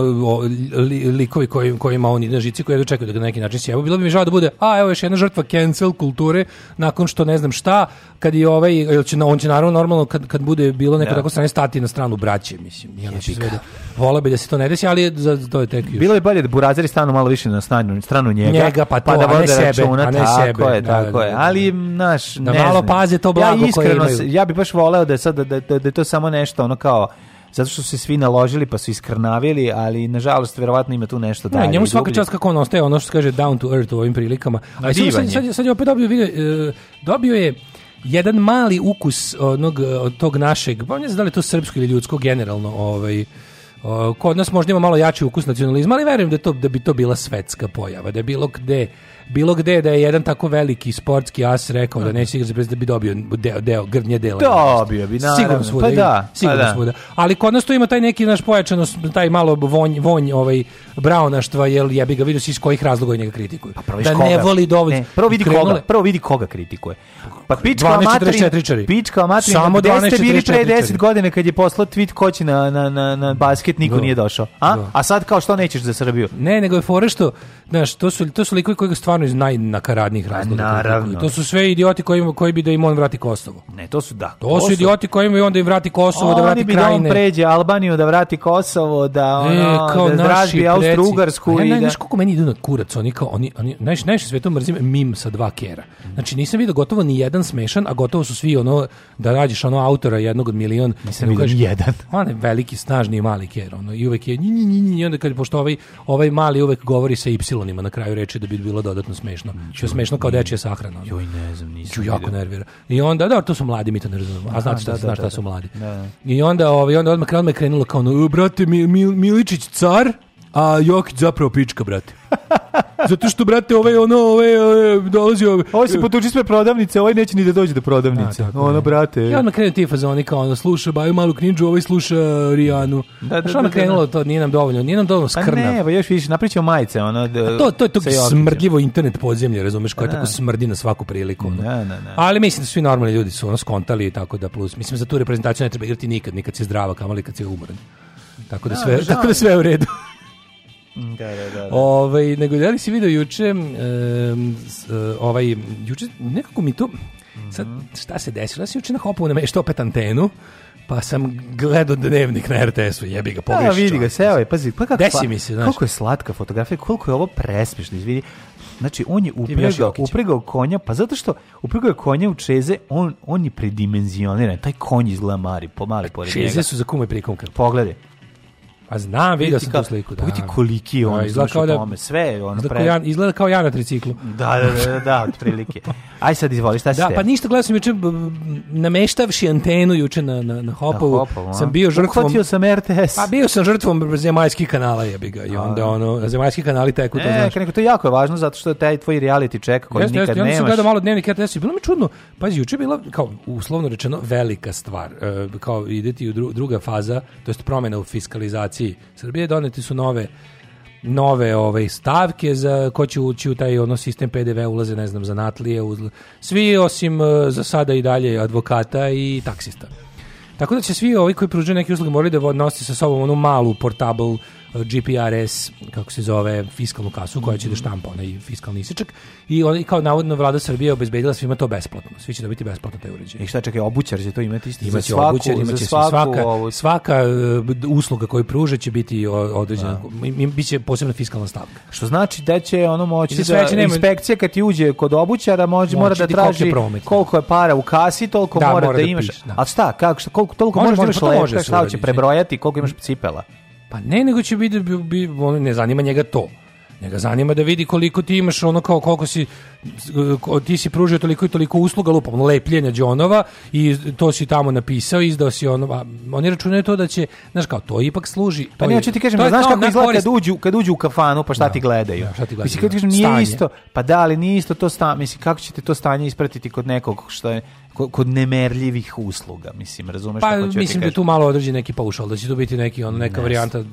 likovi kojima on ide na žici nacisti koji dočekuju da ga na neki način sjebu. Bilo bi mi žao da bude, a evo još jedna žrtva cancel kulture nakon što ne znam šta, kad je ovaj, će, on će naravno normalno kad, kad bude bilo neko ja. Da. tako strane stati na stranu braće, mislim. Ja znači sve da, vola bi da se to ne desi, ali za, to je tek još. Bilo je bolje da burazeri stanu malo više na stranu, stranu njega, njega pa, pa to, pa da vode računa, a ne tako sebe. Je, da, tako da, je. Da, ali, naš, da ne malo znam. paze to blago ja koje imaju. Ja bih baš voleo da je sad, da, da, da je to samo nešto ono kao zato što su se svi naložili pa su iskrnavili, ali nažalost verovatno ima tu nešto dalje. Ne, njemu svaka čast kako on ostaje, ono što se kaže down to earth u ovim prilikama. A sad, sad, sad, sad je opet dobio, vidio, e, dobio je jedan mali ukus onog, e, od tog našeg, pa ne znam da li je to srpsko ili ljudsko generalno, ovaj, kod nas možda ima malo jači ukus nacionalizma, ali verujem da, to, da bi to bila svetska pojava, da je bilo gde bilo gde da je jedan tako veliki sportski as rekao da neće igrati bez da bi dobio deo, deo grnje dela. Dobio bi, naravno. Sigurno svuda. Pa da, sigurno pa da. svuda. Ali kod nas to ima taj neki naš pojačano, taj malo vonj, vonj ovaj, braunaštva, jel ja bi ga vidio si iz kojih razloga njega kritikuju. Pa da koga, ne voli dovoljno. Ne, prvo vidi krenule. koga, prvo vidi koga kritikuje. Pa pička amatori, pička amatori, samo gde ste bili pre 10 godina kad je poslao tweet ko će na, na, na, na basket, niko Do. Da. nije došao. A? Do. Da. A sad kao što nećeš za Srbiju? Ne, nego je fora što, znaš, to su, to su likovi koji stvarno stvarno iz najnakaradnijih pa razloga. Naravno. To su sve idioti koji, koji bi da im on vrati Kosovo. Ne, to su da. To Kosovo. su idioti koji im onda im vrati Kosovo, Oni da vrati bi krajine. Oni bi da pređe Albaniju, da vrati Kosovo, da e, ono, e, kao da zdražbi Austro-Ugarsku. Ne, ne, da- znaš koliko meni idu na kurac, oni kao, oni, oni, znaš, znaš, sve to mrzim mim sa dva kera. Znači, nisam vidio gotovo ni jedan smešan, a gotovo su svi ono, da rađeš ono autora jednog od milion. Nisam vidio ni jedan. On je veliki, snažni i mali ker, ono, i uvek je, nji, nji, nji, nji, onda kad, pošto ovaj, ovaj mali uvek govori sa y na kraju reči da bi bilo dodatno odvratno smešno. Što je smešno kao dečija sahrana. Ono. Joj, ne znam, nisam. Ću jako nervira. I onda, da, to su mladi, mi to ne razumemo. A znači šta, da, da šta da, su mladi. Da. I onda, ovaj, onda odmah krenulo me krenulo kao, no, e, mi, Miličić car, a Jokić zapravo pička, brate. Zato što, brate, ovaj, ono, ovaj, eh, dolazi... Ovaj, ovaj se potuči sve prodavnice, ovaj neće ni da dođe do prodavnice. Da, ono, brate... I odmah krenu ti fazoni kao, ono, sluša Baju malu knjiđu, ovaj sluša eh, Rijanu. Da, da, da ono da, da. krenulo, to nije nam dovoljno, nije nam dovoljno skrna. Pa ne, pa još više, napričao majice, ono... Da, to, to je to smrdljivo internet podzemlje, razumeš, koja tako smrdi na svaku priliku. Ono. Da, da, da. Ali mislim da svi normalni ljudi su ono skontali i tako da plus. Mislim, za tu reprezentaciju ne treba igrati nikad, nikad si zdrava, kamali kad si umoran. Tako da sve, tako da sve u redu. Da, da, da. da. Ovaj, nego da li si video juče, e, ovaj, juče, nekako mi to, sad, mhm. šta se desilo? Ja sam juče nahopao na što opet antenu, pa sam gledao dnevnik na RTS-u, jebi ga, pogreši. Da, vidi ga, seo je, pazi, pa kako, Desi mi se, znaš. koliko je slatka fotografija, koliko je ovo presmišno, izvini. Znači, on je upregao, upregao konja, pa zato što upregao je konja u čeze, on, on je predimenzioniran, taj konj izgleda mari, pomali pored njega. Čeze su za kume prikomka. Poglede, Pa znam, vidio sam tu sliku, pa da. Pogledaj koliki da, da- je on, izgleda kao da, tome, sve ono izgleda, pre... kao ja, izgleda kao ja na triciklu. Da, da, da, da, da otprilike. Aj sad izvoli, šta ste? Da, pa ništa, gledao sam juče, nameštavši antenu juče na, na, na Hopovu, Hopovu sam bio žrtvom... Uhvatio sam RTS. Pa bio sam žrtvom zemaljskih kanala, jebi ga, i onda ono, zemaljski kanali teku, to e, znaš. Ne, to je jako važno, zato što taj tvoj reality check koji nikad nemaš. Ja sam gledao malo dnevnik RTS i bilo mi čudno, pazi, juče je bila, kao, uslovno rečeno, velika stvar, e, kao ideti u druga faza, to je promjena u fiskalizaciji policiji Srbije donete su nove nove ove ovaj, stavke za ko će ući u taj ono sistem PDV ulaze ne znam zanatlije uzla, svi osim eh, za sada i dalje advokata i taksista tako da će svi ovi koji pružaju neke usluge morali da nose sa sobom onu malu portable GPRS, kako se zove, fiskalnu kasu koja će da štampa onaj fiskalni isječak i on, kao navodno vlada Srbije obezbedila svima to besplatno. Svi će dobiti besplatno taj uređaj. I e šta čekaj, obućar će to imati isto? Imaće svaku, obućar, imaće svaku, svaka, ovo... svaka e, usluga koju pruže će biti određena, da. im, biće posebna fiskalna stavka. Što znači da će ono moći da, da nema... inspekcija kad ti uđe kod obućara može, mora da traži promet, koliko je para u kasi, toliko da, mora, mora da, da, imaš. Da. A šta, kako, šta, koliko, da pa toliko možeš, možeš, možeš, možeš, možeš, možeš, možeš, možeš, možeš, Pa ne, nego će biti, da bi, bi, on ne zanima njega to. Njega zanima da vidi koliko ti imaš ono kao koliko si ti si pružio toliko i toliko usluga lupom lepljenja đonova i to si tamo napisao izdao si ono oni računaju to da će znaš kao to ipak služi to pa ne hoću ti kažem to znaš kako izgleda korist... kad uđu kad uđu u kafanu pa šta da, ti gledaju da, šta ti gledaju mislim kad kažem nije stanje. isto pa da ali nije isto to stanje mislim kako ćete to stanje ispratiti kod nekog što je kod nemerljivih usluga, mislim, razumeš pa, hoću mislim da tu malo određi neki paušal, da će to biti neki on neka yes. varijanta.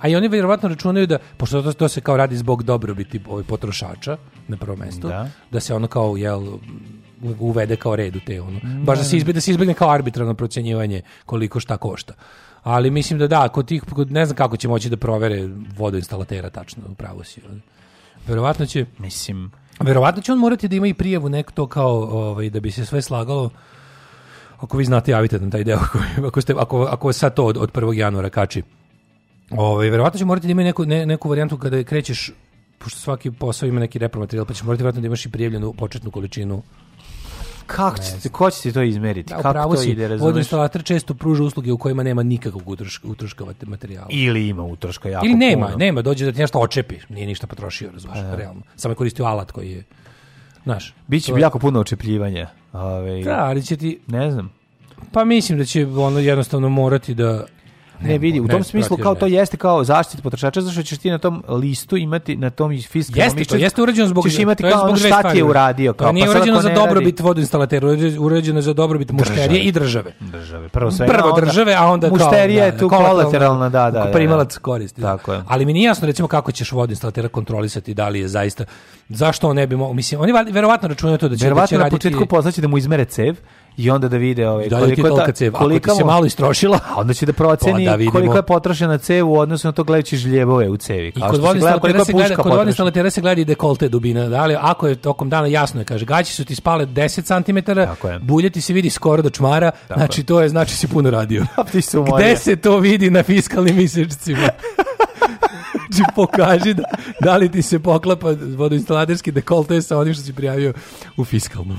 A i oni vjerovatno računaju da pošto to, to se kao radi zbog dobrobiti ovaj potrošača na prvo mesto, da. da se ono kao jel uvede kao red u te ono. Mm, baš da, da se da. izbjegne, da se izbjegne kao arbitrarno procjenjivanje koliko šta košta. Ali mislim da da, kod tih kod, ne znam kako će moći da provere vodoinstalatera tačno, upravo si. Verovatno će mislim Verovatno će on morati da ima i prijavu neko to kao ovaj, da bi se sve slagalo ako vi znate javite nam taj deo koji, ako, ste, ako, ako sad to od, od 1. januara kači ovaj, verovatno će morati da ima neku, ne, neku varijantu kada krećeš pošto svaki posao ima neki repromaterijal pa će morati verovatno da imaš i prijavljenu početnu količinu Kako će, ko će to izmeriti? Da, Kako to si, ide, razumeš? Odinstalator često pruža usluge u kojima nema nikakvog utroška, utroška materijala. Ili ima utroška jako Ili nema, puno. nema, dođe da ti nešto očepi, nije ništa potrošio, razumeš, e. realno. Samo je koristio alat koji je, znaš. Biće to... jako puno očepljivanja. Ove, ovaj, da, ali će ti... Ne znam. Pa mislim da će ono jednostavno morati da Ne vidi, u tom ne, smislu kao to jeste kao zaštita potrošača, zato što ćeš ti na tom listu imati na tom fiskalnom Jeste, listu, to jeste urađeno zbog ćeš imati to kao ono šta ti je uradio kao. To nije pa urađeno za dobrobit vodoinstalatera, urađeno za dobrobit mušterije i države. Države. Prvo sve. Prvo države, a onda mušterija da, je tu kolateralna, da, da. da primalac da. koristi. Tako je. Ali mi nije jasno recimo kako ćeš vodoinstalatera kontrolisati da li je zaista zašto on ne bi mogao, mislim, oni verovatno računaju to da će, da će raditi. Verovatno na početku poznaće da mu izmere cev i onda da vide ovaj, da koliko je ta, cev. Koliko se malo istrošila, a onda će da proceni onda koliko je potrošena cev u odnosu na to gledajući žljebove u cevi. Kao I kod vodnih stalatera se gleda i dekolte dubina, da, ali ako je tokom dana jasno je, kaže, gaći su ti spale 10 cm, bulje ti se vidi skoro do čmara, Tako znači to je, znači si puno radio. su Gde se to vidi na fiskalnim misečcima? znači pokaži da, da li ti se poklapa vodoinstalaterski dekolte sa onim što si prijavio u fiskalnom.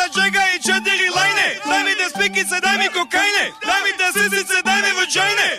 za čega i četiri lajne Daj mi da spikice, daj mi kokajne Daj mi da sisice, daj mi vođajne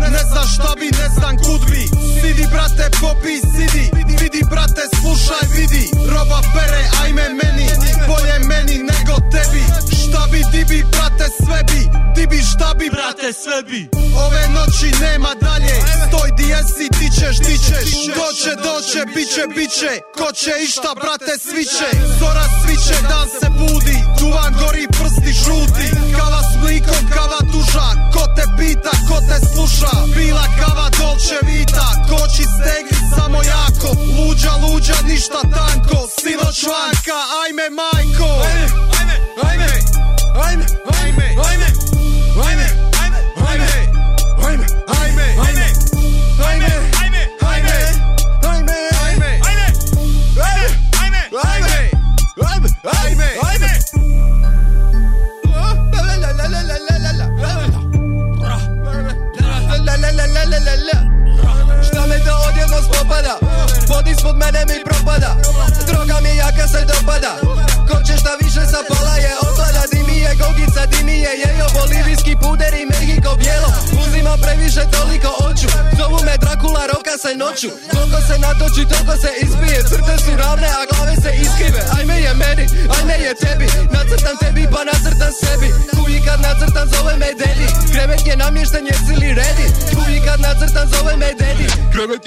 Ne znaš šta bi, ne znam kud bi Sidi brate, popi, sidi Vidi brate, slušaj, vidi Roba pere, ajme meni Bolje meni nego tebi Šta bi, ti bi, brate, sve bi Di bi, šta bi, brate, sve bi Ove noći nema dalje Stoj di jesi, ti ćeš, ti ćeš Doće, doće, biće, biće Ko će išta, brate, sviće Zora sviće, dan se budi Duvan gori, prsti žuti Kava s mlikom, kava duža Ko te pita, ko te sluša Bila kava, dolče vita Koči stegli, samo jako Luđa, luđa, ništa tanko Sinoć vanka, ajme majko Jaime, Jaime, Jaime, Jaime, Jaime.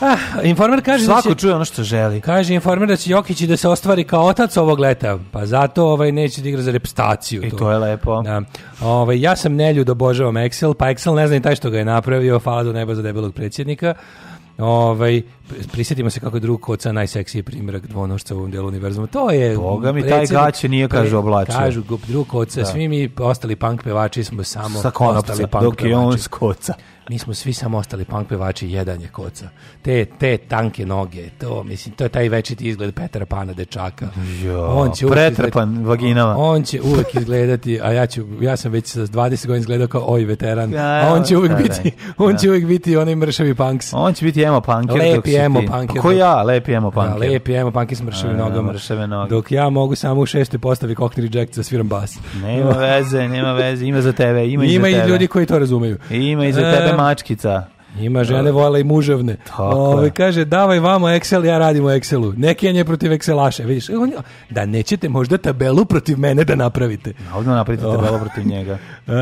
Ah, informer kaže da Svako da će, čuje ono što želi. Kaže informer da će Jokić i da se ostvari kao otac ovog leta, pa zato ovaj neće da igra za repstaciju. I to, je lepo. Da. Ovaj, ja sam neljud obožavam Excel, pa Excel ne zna i taj što ga je napravio, hvala do neba za debelog predsjednika. Ovaj prisetimo se kako je drug koca najseksiji primjerak dvonošca u ovom delu univerzuma. To je Boga mi taj gaće nije kaže oblači. Kažu drug koca, da. svi mi ostali punk pevači smo samo Sa konopca, ostali punk dok pevači. je on s koca mi smo svi samo ostali punk pevači, jedan je koca. Te, te tanke noge, to, mislim, to je taj večiti izgled Petra Pana dečaka. Jo, on će pretrpan vaginama. On, će uvek izgledati, a ja ću, ja sam već sa 20 godina izgledao kao oj veteran, da, a on će da, uvek da, biti, da, on da. će uvek biti onaj mršavi punks. On će biti emo punker. Lepi emo punker. ko ja, lepi emo da, punker. lepi emo punker s mršavim nogama. Mršave noge. Dok ja mogu samo u šestoj postavi Cockney Reject za sviram bas. Nema veze, nema veze, ima za tebe, ima, ima i za tebe. Ima i ljudi koji to razumeju. Ima i za tebe mačkica. Ima žene vole i muževne. Ove, kaže, davaj vamo Excel, ja radim u Excelu. Neki je protiv Excelaše, vidiš. Da nećete možda tabelu protiv mene da napravite. Ovdje napravite tabelu protiv njega. E,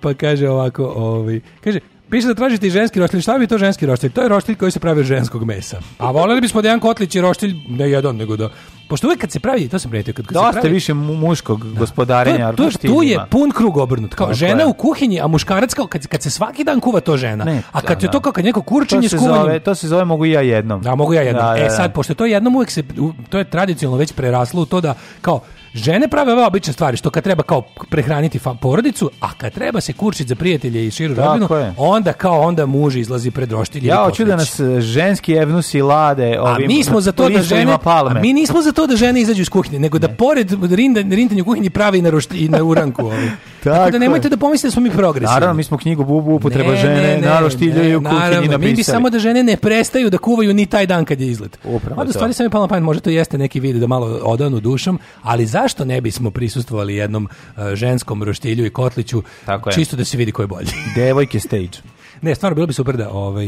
pa kaže ovako, ovi, kaže, Piše da tražite i ženski roštilj. Šta bi to ženski roštilj? To je roštilj koji se pravi od ženskog mesa. A voleli bismo da jedan kotlić i roštilj, ne jedan, nego da... Pošto uvek kad se pravi, to sam prijetio, kad, kad se pravi... više muškog da. gospodarenja to, to, Tu je pun krug obrnut. Kao Tako žena je. u kuhinji, a muškarac kao kad, kad se svaki dan kuva to žena. Ne, a kad da, je da. to kao kad neko kurčenje s kuvanjem... Zove, to se zove mogu i ja jednom. Da, mogu ja jednom. Da, da e da. sad, pošto to jednom uvek se... To je tradicionalno već preraslo u to da kao Žene prave ove obične stvari, što kad treba kao prehraniti porodicu, a kad treba se kurčiti za prijatelje i širu rodbinu, onda kao onda muž izlazi pred roštilje. Ja hoću da nas eh, ženski evnusi lade ovim, A mi smo za to da žene, a mi nismo za to da žene izađu iz kuhinje, nego da ne. da pored rinda, rintanje u kuhinji pravi na, roštilj, i na uranku. Ovaj. Tako, Tako, da nemojte da pomislite da smo mi progresivni. Naravno, mi smo knjigu Bubu upotreba ne, žene, roštilju i u kuhinji naravno, Mi bi samo da žene ne prestaju da kuvaju ni taj dan kad je izlet. Upravo da stvari sam je pamet, možda jeste neki vid da malo odanu dušom, ali za zašto ne bismo prisustvovali jednom e, ženskom roštilju i kotliću, Tako je. čisto da se vidi ko je bolji. Devojke stage. Ne, stvarno bilo bi super da ovaj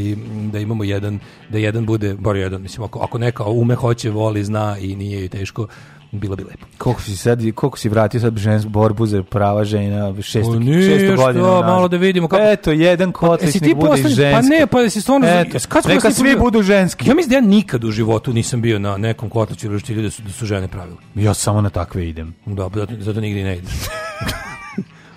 da imamo jedan da jedan bude bar jedan, mislim ako ako neka ume hoće, voli, zna i nije joj teško bilo bi lepo. Koliko si sad, koliko si vratio sad žensku borbu za prava žena, šesto, pa šesto godina. Što, malo da vidimo. Kako... Eto, jedan kotličnik bude ženski. Pa, pa ne, pa se stvarno... Eto, kad neka svi budu, budu ženski. Ja mislim da ja nikad u životu nisam bio na nekom kotliću ili da što ljudi da su, da su žene pravile. Ja samo na takve idem. Da, pa zato, zato nigdje ne idem.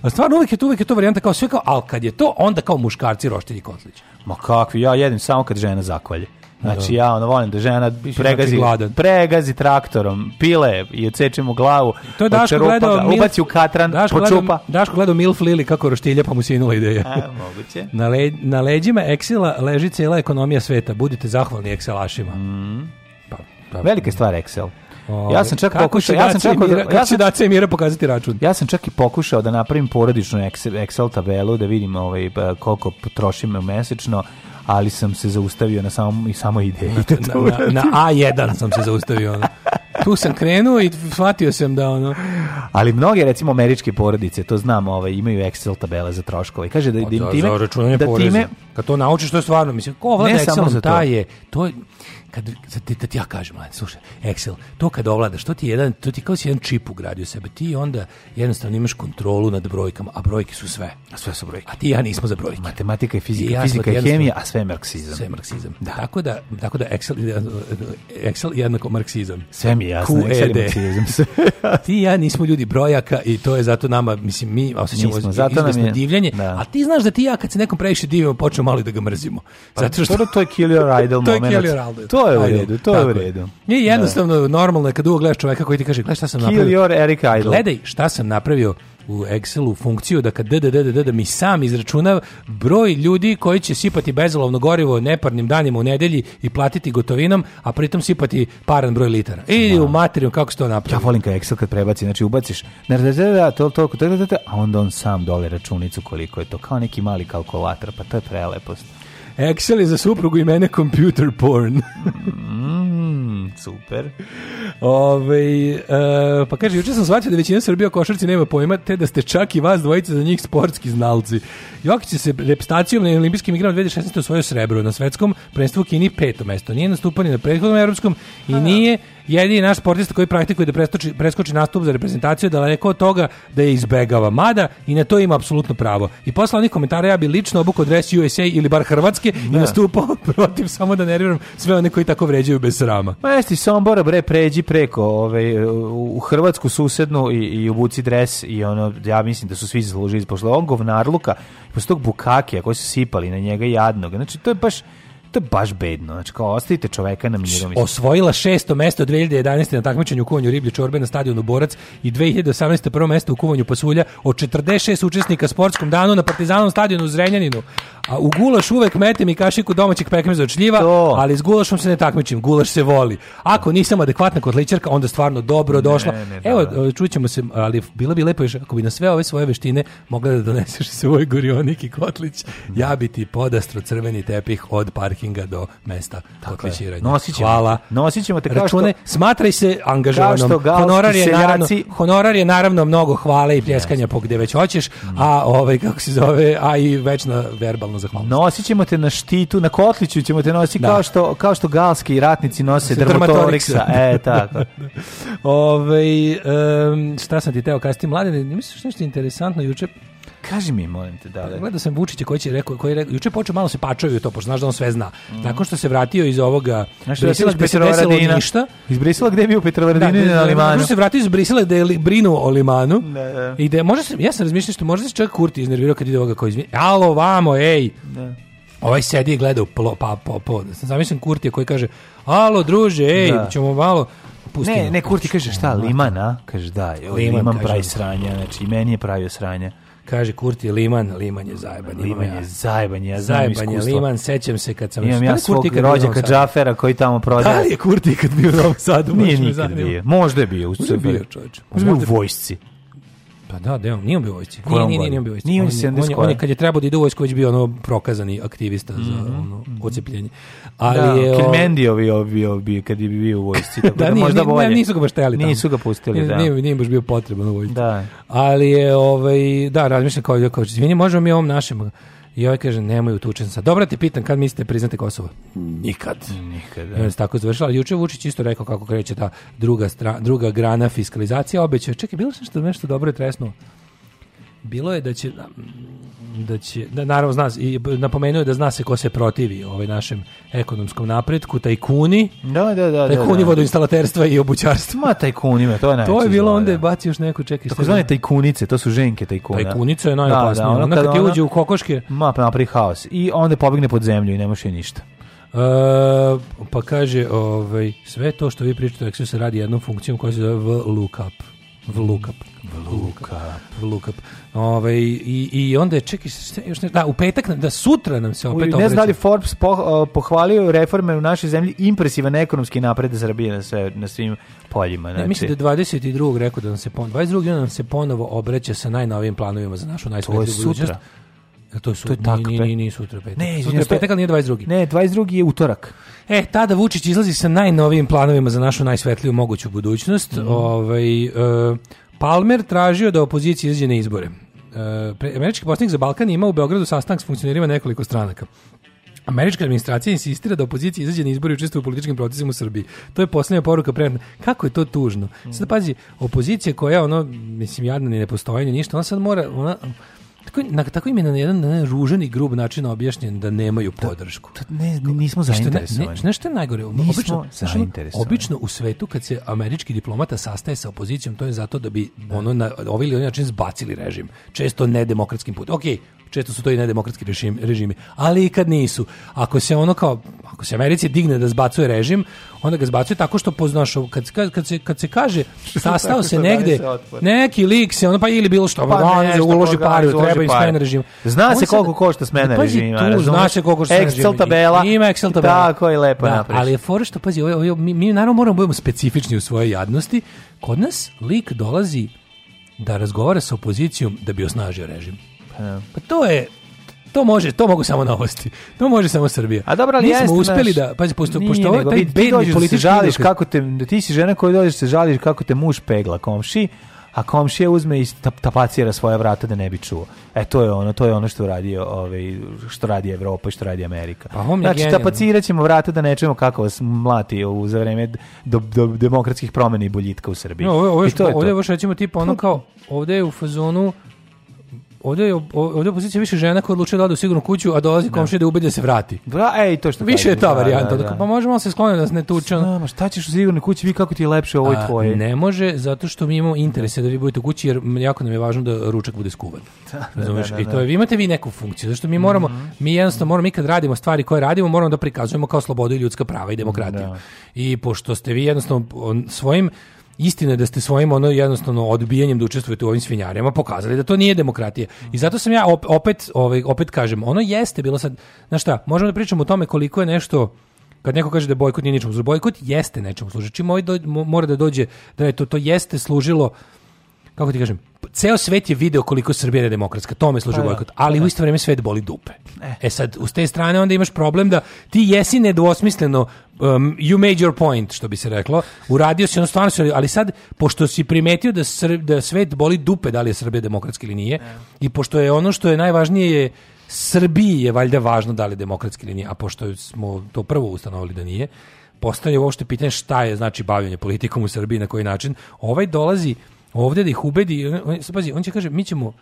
A stvarno uvijek je to, uvijek je to varijanta kao sve kao, ali kad je to, onda kao muškarci roštilji kotlić. Ma kakvi, ja jedem samo kad žena zakvalje. Znači da. ja ono volim da žena znači pregazi, pregazi traktorom, pile i odseče mu glavu, to je Daško gledao, ga, ubaci u katran, Daško počupa. Gledao, Daško gledao Milf Lili kako roštilja pa mu sinula ideja. A, moguće. na, le, na leđima Excela leži cijela ekonomija sveta. Budite zahvalni Excelašima. Mm. Pa, pa, Velike stvar Excel. O, ja sam čak pokušao, ja sam čak mira, ja sam da se mira pokazati račun. Ja sam čak i pokušao da napravim porodičnu Excel, Excel tabelu da vidim ovaj pa, koliko trošim mesečno ali sam se zaustavio na samom i samo ideji. Na, na, na, A1 sam se zaustavio. Ono. Tu sam krenuo i shvatio sam da ono... Ali mnoge, recimo, američke porodice, to znam, ovaj, imaju Excel tabele za troškove. Kaže da, pa da im time... Za, za da time... Kad to naučiš, to je stvarno, mislim, ko vlada Excel, taj je... To je kad, da ti ja kažem, mladen, slušaj, Excel, to kad ovladaš, to ti, jedan, to ti kao da si jedan čip ugradio sebe, ti onda jednostavno imaš kontrolu nad brojkama, a brojke su sve. A sve su brojke. A ti ja nismo za brojke. Matematika i fizika, ja fizika i hemija, a sve je marksizam. Sve je marksizam. Da. Tako, da, tako da Excel, Excel je jednako marksizam. Sve mi je jasno, Q Excel je e marksizam. ti ja nismo ljudi brojaka i to je zato nama, mislim, mi osjećamo nismo, zato nam je, divljenje, da. a ti znaš da ti ja kad se nekom previše divimo, počnemo malo da ga mrzimo. Pa zato što... to, je Killer Idol moment. to je Killer Idol. To to je u redu, to je u redu. Nije da. jednostavno da. normalno kad dugo gledaš čoveka koji ti kaže, gledaj šta sam Kill napravio. Your Eric Idle. Gledaj šta sam napravio u Excelu funkciju da kad DDDD mi sam izračuna broj ljudi koji će sipati bezolovno gorivo neparnim danima u nedelji i platiti gotovinom, a pritom sipati paran broj litara. Ili u da. materiju kako se to napravi. Ja volim kad Excel kad prebaci, znači ubaciš da da to to, toliko, a onda on sam dole računicu koliko je to, kao neki mali kalkulator, pa to je prelepost. Excel je za suprugu i mene computer porn. mm, super. Ove, e, pa kaže, juče sam shvatio da većina Srbija košarci nema pojma, te da ste čak i vas dvojice za njih sportski znalci. Jokić se repstacijom na olimpijskim igrama 2016. osvojio srebro na svetskom prvenstvu Kini peto mesto. Nije nastupanje na prethodnom evropskom i da. nije jedini naš sportista koji praktikuje da prestoči, preskoči nastup za reprezentaciju, da daleko od toga da je izbegava. Mada i na to ima apsolutno pravo. I posle onih komentara ja bi lično obuk dres USA ili bar Hrvatske ne. i da. nastupao protiv samo da nerviram sve one koji tako vređaju bez srama. Ma jesti Sombora bre pređi preko ove, ovaj, u Hrvatsku susednu i, i u buci dres i ono ja mislim da su svi zaslužili posle on govnarluka, posle tog bukakija koji su sipali na njega jadnog. Znači to je baš to je baš bedno. Znači, kao, ostavite čoveka na miru. Osvojila šesto mesto 2011. na takmičenju u kuvanju riblje čorbe na stadionu Borac i 2018. prvo mesto u kuvanju pasulja od 46 učesnika sportskom danu na Partizanom stadionu u Zrenjaninu. A u gulaš uvek metem i kašiku domaćeg pekmeza od šljiva, to. ali s gulašom se ne takmičim, gulaš se voli. Ako nisam adekvatna kotličarka, onda stvarno dobro došla. Ne, ne, da, Evo, da, čućemo se, ali bilo bi lepo još ako bi na sve ove svoje veštine mogla da doneseš svoj gorionik i kotlić, ja bi ti podastro crveni tepih od parki parkinga do mesta kotlićiranja. Nosićemo. ćemo, Hvala. Nosićemo te kao Račune, što, smatraj se angažovanom. Honorar je, naravno, honorar je naravno mnogo hvale i pljeskanja yes. po gde već hoćeš, mm. a ovaj, kako se zove, a i večna verbalno zahvalnost. Nosićemo te na štitu, na kotliću ćemo te nositi da. kao, što, kao što galski ratnici nose drmatoriksa. e, tako. Da. ovaj um, šta sam ti teo mladi, ne misliš nešto interesantno juče, Kaži mi, molim te, da li. Gledao sam Vučića koji će rekao, koji rekao, juče počeo malo se pačaju to, pošto znaš da on sve zna. Mm. Nakon što se vratio iz ovoga znaš, Brisela gde se desilo ništa. Iz Brisela gde je bio Petrovaradina da, na da, da, limanu. Da, se vratio iz Brisela gde je brinuo o limanu. Da, da. I da može se, ja sam razmišljao što možda se čovjek Kurti iznervirao kad ide ovoga koji izmi. Alo, vamo, ej. Da. Ovaj sedi i gleda u plo, pa, po, po. Zamislim zamišljam koji kaže, alo, druže, ej, da. ćemo malo, pustimo. Ne, ne, Kurti kaže šta, liman, a? Kaže da, liman, liman pravi sranja, znači meni je pravio sranja kaže Kurti Liman, Liman je zajeban. Liman je zajeban, ja znam Zajeban je Liman, sećam se kad sam... Imam ja svog rođaka Džafera koji tamo prođe. Da li je Kurti kad bio u Novom Sadu? Nije nikad bio. Možda je bio u Srbiji. Bio, bio u vojsci. Pa da, da, nije on bio vojsci. Nije, nije, nije, nije bio vojsci. on, on, on, on je, kad je trebao da ide u vojsku, već bio ono prokazani aktivista mm -hmm. za mhm. ono, mhm. ocepljenje. Ali da, je... Kilmendiovi bio, bio, kad je bio u vojsci. Tako da, da, nije, možda nije, bolje. nisu ga baš teli tamo. Nisu ga pustili, da. Nije, nije baš bio potreban u vojsci. Da. Ali je, ovaj, da, razmišljam kao, kao, izvini, možemo mi ovom našem I ovaj kaže, nemoj utučen sa. Dobra te pitam kad mislite priznate Kosovo? Nikad. Nikad. I da. on se tako završila. Juče Vučić isto rekao kako kreće ta druga, strana, druga grana fiskalizacija, Obećao, čekaj, bilo je nešto, nešto dobro je tresno. Bilo je da će da će, da, naravno zna, i napomenuo je da zna se ko se protivi ovaj našem ekonomskom napretku, tajkuni, da, da, da, da tajkuni da, vodoinstalaterstva i obućarstva. Ma tajkuni, to je najveće. To je bilo onda je da. bacio još neku, čekaj. Tako zvane tajkunice, to su ženke tajkuna. Tajkunice je da, najopasnija, ona, ona kad ti uđe u kokoške. Ma, pa napravi haos i onda pobegne pod zemlju i nemaš je ništa. Uh, pa kaže, ovaj, sve to što vi pričate o se radi jednom funkcijom koja se zove v lookup. Vlukap. Vlukap. Vlukap. Ove, i, I onda je, čekaj, šta, još ne, da, u petak, da sutra nam se opet obreća. Ne znam da li Forbes po, uh, pohvalio reforme u našoj zemlji, impresivan ekonomski napred Srbije na, sve, na svim poljima. Znači. Ne, mislim znači. da 22. rekao da nam se, pon, 22. nam se ponovo obraća sa najnovijim planovima za našu najsvetliju budućnost. To je sutra to, su, to je tak, nije, nije, nije sutra petak. Ne, sutra petak, ali nije 22. Ne, 22. je utorak. E, tada Vučić izlazi sa najnovijim planovima za našu najsvetliju moguću budućnost. Mm. Ovaj, uh, Palmer tražio da opozicija izađe na izbore. Uh, američki poslanik za Balkan ima u Beogradu sastanak s funkcionerima nekoliko stranaka. Američka administracija insistira da opozicija izađe na izbore i učestvuje u političkim procesima u Srbiji. To je posljednja poruka prema. Kako je to tužno? Mhm. Sad pazi, opozicija koja ono mislim jadna ni ne postoji ništa, ona sad mora ona Tako, na, tako im je na jedan na ružan i grub način objašnjen da nemaju da, podršku. Da, da ne, nismo zainteresovani. Ne, ne, nešto je najgore. Nismo obično, obično u svetu kad se američki diplomata sastaje sa opozicijom, to je zato da bi da. ono na ovaj ili onaj način zbacili režim. Često nedemokratskim putem. Ok, često su to i nedemokratski režim, režimi, ali i kad nisu. Ako se ono kao, ako se Americi digne da zbacuje režim, onda ga zbacuju tako što poznaš kad, kad, kad, se, kad se kaže sastao se negde neki lik se ono pa ili bilo što pa, pa ne, uloži pare treba im smen režim pa zna se koliko košta smena režima tu zna se koliko košta Excel tabela ima Excel tabela tako je lepo da, napravi ali je fora što pazi mi, mi naravno moramo da budemo specifični u svojoj jadnosti kod nas lik dolazi da razgovara sa opozicijom da bi osnažio režim pa, da. pa to je To može, to mogu samo novosti. To može samo Srbija. A dobro, ali jesmo uspeli naš... da pa pošto Nije, pošto nego, taj bedni da politički se žališ kako te da ti si žena koja dođeš da se žališ kako te muž pegla komši a komšija uzme i tapacira svoje vrata da ne bi čuo. E to je ono, to je ono što radi ovaj što radi Evropa i što radi Amerika. Pa on znači tapaciraćemo vrata da ne čujemo kako vas mlati u za vreme do, do, demokratskih promena i boljitka u Srbiji. No, ovo, ovo, I to ovo, je to. Ovde baš recimo tipa ono kao ovde je u fazonu ovdje je, ovdje opozicija više žena koja odluči da ode u sigurnu kuću, a dolazi da. komšija da ubedi da se vrati. Bra, ej, to što Više je ta da, varijanta. Da, da, da. Pa možemo se skloniti da se ne tuče. Znam, šta ćeš u sigurnoj kući, vi kako ti je lepše ovoj tvoje? Ne može, zato što mi imamo interese da vi budete u kući, jer jako nam je važno da ručak bude skuvan. Da, Razumeš? I to je, vi imate vi neku funkciju, zato što mi moramo, mm -hmm. mi jednostavno moramo, mi kad radimo stvari koje radimo, moramo da prikazujemo kao slobodu i ljudska prava i demokratiju. I pošto ste vi jednostavno svojim Istina je da ste svojim ono jednostavno odbijanjem da učestvujete u ovim svinjarima pokazali da to nije demokratija. I zato sam ja opet ovaj opet kažem, ono jeste bilo sad, na šta, možemo da pričamo o tome koliko je nešto kad neko kaže da bojkot nije ničemu služi, bojkot jeste nečemu služi. Čim ovaj mora da dođe da je to to jeste služilo kako ti kažem, ceo svet je video koliko Srbija je demokratska, tome služi pa da, bojkot, ali pa u da. isto vreme svet boli dupe. E. e sad, uz te strane onda imaš problem da ti jesi nedvosmisleno um, you made your point, što bi se reklo, uradio si ono stvarno, si, ali sad, pošto si primetio da, Srb, da svet boli dupe da li je Srbija demokratski ili nije, ne. i pošto je ono što je najvažnije je Srbiji je valjda važno da li je demokratski ili nije, a pošto smo to prvo ustanovili da nije, postavlja uopšte pitanje šta je znači bavljenje politikom u Srbiji, na koji način. Ovaj dolazi ovdje da ih ubedi, on, pazi, on će kaže, mi ćemo,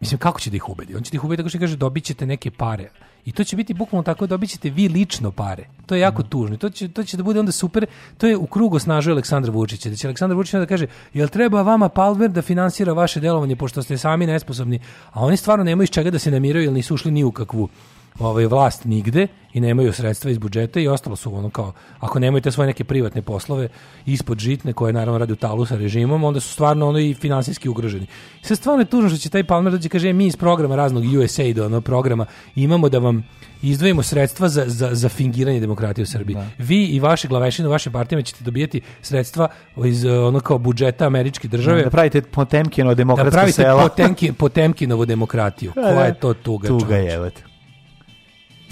mislim, kako će da ih ubedi? On će da ih ubedi tako što kaže, dobit ćete neke pare. I to će biti bukvalno tako, dobit ćete vi lično pare. To je jako mm. tužno. To će, to će da bude onda super, to je u krugu snažuje Aleksandra Vučića. Da će Aleksandar Vučić da kaže, jel treba vama Palver da finansira vaše delovanje, pošto ste sami nesposobni, a oni stvarno nemaju iz čega da se namiraju, jer nisu ušli ni u kakvu ovaj, vlast nigde i nemaju sredstva iz budžeta i ostalo su ono kao, ako nemaju te svoje neke privatne poslove ispod žitne koje naravno radi u talu sa režimom, onda su stvarno ono i finansijski ugroženi. Sve stvarno je tužno što će taj Palmer dođe kaže e, mi iz programa raznog USAID ono programa imamo da vam izdvojimo sredstva za, za, za fingiranje demokratije u Srbiji. Da. Vi i vaše glavešine, vaše partije ćete dobijati sredstva iz e, ono kao budžeta američke države. Da pravite Potemkinovo da demokratsko selo. Da pravite sela. Potemkin, Potemkinovu demokratiju. Koja da. je to tuga? Tuga je,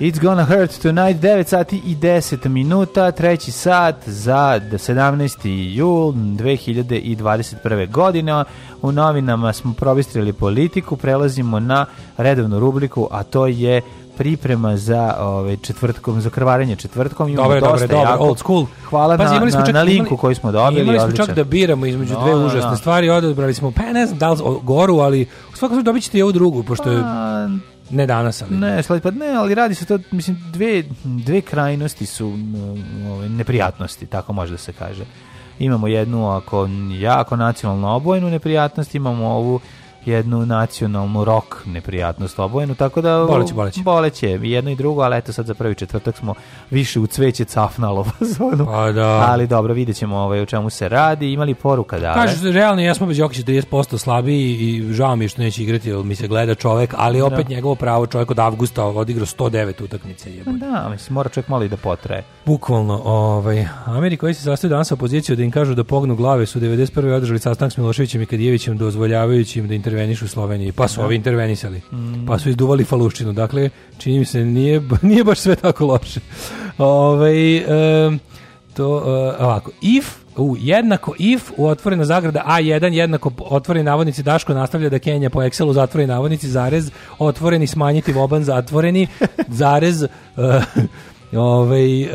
It's Gonna Hurt Tonight, 9 sati i 10 minuta, treći sat za 17. jul 2021. godine. U novinama smo probistrili politiku, prelazimo na redovnu rubriku, a to je priprema za ove četvrtkom za krvarenje četvrtkom imamo dobre, dosta dobre, jako. old school hvala Pazi, na, čak, na, na linku imali, koji smo dobili imali smo odličan. čak da biramo između no, dve užasne no. stvari odabrali smo pa ne znam da li goru ali u svakom slučaju dobićete i ovu drugu pošto je... Pa, Ne danas, ali... Ne, pa ne, ali radi se to, mislim, dve, dve krajnosti su ove, ovaj, neprijatnosti, tako može da se kaže. Imamo jednu ako jako nacionalno obojenu neprijatnost, imamo ovu jednu nacionalnu rok neprijatnost obojenu, tako da boleće, boleće. boleće jedno i drugo, ali eto sad za prvi četvrtak smo više u cveće cafnalo zonu, pa da. ali dobro, vidjet ćemo ovaj, u čemu se radi, imali poruka da Kažu, realno ja smo bez Jokića 30% slabiji i žao mi je što neće igrati, mi se gleda čovek, ali da. opet da. njegovo pravo čovek od avgusta odigrao 109 utakmice. Jeboj. Pa da, mislim, mora čovjek malo i da potraje. Bukvalno, ovaj, Ameri koji se sastoji danas opoziciju da im kažu da pognu glave su 91. održali sastanak s Miloševićem i Kadijevićem dozvoljavajući im da intervju intervenišu u Sloveniji, pa su da. ovi intervenisali, mm. pa su izduvali faluščinu, dakle, čini mi se, nije, nije baš sve tako loše. Ove, um, to, uh, ovako, if u jednako if u otvorena zagrada A1 jednako otvoreni navodnici Daško nastavlja da Kenja po Excelu zatvori navodnici zarez otvoreni smanjiti voban zatvoreni zarez uh, Ovaj e,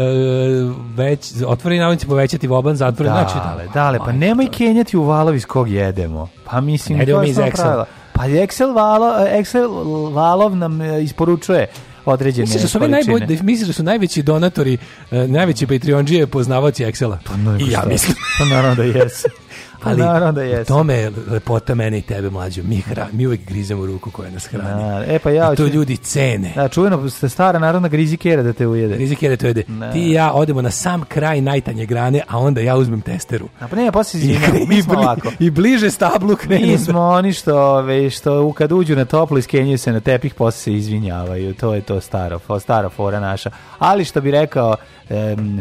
već otvori navod povećati voban, zatvori da, znači dale, dale, pa nemoj kenjati u valovi s kog jedemo. Pa mislim da to mi Excel. Pa Excel valo, Excel valov nam e, isporučuje određene misliš da su najbolji da misliš da su najveći donatori e, najveći Patreonđije poznavaoci Excela pa, no, I ja mislim pa naravno da jesu Pa ali naravno da jeste. tome je lepota mene i tebe mlađo. Mi, hra, mi uvek grizemo ruku koja nas hrani. Na, e pa ja I to oči... ljudi cene. Da, čujeno, stara narodna grizi kjera da te ujede. Grizi da te ujede. Na. Ti i ja odemo na sam kraj najtanje grane, a onda ja uzmem testeru. A pa ne, pa se izvina, mi smo ovako. I bliže stablu krenemo. Mi smo oni što, ve, što kad uđu na toplo iskenjuju se na tepih, posle se izvinjavaju. To je to staro, stara fora naša. Ali što bi rekao,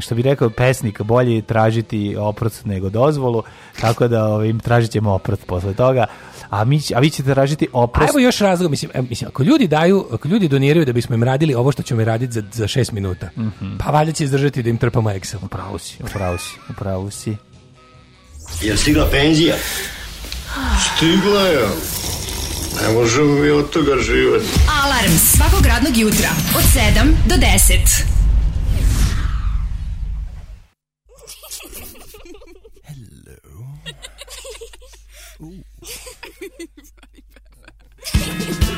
što bi rekao pesnik, bolje tražiti oprost nego dozvolu. Tako da ovim ovaj, tražit ćemo oprost posle toga. A, mi, a vi ćete tražiti oprost. A evo još razlog, mislim, mislim, ako ljudi daju, ako ljudi doniraju da bismo im radili ovo što ćemo raditi za, za šest minuta, mm -hmm. pa valjda će izdržati da im trpamo Excel. Upravo si, upravo si, upravo si. Jel stigla penzija? Stigla je. Ne možemo mi od toga živjeti. Alarm svakog radnog jutra od 7 do 10. Thank you.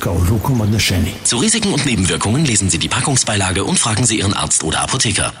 Zwickau. So kommen nicht Zu Risiken und Nebenwirkungen lesen Sie die Packungsbeilage und fragen Sie Ihren Arzt oder Apotheker.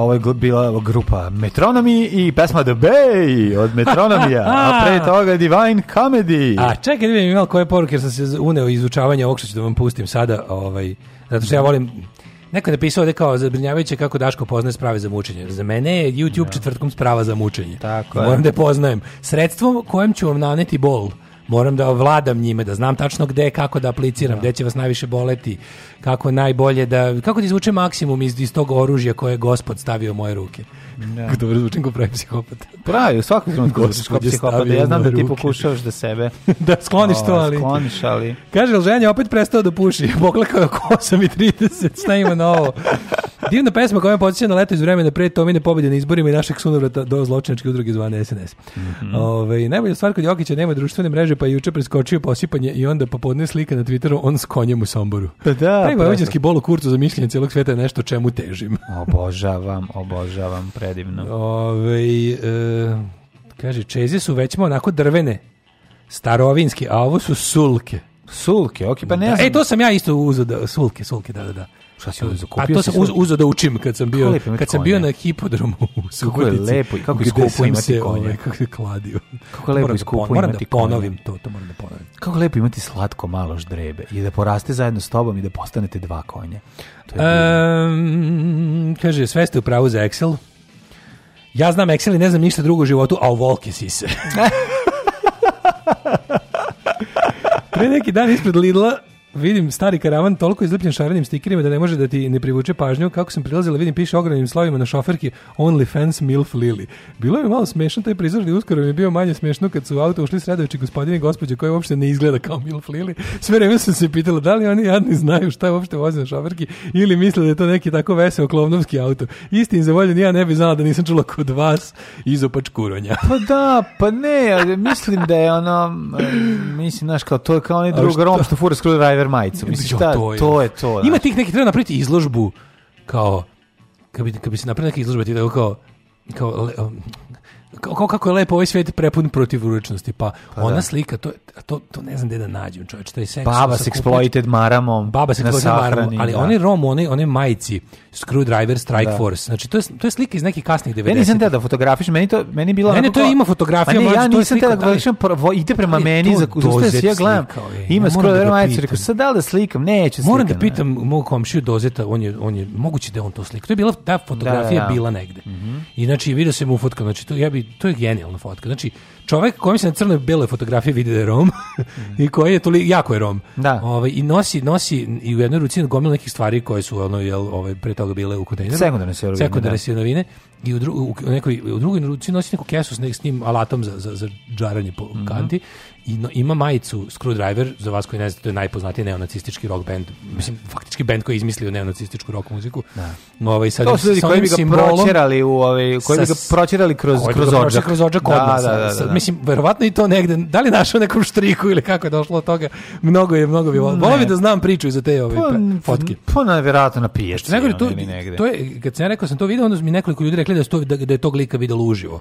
ovo je bila grupa Metronomy i pesma The Bay od Metronomija, a pre toga Divine Comedy. A čekaj, da vidim imao koje poruke, jer sam se uneo izučavanje ovog što ću da vam pustim sada, ovaj, zato što ja volim, Neko je napisao da kao zabrinjavajuće kako Daško poznaje sprave za mučenje. Za mene je YouTube da. četvrtkom sprava za mučenje. Tako Moram je. da je poznajem. Sredstvom kojem ću vam naneti bol moram da vladam njime, da znam tačno gde, kako da apliciram, da. gde će vas najviše boleti, kako najbolje da, kako da izvučem maksimum iz, iz tog oružja koje je gospod stavio moje ruke. Da. Dobro zvučim kao pravi psihopat. Pravi, u svakom trenutku zvučiš kao psihopata. Ja znam da ti pokušavaš da sebe... da, skloniš to, ali... Skloniš, ali... Kaže, ženja opet prestao da puši. Poklekao je oko 8.30, šta ima ovo? Divna pesma koja me podsjeća na leto iz vremena pre Tomine pobjede na izborima i našeg sunovrata do zločinačke udruge zvane SNS. Mm -hmm. Ove, ovaj, najbolja stvar kod Jokića nema društvene mreže, pa je juče preskočio posipanje i onda popodne slika na Twitteru on s konjem u Somboru. Pa da, Taj pa vojvođanski da. bol u kurcu za mišljenje cijelog sveta je nešto čemu težim. obožavam, obožavam, predivno. Ove, ovaj, e, kaže, čeze su već onako drvene, starovinski, a ovo su sulke. Sulke, ok, pa ne da. znam. E, to sam ja isto uzao, da, sulke, sulke, da, da, da. Šta si uzeo? Kupio pa to sam uz, uzeo da učim kad sam bio, kad sam bio na hipodromu u Subotici. Kako je lepo i kako je skupo imati konje. Ovaj, kako je kladio. Kako je lepo iskupo imati konje. Moram da, da ponovim to, to moram da ponovim. Kako lepo imati slatko malo ždrebe i da poraste zajedno s tobom i da postanete dva konje. To je um, kaže, sve ste u pravu za Excel. Ja znam Excel i ne znam ništa drugo u životu, a u volke sise. Pre neki dan ispred Lidla Vidim stari karavan toliko izlepljen šarenim stikerima da ne može da ti ne privuče pažnju. Kako sam prilazila, vidim piše ogromnim slovima na šoferki Only Fans Milf Lily. Bilo je malo smešno taj prizor, ali uskoro mi je bio manje smešno kad su u auto ušli sredovići gospodine i gospođe koji uopšte ne izgleda kao Milf Lily. Sve vreme sam se pitala da li oni jadni znaju šta je uopšte voze na šoferki ili misle da je to neki tako veseo klovnovski auto. Istim za volju ja ne bih znala da nisam čula kod vas izopač kuronja. Pa da, pa ne, mislim da je ono mislim, znaš, kao, to je kao onaj drug rom što fura Survivor majicu. Mislim, jo, to, je. to je to. Ima da. tih neki, treba napraviti izložbu kao, kao bi, kad bi se napravila neka izložbe, ti tako kao, kao kako, kako je lepo ovaj svet prepun protivuričnosti Pa, pa ona da. slika, to, to, to ne znam gde da nađem, čovječ, taj seks. Baba se exploited maramom. Baba se exploited maramom, ali da. oni rom, oni, oni majci, Screwdriver, Strike da. Force, znači to je, to je slika iz nekih kasnih 90. ih nisam teo da fotografiš, meni to, meni bilo... Mene to ima fotografija, ne, ja nisam teo da fotografišem, ide prema meni, za zaustavio se ja gledam, ima da Screwdriver majci, rekao, sad da li da slikam, neću Moram da pitam mog komšiju Dozeta, on je, on je, moguće da on to slika. To je bila, ta fotografija da, da, bila negde. Mhm. I znači, vidio se mu fotka, znači, to, ja bi, to je genijalna fotka. Znači, čovjek kojem se na crnoj bele fotografije vidi da je Rom i koji je toli jako je Rom. Da. Ovaj, I nosi, nosi i u jednoj ruci gomilu nekih stvari koje su ono, jel, ovaj, pre toga bile u kontejneru. Sekundarne sirovine. Sekundarne da. sirovine. I u, dru, u, nekoj, u drugoj ruci nosi neku kesu s, nek, s njim alatom za, za, za džaranje po mm -hmm. kanti ima majicu Screwdriver, za vas koji ne znate, to je najpoznatiji neonacistički rock band. Mislim, faktički band koji je izmislio neonacističku rock muziku. Da. No, ovaj, sad, to su ljudi koji bi ga simbolom, pročerali, u, ovaj, koji bi ga pročerali kroz, ovaj kroz odžak. Kroz odžak da, odmah, da, da, da, sad, da, Mislim, verovatno i to negde, da li našao nekom štriku ili kako je došlo od toga, mnogo je, mnogo bi volao. bi da znam priču iza te ove ovaj, pa, fotke. Pa, na, verovatno na pijačci. Nego, to, to je, kad sam ja rekao da sam to video, onda mi nekoliko ljudi rekli da, je to, da, da je tog lika videlo uživo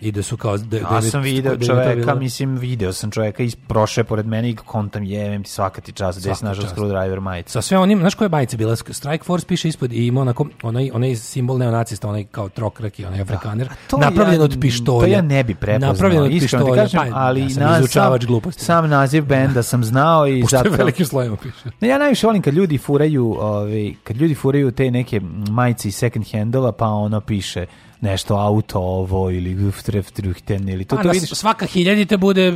i da su kao da, ja sam video čoveka mislim video sam čoveka iz prošao pored mene i kontam jevem ti svaka ti čast gde si našao screwdriver majice sa sve onim znaš koja je majica bila Strike Force piše ispod i ima onako onaj onaj simbol neonacista onaj kao trokrak i onaj da. afrikaner da. napravljen ja, od pištolja to ja ne bi prepoznao napravljen od pištolja ti kažem, pa, ali ja sam izučavač sam, gluposti sam naziv da. benda sam znao i zato veliki slovima piše ne, ja najviše volim kad ljudi furaju ovaj kad ljudi furaju te neke majice iz second handla pa ono piše nešto auto ovo ili Luftreftruchten ili to, A, pa, to da, vidiš. Svaka hiljadite bude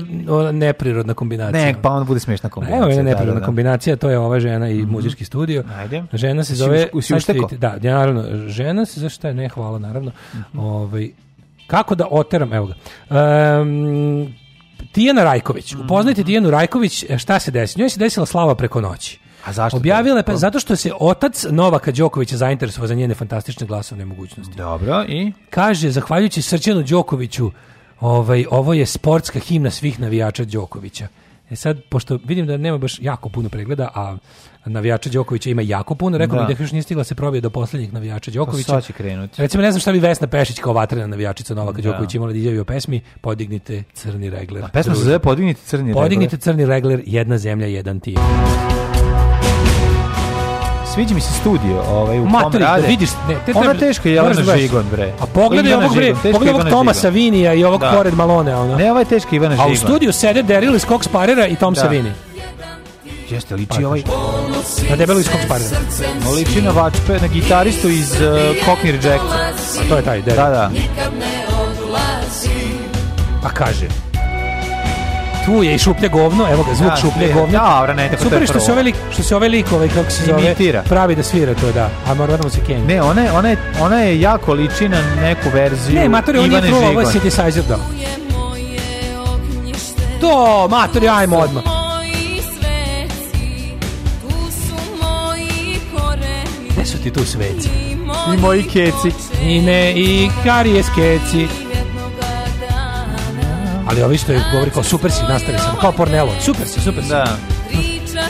neprirodna kombinacija. Ne, pa onda bude smiješna pa, kombinacija. Evo je da, da, neprirodna da, da. kombinacija, to je ova žena i mm -hmm. muzički studio. Ajde. Žena se zove... Si, si da, ja, naravno, žena se, zašto je, ne, hvala, naravno. Mm -hmm. ovaj, kako da oteram, evo ga. Um, Tijana Rajković. Mhm. Upoznajte mm -hmm. Tijanu Rajković, e, šta se desi? Njoj se desila slava preko noći. A zašto? Objavila je, pa, zato što se otac Novaka Đokovića zainteresovao za njene fantastične glasovne mogućnosti. Dobro, i? Kaže, zahvaljujući Srđanu Đokoviću, ovaj, ovo je sportska himna svih navijača Đokovića. E sad, pošto vidim da nema baš jako puno pregleda, a navijača Đokovića ima jako puno, rekao da. mi da još nije stigla se probije do poslednjih navijača pa Đokovića. Pa će krenuti. Recimo, ne znam šta bi Vesna Pešić kao vatrena navijačica Novaka da. Đokovića imala da izjavi o pesmi Podignite crni regler. A pesma se zove Podignite crni Podignite regler. Podignite crni regler, jedna zemlja, jedan tim sviđa mi se studio ovaj, u Matri, kom da rade. vidiš, ne, te treba, ona teška je Jelena Žigon, bre. A pogledaj ovog, bre, pogledaj ovog Tomasa Vinija i ovog da. pored Malone, Ona. Ne, ovaj teški Ivana Žigon. A u studiju sede Daryl iz Cox Parera i Tom da. Savini. Jeste, liči pa, ovaj... Na debelu iz Cox Parera. No, liči na vačpe, na gitaristu iz uh, Cockney Reject. A to je taj, Daryl. Da, da. Pa kaže pljuje i šuplje govno, evo ga, zvuk da, šuplje govno. Dobro, ne, tako Super što se ovaj što se ovaj lik, kako se zove, Imitira. pravi da svira to, da. A mora da se kenja. Ne, ona je, ona je, ona je jako liči na neku verziju Ne, matori, on je trula, ovo je synthesizer, da. To, matori, ajmo odmah. Gde su ti tu sveci? I moji keci. I ne, i karijes keci. Ali ovi što je govori kao super si, nastavi sam, kao Pornelo, super si, super si. Da. da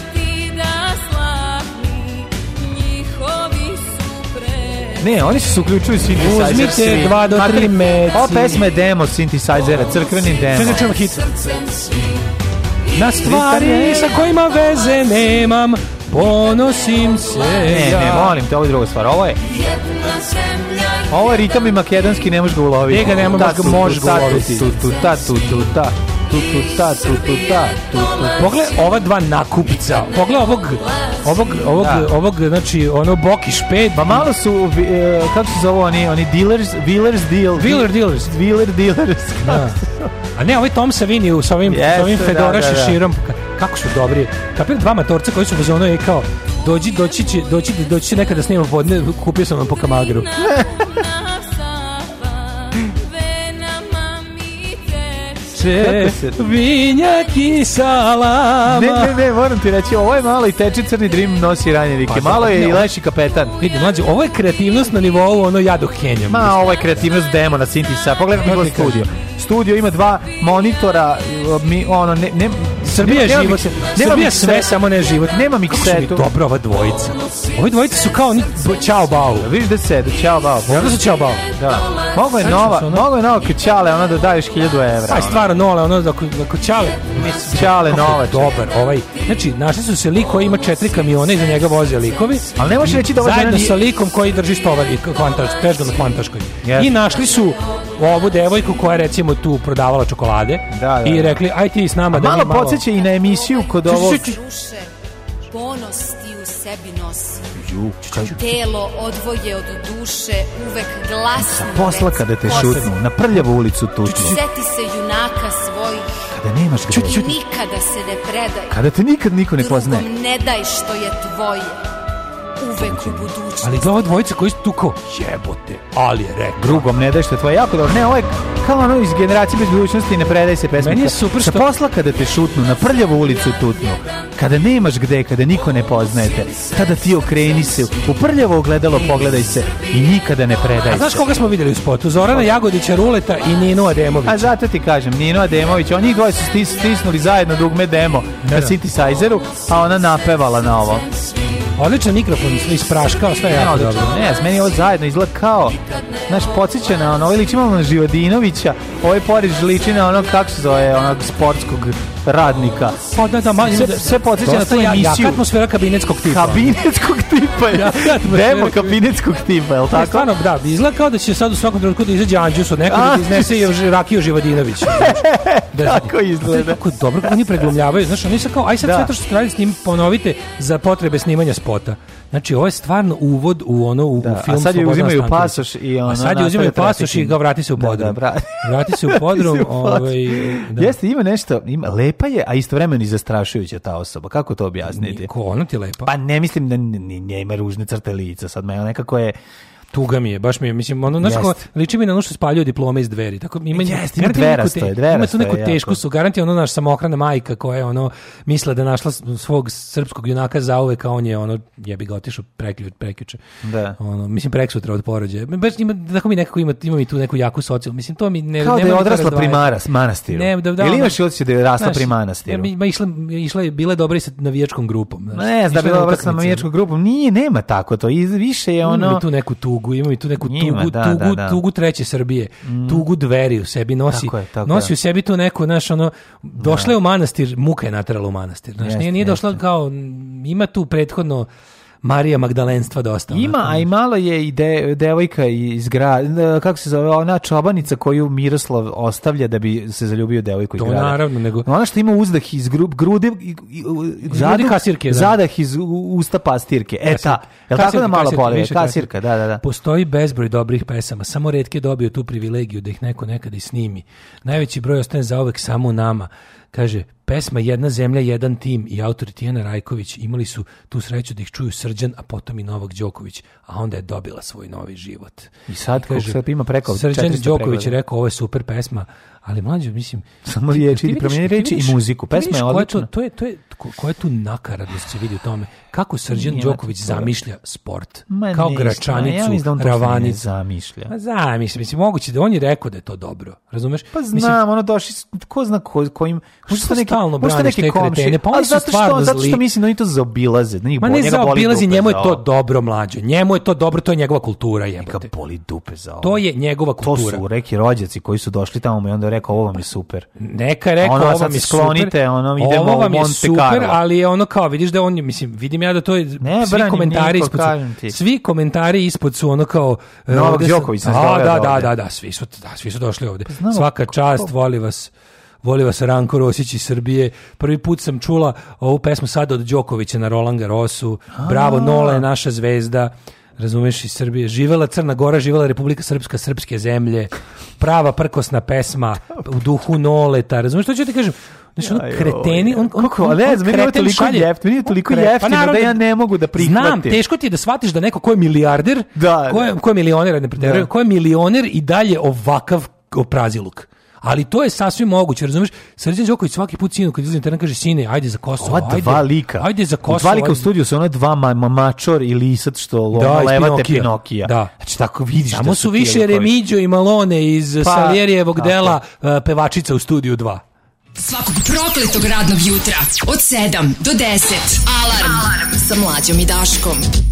ne, oni su se uključuju synthesizer Uzmite svi. dva do tri meci. Ova pesma je demo synthesizera, crkveni demo. Čekaj, znači čujem hit. Na stvari sa kojima veze nemam, Ponosim se Ne, ja. ne, molim te, ovo je druga stvar. Ovo je... Ovo je ritam i makedonski, ne možeš ga uloviti. Ne ga ne možeš ga uloviti. Tu, tu, ta, tu, tu, ta tu tu ta tu tu ta tu tu. Pogle ova dva nakupca. Pogle ovog ovog ovog da. ovog znači ono Boki šped. Pa malo su e, kako se zove oni oni dealers, dealers deal. Dealer dealers, dealer dealers. Da. A ne, ovaj Tom Savini sa ovim yes, sa ovim da, Fedora da, da, da. širom kako su dobri. Kapir dva matorca koji su bez ono je kao dođi doći će doći doći će nekada da snimamo podne kupio sam vam po kamagru. teče se... vinjak i salama. Ne, ne, ne, moram ti reći, ovo je malo i teče crni dream nosi ranjenike. Pa da, malo je i leši kapetan. Vidi, mlađe, ovo je kreativnost na nivou ono jadu Kenjam. Ma, ovo je kreativnost demona Sintisa. Pogledaj mi go studio. Studio ima dva monitora, mi, ono, ne, ne, Srbija je život. Srbija sve, samo ne život. Nema mi ksetu. Dobro, ova dvojica. Ove dvojice su kao ni... Ćao, bao. Viš da se, da ćao, bao. Ja, da su ćao, bao. Da. da. Mogu je nova, mogu je nova kćale, ona da daješ 1000 evra. Aj, stvarno nole, ono da kćale. Kćale nova. Dobar, ovaj. Znači, našli su se lik koji ima četiri kamiona, iza njega voze likovi. Ali ne možeš reći da ovo Zajedno sa likom koji drži stovar i kvantaš, težda na kvantaškoj. I našli su ovu devojku koja recimo tu prodavala čokolade da, da, i da. rekli aj ti s nama da malo će i na emisiju kod ovog... Ponos ti u sebi nosi. Telo odvoje od duše uvek glasno. posla kada te šutnu, na prljavu ulicu tutnu. Sjeti se junaka svojih. Kada nemaš gde. Nikada se ne predaj. Kada te nikad niko ne poznaje. ne daj što je tvoje uvek u budućnosti. Ali glava dvojica koji su tu kao, jebote, ali je rekao. Drugom ne daj što je tvoje jako dobro. Ne, ovo je kao ono iz generacije bez budućnosti ne predaj se pesmica. Meni je super što... Sa posla kada te šutnu, na prljavu ulicu tutnu, kada nemaš gde, kada niko ne poznajete, tada ti okreni se, u prljavo ogledalo pogledaj se i nikada ne predaj se. A znaš koga smo videli u spotu? Zorana Jagodića, Ruleta i Nino Ademović. A zato ti kažem, Nino Ademović, oni dvoje su stis, stisnuli zajedno dugme demo da, na da. Synthesizeru, a ona napevala na ovo. Odličan mikrofon, sve ispraškao, sve je jako dobro. Ne, s meni ovo zajedno izgleda kao, znaš, podsjeća na ono, ovaj liči malo na Živodinovića, ovaj poriž liči na ono, kako se zove, onog sportskog radnika. Pa da, da, manj, sve, da, sve podsjeća na tu emisiju. Jaka atmosfera kabinetskog tipa. Kabinetskog tipa, je. demo kabinetskog tipa, je li e, tako? Stvarno, da, izgleda kao da će sad u svakom trenutku da izađe Anđus od nekada da iznese i Rakio Živadinović. da, Tako izgleda. Kako dobro, oni preglumljavaju, znaš, oni su kao, aj sad da. sve to što ste radili s njim ponovite za potrebe snimanja spota. Znači, ovo je stvarno uvod u ono u, da, u film sad je uzimaju pasoš i ona A sad je uzimaju pasoš i ga vrati se u podrum. Da, da, vrati se u podrum. ovaj, da. Jeste, ima nešto, ima, lepa je, a istovremeno i zastrašujuća ta osoba. Kako to objasniti? Niko, ona ti lepa. Pa ne mislim da nema ružne crte lica. Sad me nekako je Tuga mi je, baš mi je, mislim, ono, znaš, ko, liči mi na ono što spaljuje diplome iz dveri, tako ima, Jest, ima, da dverasto, te, dverasto, ima tu neku tešku, su garanti ono naš samohrana majka koja je ono, misla da našla svog srpskog junaka za zauvek, a on je ono, jebi ga otišao preključ, preključe, da. ono, mislim, preksutra od porođaja, baš ima, da tako mi nekako ima, ima mi tu neku jaku socijalnu, mislim, to mi ne... Kao da je odrasla da pri manastiru, ne, da, da, ili imaš ili da je rasla pri manastiru? Ja, ma išla, išla je, bila je dobra i sa navijačkom grupom, znaš, ne, da bila dobra sa navijačkom grupom, nije, nema tako to, više je ono... tu neku tu tugu, imaju tu neku Njima, tugu, da, tugu, da, da. tugu treće Srbije, mm. tugu dveri u sebi nosi. Tako je, tako nosi u sebi tu neko, znaš, ono, došla je da. u manastir, muka je naterala u manastir. Znaš, nije, nije došla kao, ima tu prethodno Marija Magdalenstva dosta. Da ima, a i malo je i de, devojka iz grada, e, kako se zove, ona čobanica koju Miroslav ostavlja da bi se zaljubio devojku iz grada. To naravno, nego... Ona što ima uzdah iz grub, grudi, zadah, kasirke, da. zadah iz usta pastirke. E Kasir, ta, je tako da malo pove? Kasirka, da, da, da. Postoji bezbroj dobrih pesama, samo redke dobio tu privilegiju da ih neko nekada i snimi. Najveći broj ostane zaovek samo nama. Kaže, pesma Jedna zemlja, jedan tim i autor Tijena Rajković imali su tu sreću da ih čuju Srđan, a potom i Novak Đoković, a onda je dobila svoj novi život. I sad, I kaže, sad ima preko Srđan Đoković je rekao, ovo je super pesma, ali mlađe mislim samo riječi ili promijeni reči i muziku pesma je odlična to, to je to je koja je tu nakaradost se vidi u tome kako Srđan Đoković zamišlja sport Ma kao gračanicu ja da on ravanicu zamišlja Ma zamisli mislim moguće da on je rekao da je to dobro razumeš pa znam mislim, ono došli ko zna ko, kojim pa možda su neki stalno možda neki komšije pa oni su stvarno zato što mislim da oni to zaobilaze da njih boli zaobilazi njemu je to dobro mlađe njemu je to dobro to je njegova kultura jebote boli dupe za ovo to je njegova kultura to su neki rođaci koji su došli tamo i onda rekao ovo mi super. Neka je rekao ono, ovo mi sklonite, super. Ono, idemo ovo vam je Monte super, Carlo. ali je ono kao, vidiš da on, mislim, vidim ja da to je, ne, svi brani, komentari niko, ispod su, svi komentari ispod su ono kao... E, Novak Đoković sam da, da, da, da, da, svi su, da, svi su došli ovde. Pa znamo, Svaka čast, kako? voli vas voli vas Ranko Rosić iz Srbije. Prvi put sam čula ovu pesmu sada od Đokovića na Roland Garrosu. Bravo, Nola je naša zvezda razumeš, i Srbije. Živela Crna Gora, živela Republika Srpska, srpske zemlje, prava prkosna pesma u duhu noleta, razumeš, što ću ti kažem? Znači, ono kreteni, on, on, Kako, on, ne, on meni je toliko jeft, meni je toliko jeftino pa da ja ne mogu da prihvatim. Znam, teško ti je da shvatiš da neko ko je milijarder, da, ko je, da. ko je milioner, ne preterujem, da. ko je milioner i dalje ovakav opraziluk. Ali to je sasvim moguće, razumeš? Srđan Đoković svaki put sinu kad izlazi na kaže sine, ajde za Kosovo, ajde. Ova dva lika. Ajde za Kosovo. Dva lika u studiju su ona dva mamačor i lisat što loma da, levate Pinokija. Da. Znači tako vidiš Samo da su, su više Remiđo i Malone iz eh, pa, Saljerijevog dela a, eh, pevačica u studiju 2. Svakog prokletog radnog jutra od 7 do 10. Alarm, Alarm. sa mlađom i Daškom.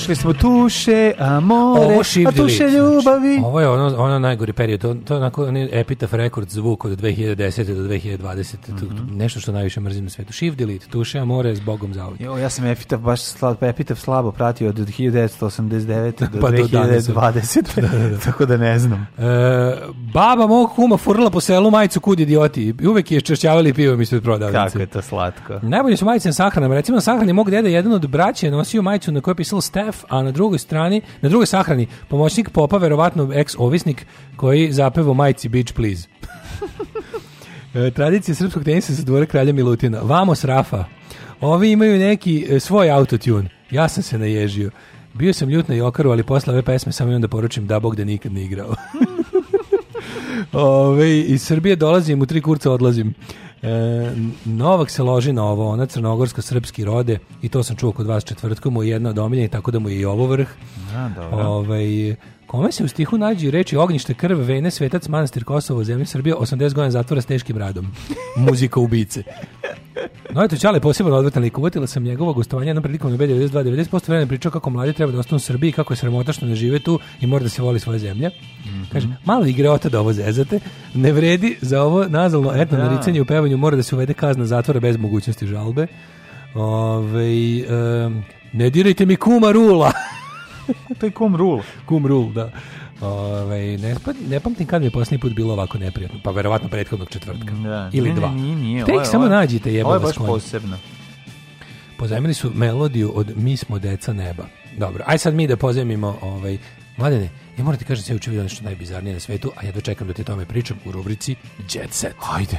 Slušali smo tuše, amore, Ovo a tuše znači, ljubavi. Ovo je ono, ono najgori period. To, je onako on epitaf rekord zvuk od 2010. do 2020. Mm -hmm. Nešto što najviše mrzim na svetu. Shift delete, tuše, amore, s Bogom zauvijek. Jo, ja sam epitaf baš slab, epitaf slabo pratio od 1989. do pa 2020. Da, da, da. Tako da ne znam. E, baba mog kuma furla po selu majicu kud idioti. Uvek je češćavali pivom ispred prodavnice. Kako je to slatko. Najbolje su majice na sahranama. Recimo na sahrani mog deda jedan od braća je nosio majicu na kojoj je pisalo Stan Life, a na drugoj strani, na drugoj sahrani, pomoćnik popa, verovatno ex-ovisnik, koji zapevo majci Beach Please. E, Tradicija srpskog tenisa sa dvora kralja Milutina. Vamos Rafa. Ovi imaju neki e, svoj autotune. Ja sam se naježio. Bio sam ljut na Jokaru, ali posle ove pesme samo imam da poručim da Bog da nikad ne igrao. Ove, iz Srbije dolazim, u tri kurca odlazim. E, Novak se loži na ovo, ona crnogorsko-srpski rode i to sam čuo kod vas četvrtkom, mu je jedna od omiljenih, tako da mu je i ovo vrh. Da, dobro. Ovaj, Kome se u stihu nađu reči ognjište, krv, vene, svetac, manastir, Kosovo, zemlja Srbije, 80 godina zatvora s teškim radom. Muzika ubice. No eto, Čale posebno odvrtan lik. Uvotila sam njegovo gostovanje jednom prilikom na B92-90% vremena pričao kako mladi treba da ostanu u Srbiji, kako je sramota što ne žive tu i mora da se voli svoje zemlja. Mm -hmm. Kaže, malo igreota da ovo zezate, ne vredi za ovo nazalno etno da. naricanje u pevanju, mora da se uvede kazna zatvora bez mogućnosti žalbe. Ove, um, ne dirajte mi kuma rula! to je kum rule. Kum rule, da. Ove, ne, ne pamtim kad je posljednji put bilo ovako neprijatno. Pa verovatno prethodnog četvrtka. Da, Ili dva. Nije, nije, Tek samo ovo, nađite jebala Ovo je baš skloni. posebno. Pozajmili su melodiju od Mi smo deca neba. Dobro, aj sad mi da pozajmimo ovaj, Mladene, ja moram ti kažem sve učinio nešto najbizarnije na svetu, a ja dočekam da ti tome pričam u rubrici Jet Set. Ajde.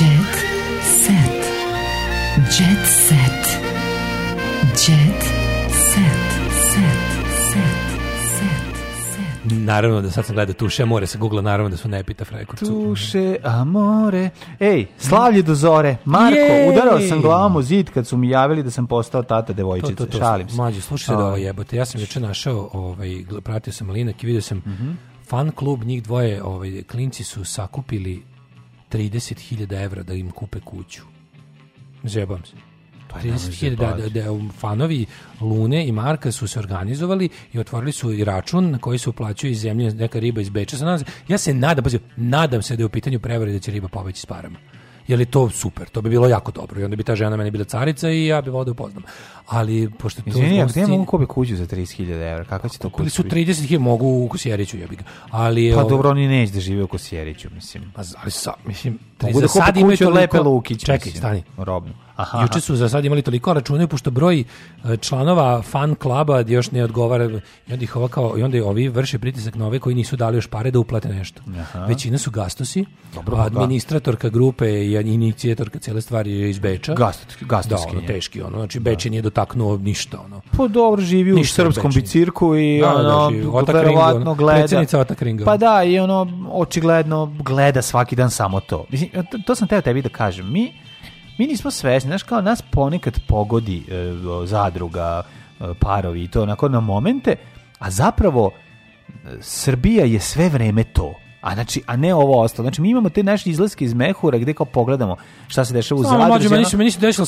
Jet set. Jet set. Jet set. Set. Set. Set. Naravno da sad sam gleda Tuše Amore sa Google, naravno da su nepita pita Tuše Amore. Ej, slavlje do zore. Marko, Jej! udarao sam glavom u zid kad su mi javili da sam postao tata devojčice. To, to, to, Šalim se. Mlađe, slušaj da ovo jebote. Ja sam juče našao, ovaj, pratio sam Linak i vidio sam mm -hmm fan klub, njih dvoje ovaj, klinci su sakupili 30.000 evra da im kupe kuću. Zjebam se. 30.000 pa da, da, da, da, fanovi Lune i Marka su se organizovali i otvorili su i račun na koji se uplaćuje iz zemlje neka riba iz Beča. Ja se nadam, pazi, nadam se da je u pitanju prevare da će riba pobeći s parama je li to super, to bi bilo jako dobro i onda bi ta žena meni bila carica i ja bi vodu da upoznam. Ali, pošto to... Izvini, zlosti... mogu kupi kuću za 30.000 evra? Kako će to kupiti? su 30.000, mogu u Kosjeriću, ja bih. Ali, pa ovaj- dobro, oni neće da žive u Kosjeriću, mislim. Pa, ali sa, mislim, Mogu da za da sad imaju toliko... Lukić, Čekaj, stani. Robno. Aha. Juče su za sad imali toliko računa, pošto broj e, članova fan klaba još ne odgovara, i onda, ih ova kao, i onda i ovi vrše pritisak na ove koji nisu dali još pare da uplate nešto. Aha. Većina su gastosi, Dobro, pa da. administratorka da. grupe i inicijatorka cele stvari je iz Beča. Gast, gastoski. Da, ono, teški, ono, znači Beč nije dotaknuo ništa. Ono. Po pa dobro, živi ništa u srpskom Beči. bicirku i da, da ono, da, verovatno ono, gleda. Predsednica Otak Ringo. Pa da, i ono, očigledno gleda svaki dan samo to. Mislim, to sam teo tebi da kažem, mi, mi nismo svesni, znaš, kao nas ponekad pogodi e, zadruga, e, parovi i to onako na momente, a zapravo e, Srbija je sve vreme to. A znači, a ne ovo ostalo. Znači mi imamo te naše izlaske iz mehura gde kao pogledamo šta se dešava u zadruzi.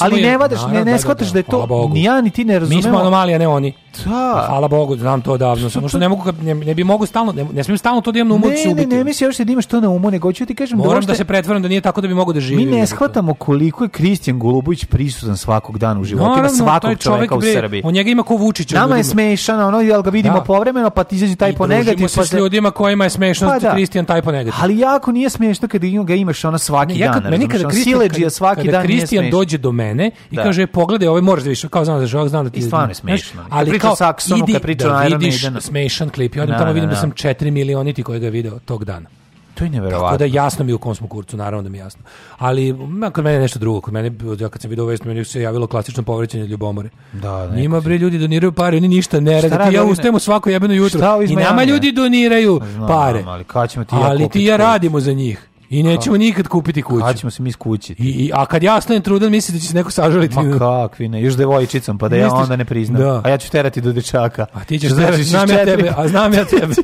Ali ne vadaš, ne, ne, da, da, da je to. Ni ja ni ti ne razumemo. Mi smo anomalija, ne oni. Da. Pa hvala Bogu, znam to davno. Samo što ne mogu ne, ne bi mogu stalno ne, ne smijem stalno to da imam na umu da ne, ubiti. Ne, ne, mislim još da imaš to na umu, nego hoću ti kažem da Moram da, da se pretvaram da nije tako da bi mogao da živim. Mi ne shvatamo koliko je Kristijan Golubović prisutan svakog dana u životima Naravno, svakog čovjeka u Srbiji. On njega ima ko Vučić. Nama je smešano, ono jel ga vidimo da. povremeno, pa ti izađe taj ponegativ, pa se ljudima kojima je smešno pa da. Kristijan taj po ponegativ. Ali jako nije smešno kad ga imaš ona svaki ja, kad, dan. Meni kada Kristijan svaki dan Kristijan dođe do mene i da. kaže pogledaj, ovaj možeš da više kao znam da znam da ti. I stvarno je smešno. Ali kao, Saksonu, idi kad priča da vidiš Maidenu. smešan klip. Ja odem da, tamo da, vidim da, da, da sam 4 milioniti koji ga je video tog dana. To je neverovatno. Tako da jasno mi u kom smo kurcu, naravno da mi jasno. Ali kod mene je nešto drugo. Kod mene, ja kad sam video vest, meni se javilo klasično povrećenje ljubomore. Da, da. Njima bre ljudi doniraju pare, oni ništa ne rade. Ti ja ustajemo svako jebeno jutro. I nama ljudi doniraju pare. Ali, ćemo ti ja ali ti ja radimo za njih. I nećemo nikad kupiti kuću. Kad ćemo se mi skućiti. I, i, a kad ja stanem trudan, mislite da će se neko sažaliti. Ma kakvi ne, još devojčicom, pa da ja onda ne priznam. Da. A ja ću terati do dečaka. A ti ćeš, da terati, znam ja tebe, a znam ja tebe.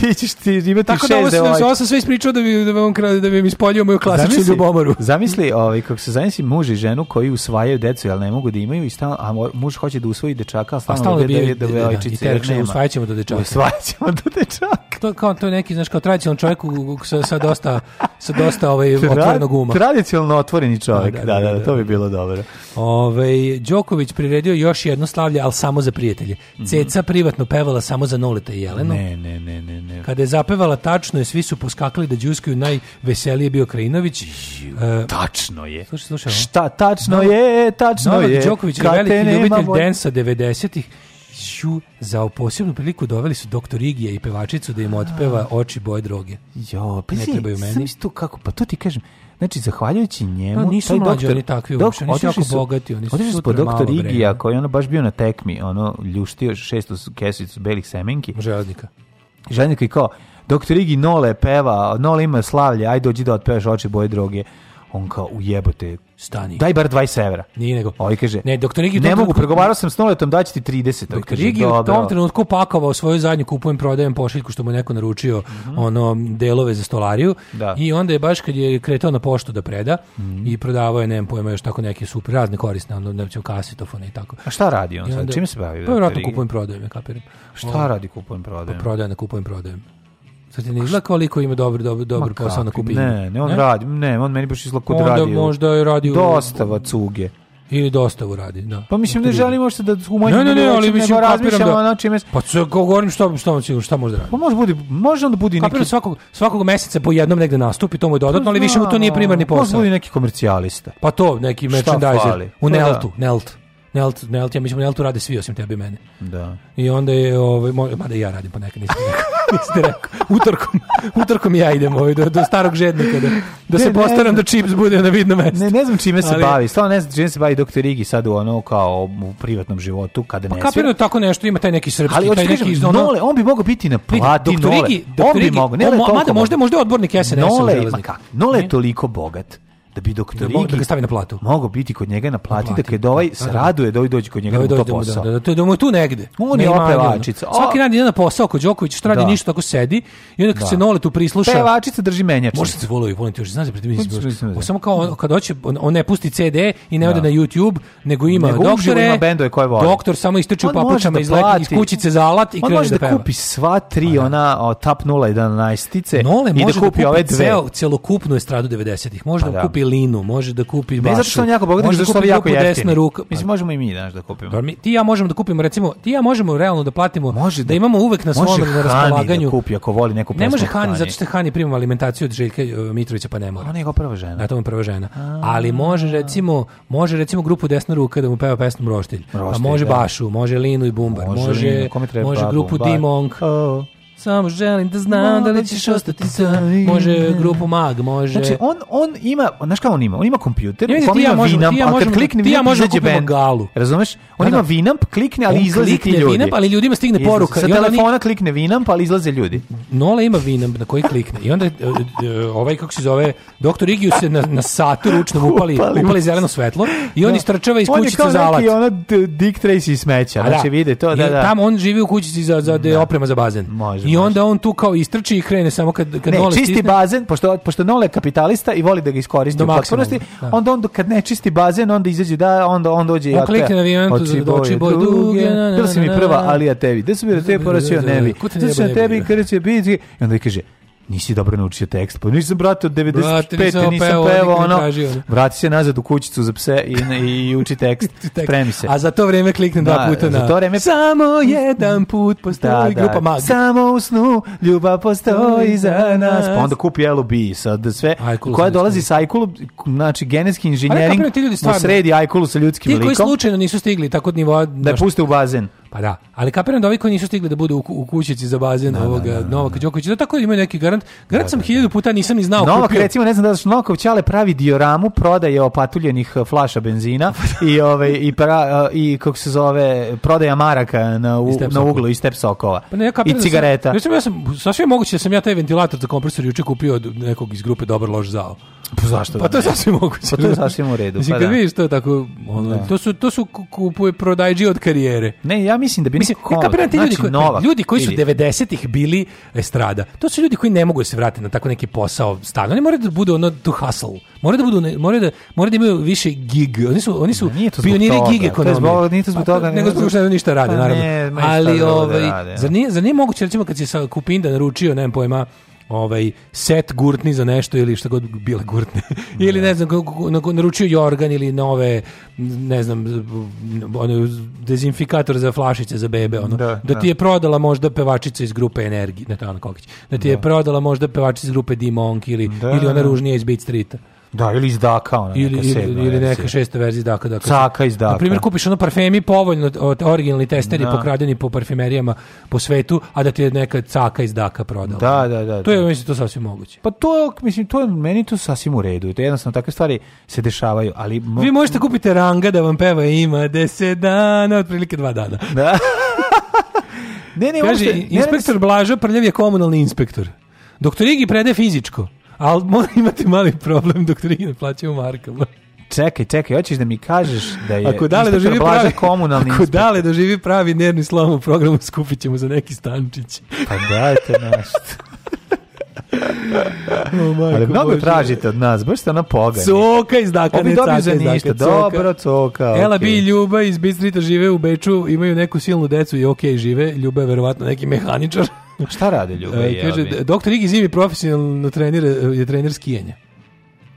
ti ćeš ti imati Tako da šest devojčica. Tako da ovo sam, sve ispričao da bi, da bi, on, da bi mi ispoljio moju klasičnu zamisli, ljubomoru. Zamisli, ovaj, kako se zamisli muž i ženu koji usvajaju decu, ali ne mogu da imaju, i stan, a muž hoće da usvoji dečaka, a stalno da bi da, devojčice. Da, da, da, da, da, da, da, da, da, da, da, To, da, da, da, da, da, da, da, da, da, da, da, dosta, sa dosta ovaj, otvorenog uma. Tradicionalno otvoreni čovjek, da, da, da, da to bi bilo dobro. Ovaj Đoković priredio još jedno slavlje, al samo za prijatelje. Mm -hmm. Ceca privatno pevala samo za Nolita i Jelenu. Ne, ne, ne, ne, ne. Kada je zapevala tačno je, svi su poskakali da Đuskaju najveselije bio Krajinović. tačno je. Slušaj, slušaj. Šta tačno no, je, tačno Novak je. Đoković je veliki ljubitelj densa 90-ih Ću, za posebnu priliku doveli su doktor Igija i pevačicu da im otpeva oči boje droge. Jo, pa ne si, trebaju meni. Sam kako, pa to ti kažem. Znači, zahvaljujući njemu... No, pa nisu taj mlađi doktor, oni takvi dok, uopšte, nisu jako su, bogati. Oni su otišli su po doktor Igija, koji je ono baš bio na tekmi, ono, ljuštio šestu kesicu belih semenki. Želadnika. Želadnika i kao, doktor Igi Nole peva, Nole ima slavlje, aj dođi da otpevaš oči boje droge. On kao, ujebote, stani. Daj bar 20 evra. Nije nego. Ovi kaže, ne, doktor Rigi, ne mogu, pregovarao sam s noletom, daći ti 30. Doktor Rigi u tom trenutku pakovao svoju zadnju kupujem, prodajem pošiljku što mu neko naručio mm -hmm. ono delove za stolariju da. i onda je baš kad je kretao na poštu da preda mm -hmm. i prodavao je, nemam pojma, još tako neke super razne korisne, ono, ne kasetofone i tako. A šta radi on sad? Čime se bavi? Pa vjerojatno kupujem, prodajem, ja kapiram. Šta on, radi kupujem, prodajem? Pa prodajem, kupujem, prodajem. Sad ne izgleda kao ima dobar, dobar, dobar posao na kupinu. Ne, ne, on ne? radi, ne, on meni baš izgleda kod radi. radio. Onda možda je u... Dostava cuge. Ili dostavu radi, da. Pa mislim ne želim možda da umanjimo. Ne, ne, ne, ali mislim razmišljamo da. na čime. Pa sve govorim što što šta može da radi. Pa može budi, može da budi neki svakog svakog meseca po jednom negde nastupi, to mu je pa dodatno, ali više mu to nije primarni posao. Može budi neki komercijalista. Pa to neki merchandiser u pa da. Neltu, Nelt. Nelt, Nelt, ja mislim, Neltu rade svi osim tebe i mene. Da. I onda je, ovaj, moj, mada i ja radim ponekad, nisam rekao. Nisam rekao. Utorkom, utorkom ja idem ovaj, do, do starog žednika, da, da ne, se postaram da čips bude na vidno mesto. Ne, ne znam čime se Ali, bavi, stvarno ne znam čime se bavi doktor Igi sad u ono kao u privatnom životu, kada pa, ne svira. Pa da tako nešto, ima taj neki srpski, Ali, taj neki... Iz, nole, on bi mogao biti na plati, Doktor Igi, doktor Igi, on bi mogao, ne, on, mada možda, možda je odbornik SNS-a. Nole, nole je toliko bogat da bi doktor da, Igi da ga stavi na platu. Mogu biti kod njega na plati, na plati. da kad ovaj da, raduje da, da. da ovaj dođe kod njega da, da, da, da, to posao. Da, da, da, da, mu je tu negde. On je pevačica. Svaki dan ide na posao kod Đoković, što radi ništa, tako sedi i onda kad se Nole tu prisluša. Pevačica drži menjač. Može se i poneti još, znaš, pred mislim. Samo kao on, kad hoće, on ne pusti CD i ne ode na YouTube, nego ima nego doktore. Ima bendove koje voli. Doktor samo istrči u papučama iz, iz kućice za alat i krene da peva. On može da kupi sva tri ona tap 0 i 11 Nole može da kupi ove dve. Celokupnu estradu 90-ih. Možda pa kupi linu, može da kupi baš. Ne zato što on jako bogat, zato što da on jako jeftini. Ruka. Pa mislim, možemo i mi danas da kupimo. mi, ti ja možemo da kupimo, recimo, ti ja možemo realno da platimo, može da, da imamo uvek na svom na da raspolaganju. Može da kupi ako voli neku Ne može Hani, zato što Hani prima alimentaciju od Željka e, Mitrovića, pa ne mora. Ona je njegova prva žena. Da, to je prva žena. Ali može, recimo, može recimo grupu desna ruka da mu peva pesmu Roštilj. Pa može da. Bašu, može Linu i Bumbar, može, može grupu Dimong. Samo želim da znam no, da li ćeš ostati sa Može grupu Mag, može. Znači on on ima, znaš kao on ima? On ima kompjuter, ja, kom ima Vinamp, ja možemo, da- klikne, ti ja možemo galu. Razumeš? On da, da. ima Vinamp, klikne, ali izlazi ti ljudi. Vinamp, ali ljudima stigne poruka. Sa telefona klikne Vinamp, ali izlaze ljudi. Nola ima Vinamp na koji klikne. I onda e, e, ovaj kako se zove, doktor Igiju se na, na satu ručno upali, upali zeleno svetlo i on istrčava iz kućice za alat. On je kao neki ona Dick Tracy smeća, znači vide to, da, da. Tamo on živi u kućici za, za, oprema za bazen. Može, I onda on tu kao istrči i krene samo kad kad ne, Nole čisti stisne. bazen, pošto pošto Nole kapitalista i voli da ga iskoristi Do u potpunosti, da. onda on kad ne čisti bazen, onda izađe da onda on dođe ja. Klikne na vijentu za doći boj duge. Bila si mi prva Alija tebi. Da se mi te porasio nevi. Da se tebi kreće biti. I onda kaže nisi dobro naučio tekst. Pa nisam brate od 95 brate, nisam, nisam pevao, pevao ono. Vrati se nazad u kućicu za pse i i uči tekst. Spremi se. A za to vrijeme kliknem da, dva puta na. vreme samo jedan put postoji da, da. grupa Magi. Samo u snu ljubav postoji za nas. Pa onda kupi LB sad sve Ajkulu koja dolazi sa Ajkulu, znači genetski inženjering. U sredi Ajkulu sa ljudskim likom. Ti koji slučajno nisu stigli tako od nivoa da, da puste u bazen. Pa da, ali kapiram da ovi koji nisu stigli da budu u, kućici za bazen da, da ovoga da, da Novaka da. Đokovića, da tako imaju neki garant. Garant sam hiljadu puta nisam ni znao Novak, kupio. recimo, ne znam da zašto Novaković, ali pravi dioramu prodaje opatuljenih e, flaša benzina pa i, ove, i, pra, e, i kako se zove, prodaja maraka na, u, na uglu i step sokova. Pa ne, I cigareta. Da sam, ja sam, sasvim moguće da sam ja taj ventilator za kompresor juče kupio od nekog iz grupe Dobar lož zao. Pa zašto? Pa da to je sasvim moguće. Pa to je sasvim u redu. Mislim, pa kad da. vidiš to tako, ono, da. to su, to su kupuje prodajđi od karijere. Ne, ja mislim da bi mislim, niko... Mislim, ti ljudi, znači, koji, ljudi koji su 90-ih bili estrada, to su ljudi koji ne mogu da se vratiti na tako neki posao stan. Oni moraju da budu ono to hustle. Moraju da budu, moraju da, moraju da imaju više gig. Oni su, oni su pioniri gig ekonomije. To zbog, nije to zbog toga. Pa nego zbog što ništa rade, pa naravno. Ali, ovaj, da. zar ne moguće, recimo, kad si sa Kupinda naručio, ne znam pojma, ovaj set gurtni za nešto ili šta god bile gurtne. ili ne znam naručio jorgan ili nove ne znam one dezinfikator za flašice za bebe ono. Da, da ti da. je prodala možda pevačica iz grupe Energi, ne Kokić. Da ti je da. prodala možda pevačica iz grupe Dimonk ili da, ili ona ružnija iz Beat Streeta. Da, ili iz Daka, ona ili, neka sedma Ili, ili neka šesta verzija Daka. Daka. Caka iz Daka. Na primjer, kupiš ono parfemi povoljno, originalni testeri da. pokradeni po parfumerijama po svetu, a da ti je neka caka iz Daka prodala. Da, da, da. To je, da. mislim, to sasvim moguće. Pa to, mislim, to meni to sasvim u redu. To je jednostavno, takve stvari se dešavaju, ali... Vi možete kupiti ranga da vam peva ima deset dana, otprilike dva dana. Da. ne, ne, Kaže, uopšte, inspektor ne, Blaža Prljav je komunalni inspektor. Doktor Igi predaje fizičko ali imate mali problem dok tri ne plaćaju markama. Čekaj, čekaj, hoćeš da mi kažeš da je ako dale doživi pravi, komunalni Ako inspektor. dale doživi pravi nervni slom u programu, skupit ćemo za neki stančić. Pa dajte nešto. oh, Ali mnogo tražite od nas, baš ste ona pogani. Coka iz Dakane. Ovi dobiju za dakle ništa, dobro, coka. Okay. Ela Bi i Ljuba iz Bistrita žive u Beču, imaju neku silnu decu i okej okay, žive. Ljuba je verovatno neki mehaničar. A šta rade ljube? kaže, doktor Igi Zimi profesionalno trenira, e, je trener skijanja.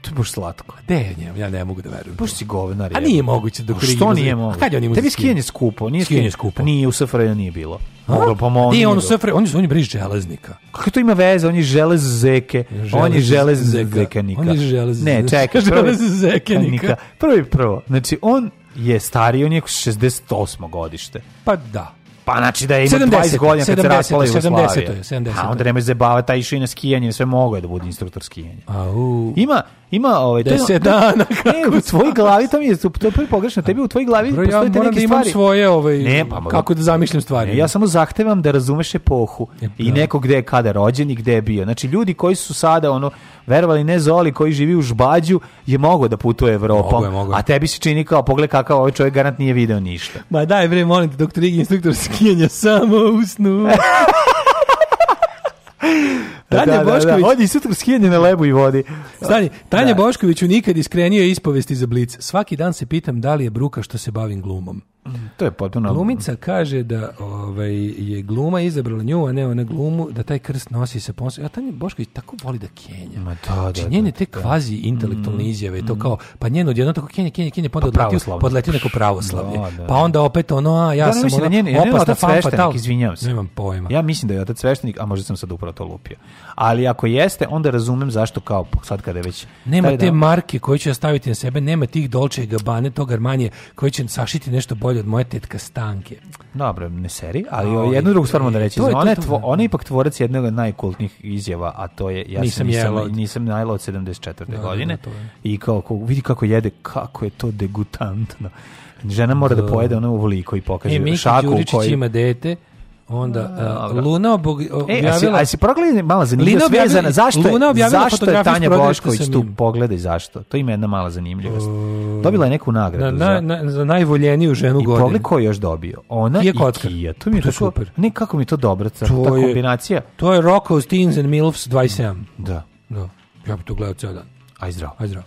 To je baš slatko. De je njemu, ja ne mogu da verujem. Baš si govnar. A nije moguće da krije. Što nije moguće? Kad je on ima Tebi skijanje skupo, nije skijanje skupo. Nije u SFRJ nije bilo. Moglo pomoći. Nije on u SFRJ, on je on je briž železnika. Kako to ima veze? On je želez zeke. On je želez zekanika. On je želez. Ne, čekaj, želez zekanika. Prvi prvo. Znači on je stari, on je 68. godište. Pa da. Pa znači da je imao 20 godina kad se raspala Jugoslavija. 70. 70. A onda nemoj zebava da taj išao i na skijanje, sve mogo je da bude instruktor skijanja. Ima, Ima ovaj deset dana kako ne, u tvojoj glavi to mi je to prvi pogrešno tebi u tvojoj glavi Bro, ja postoje neke da imam stvari svoje ovaj ne, pa, kako da zamišljam stvari ne, ja samo zahtevam da razumeš epohu ne, i da. neko gde je kada rođen i gde je bio znači ljudi koji su sada ono verovali ne Zoli koji živi u Žbađu je mogao da putuje Evropom mogu je, mogu je. a tebi se čini kao pogled kakav ovaj čovjek garant nije video ništa ma daj bre molim te doktor Igi instruktor skijanja samo usnu Tanja da, Bošković... Da, da. Odi sutra skijanje na lebu i vodi. Stani, da. Tanja da. Boškoviću nikad iskrenio ispovesti za blic. Svaki dan se pitam da li je bruka što se bavim glumom. To je potpuno... Glumica kaže da ovaj, je gluma izabrala nju, a ne ona glumu, da taj krst nosi se ponosom. A Tanja Bošković tako voli da kenja. Ma da, da, znači, da, njene te da. kvazi intelektualne mm. izjave, mm, to kao, pa njeno odjedno tako kenja, kenja, kenja, pa onda pa odletio, podletio neko pravoslavlje. Da, da, pa onda opet ono, a ja da, sam ono, da njene, opasta njene otac sveštenik, izvinjavam se. Nemam pojma. Ja mislim da je otac sveštenik, a možda sam sad upravo to lupio. Ali ako jeste, onda razumem zašto kao sad kada je već... Nema te marke koje će staviti na sebe, nema tih Dolce Gabbane, tog Armanije, koji će sašiti nešto bolje bolje od moje tetka Stanke. Dobro, ne seri, ali o, jednu drugu stvar moram da reći. To je, ona, je da. je ipak tvorac jednog od najkultnih izjava, a to je ja nisam, nisam, jela, nisam najela od 74. Da, da, godine. Da, da, I kao, kao, vidi kako jede, kako je to degutantno. Žena mora da, da. pojede ono u voliko i pokaže e, šaku u kojoj... ima dete, Onda uh, Luna objavila... E, a si, a si progledaj mala zanimljivost objavili, vezana. Zašto, Luna zašto je Tanja Bošković tu? Pogledaj zašto. To ima jedna mala zanimljivost. Dobila je neku nagradu. Na, na, na, za najvoljeniju ženu godine. I pogledaj ko je još dobio. Ona Kija i Kotkar. Kija. To mi je, to tako, super. Ne, kako mi to dobro, ta, to ta kombinacija. Je, to je Rocko's Teens and Milfs 27. Da. da. Ja bi to gledao ceo dan. Aj zdravo. Aj zdravo.